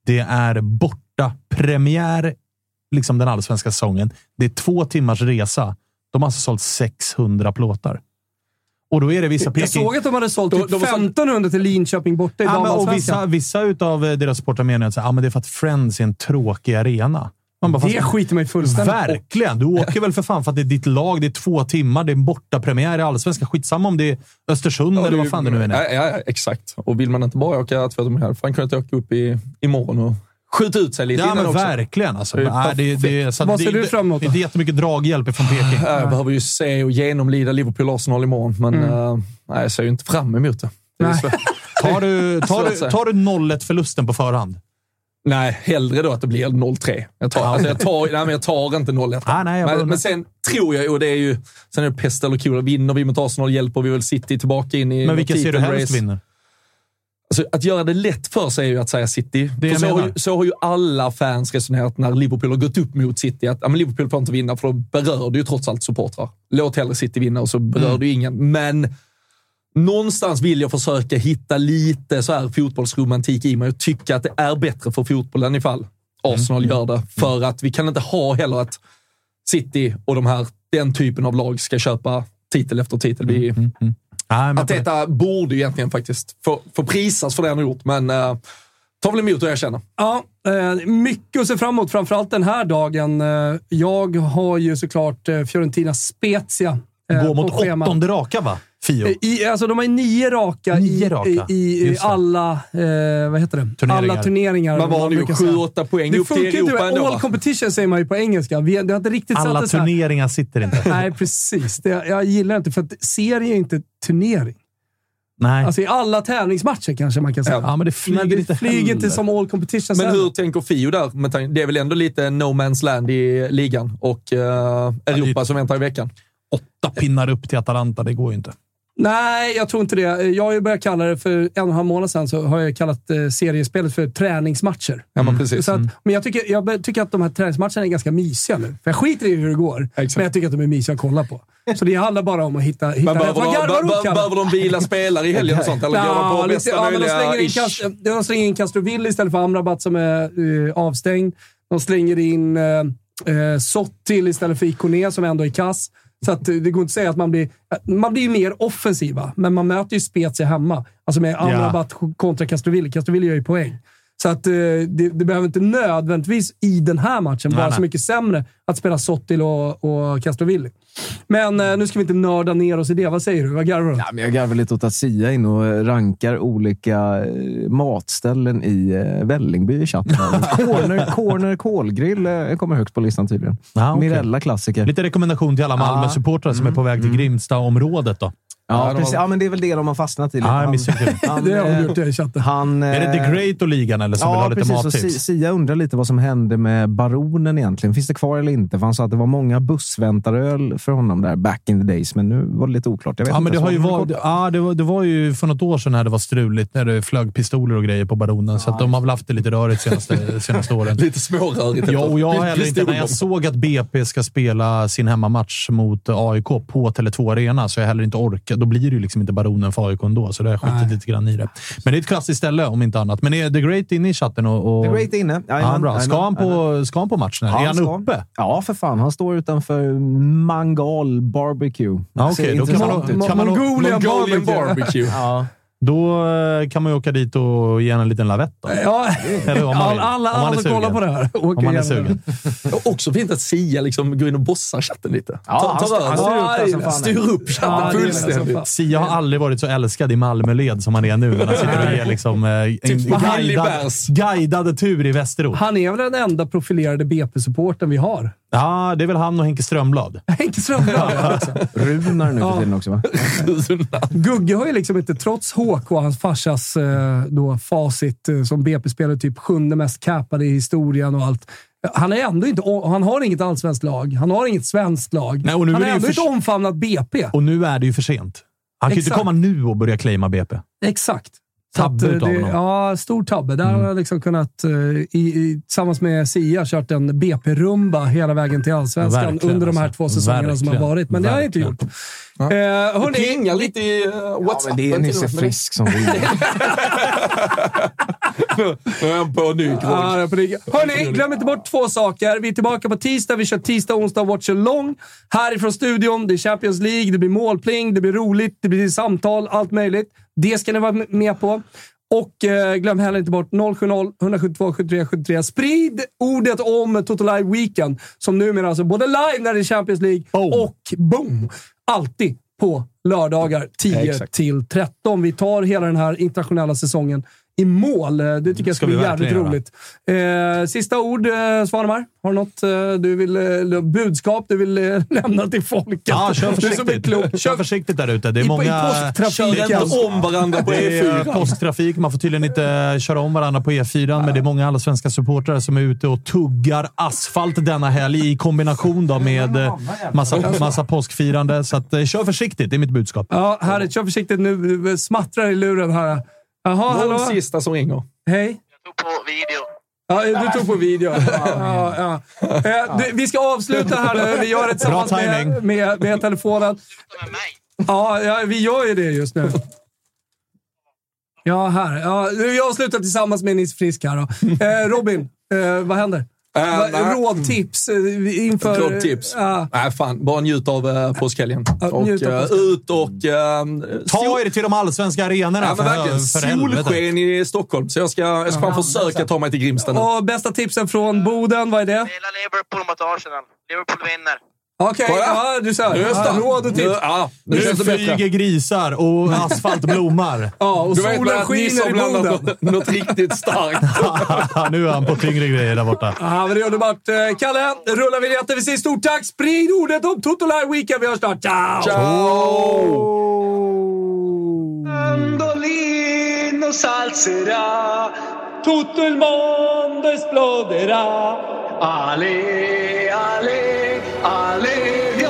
Det är borta premiär, liksom den allsvenska säsongen. Det är två timmars resa. De har alltså sålt 600 plåtar. Och då är det vissa Jag såg att de hade sålt typ de har sålt- 1500 till Linköping borta i Ja, men, och vissa, vissa utav eh, deras supportrar menar att ja, men det är för att Friends är en tråkig arena. Man bara, Det fast- skiter man ju fullständigt. Verkligen! Du åker väl för fan för att det är ditt lag. Det är två timmar. Det är en bortapremiär i Allsvenskan. Skitsamma om det är Östersund eller vad fan det nu är. Ja, ja, ja, exakt. Och vill man inte bara åka två timmar, fan kan inte åka upp i, imorgon och skjuta ut sig lite Ja, men också. verkligen. Alltså. Det är det, det, så Vad det, ser du det- fram emot Det är då? inte jättemycket draghjälp från Peking. Ja, Jag behöver ju se och genomlida Liverpool-Arsenal imorgon, men eh, nej, jag ser ju inte fram emot det. det är. Tar du, tar du, tar du 0-1 förlusten på förhand? Nej, hellre då att det blir 0-3. Jag tar, alltså jag tar, nej, men jag tar inte 0-1. Ah, nej, jag bara men, men sen tror jag, och det är ju, sen är det pest eller kul, vinner vi mot Arsenal hjälper vi väl City tillbaka in i Men vilka ser du helst vinner? Alltså, att göra det lätt för sig är ju att säga City. Det För så, har ju, så har ju alla fans resonerat när Liverpool har gått upp mot City. Att ja, men Liverpool får inte vinna, för då berör det ju trots allt supportrar. Låt hellre City vinna och så berör Mm. det ju ingen. Men någonstans vill jag försöka hitta lite så här fotbollsromantik i mig och tycka att det är bättre för fotbollen ifall Arsenal Mm. gör det. För att vi kan inte ha heller att City och de här, den typen av lag ska köpa titel efter titel. Vi, Nej, men Arteta borde ju egentligen faktiskt få, få prisas för det han har gjort, men uh, tar väl emot och erkänner. Ja, eh, mycket att se fram emot, framförallt den här dagen. Eh, jag har ju såklart eh, Fiorentina Spezia eh, Gå mot åttonde raka, va? Fio. I, alltså de har ju nio raka, Nio i, raka. i, i, alla, eh, vad heter det? Turneringar. alla turneringar. Har man brukar säga. Sju, åtta poäng Det upp till funkar ju inte. Europa ändå, All competition säger man ju på engelska. Vi, det har inte riktigt Alla turneringar sitter inte. Nej, precis. Det, jag gillar inte, för att serie är inte turnering. Nej. Alltså i alla tävlingsmatcher kanske man kan säga. ja, men det flyger Men det inte flyger inte som all competition. Men hur tänker Fio där? Det är väl ändå lite no man's land i ligan och eh, Europa som väntar i veckan. Åtta pinnar upp till Atalanta, det går ju inte. Nej, jag tror inte det. Jag har ju börjat kalla det, för en och en halv månad sedan, så har jag kallat eh, seriespelet för träningsmatcher. Ja, men precis. Så att, Mm. Men jag tycker, jag tycker att de här träningsmatcherna är ganska mysiga nu. För jag skiter i hur det går, Exakt. men jag tycker att de är mysiga att kolla på. Så det handlar bara om att hitta, hitta Men rätt. behöver Vad de, garvar du be, åt, Kalle? behöver de vila spelare i helgen och sånt? Eller går de på bästa ja, men de möjliga slänger in, in Castrovilli istället för Amrabat som är eh, avstängd. De slänger in eh, eh, Sottil istället för Ikoné som ändå är kass. Så att, det går inte att säga att man blir... Man blir ju mer offensiva, men man möter ju Spezia hemma. Alltså med Amrabat kontra Castrovilli. Castrovilli gör ju poäng. Så att eh, det, det behöver inte nödvändigtvis i den här matchen vara så mycket sämre att spela Sottil och, och Castrovilli. Men eh, nu ska vi inte nörda ner oss i det. Vad säger du? Vad garvar du? Ja, men jag garvar lite åt att Sia in och rankar olika eh, matställen i eh, Vällingby i chatten. corner, corner kolgrill eh, kommer högst på listan tydligen. Ja, okej. Mirella klassiker. Lite rekommendation till alla Malmö-supportrar som är på väg till Grimsta-området. Då. Ja, precis. ja, men det är väl det de har fastnat i. lite. Ja, jag Han- misstänker det. han, Det har de eh, gjort det i chatten. han, Är det eh, The Great och ligan eller som vill ha lite precis. Mattips? Si- Sia undrar lite vad som hände med Baronen egentligen. Finns det kvar eller inte? För han sa att det var många bussväntaröl för honom där back in the days, men nu var det lite oklart. Ja, men det, har ju Så- varit, ja, det, var, det var ju för något år sedan när det var struligt, när det flög pistoler och grejer på Baronen. Så att de har väl haft det lite rörigt senaste, senaste åren. Lite smårörigt. Ja, och jag heller inte, när jag såg att BP ska spela sin hemmamatch mot AIK på Tele2 Arena, så jag heller inte orkat. Då blir det ju liksom inte Baronen för AIK ändå, så det har jag skitit lite grann i det. Men det är ett klassiskt ställe, om inte annat. Men är The Great inne i chatten? Och, och... The Great är inne. Ja, Jajamän, bra. Ska, han på, ska han på matchen? Ja, är han ska. uppe? Ja, för fan. Han står utanför Mangal Barbecue. Ja, okej, Ser då kan man- kan man- Mongolian Mongolian barbecue. barbecue. Ja. Då eh, kan man ju åka dit och ge en liten lavett. Då. Ja, Eller om man vill. alla, alla, Om man är alla som kollar på det här. åker Om man är sugen. Också fint att Sia liksom går in och bossar chatten lite. Ja, han styr- han styr upp fan. styr upp chatten Ja, fullständigt. Sia har aldrig varit så älskad i Malmöled som han är nu. När han sitter och ger liksom, eh, en Typ guidad, guidad tur i Västerås. Han är väl den enda profilerade BP-supporten vi har. Ja, det är väl han och Henke Strömblad. Henke Strömblad också. Runar nu för tiden också, va? Gugge har ju liksom inte, trots HK, hans farsas eh, då, facit eh, som BP-spelare, typ sjunde mest capade i historien och allt. Han, är ändå inte, han har inget allsvenskt lag. Han har inget svenskt lag. Nej, och nu han är har ändå för- inte omfamnat BP. Och nu är det ju för sent. Han kan ju inte komma nu och börja claima BP. Exakt. Tabbe utav det, honom. Ja, stor tabbe. Där har jag liksom kunnat, eh, i, i, tillsammans med Sia, kört en BP-rumba hela vägen till allsvenskan Verkligen, under de här alltså. två säsongerna som har Verkligen. varit. Men det har jag inte gjort. Ja. Eh, hörni, Plingar lite i uh, Ja, WhatsApp. men det är Nisse Frisk som vill. Nu är han på ny. Ja, det. Hörni, glöm inte bort två saker. Vi är tillbaka på tisdag. Vi kör tisdag, onsdag, watch along. Härifrån studion. Det är Champions League, det blir målpling, det blir roligt, det blir samtal, allt möjligt. Det ska ni vara med på. Och eh, glöm heller inte bort 070 172 73 73. Sprid ordet om Total Live Weekend, som numera alltså både live när det är Champions League och boom! Alltid på lördagar 10 Exakt. till 13. Vi tar hela den här internationella säsongen i mål. Eh, Det tycker jag ska bli jävligt roligt. Eh, sista ord, eh, Svanemar. Har du något eh, du vill, eh, budskap du vill eh, lämna till folket? Ja, kör försiktigt. klok. Kör försiktigt där ute. Det är I- i många... påsktrafiken. Kör inte om varandra på Det är E4. påsktrafik. Man får tydligen inte köra om varandra på E4, men det är många allsvenska supportrar som är ute och tuggar asfalt denna helg i kombination då med eh, massa, massa påskfirande. Så att, eh, kör försiktigt, det är mitt budskap. Ja, härligt. Kör försiktigt nu. Smattrar i luren här. Jaha, Någon hallå? sista som ringer. Hej. på video. Ja, du tog på video. Ja, ja. Eh, du, vi ska avsluta här nu. Vi gör det tillsammans med, med, med telefonen. Ja, ja, vi gör ju det just nu. Ja, här. Ja, vi avslutar tillsammans med Nisse Frisk här då. Eh, Robin, eh, vad händer? Äh, nej. Rådtips eh, inför... Rådtips? Ja. Nej, fan. Bara njut av uh, påskhelgen. Ja, och njut av eh, påskhelgen. ut och... Uh, Ta er till de allsvenska arenorna. Ja, verkligen. för, för. Solsken i Stockholm. Så jag ska, jag ska fan försöka ta mig till Grimsta nu. Och bästa tipsen från Boden, vad är det? Hela Liverpool mot Arsenal. Liverpool vinner. Okej, Kolla. ja, du sa. Nu är råd och Nu, tips. ja, nu Nu känns det flyger bättre. grisar och asfalt blommar. Ja, och Du solen skiner i Boden. något, något riktigt starkt. nu är han på tyngre grejer där borta. Ja, men det är underbart. Eh, Kalle, rulla vignetten. Vi säger stort tack. Sprid ordet om Total Weekend. Vi hörs snart. Ciao! Mandolino s'alzerà, tutto il mondo esploderà. Ale, ale, ale.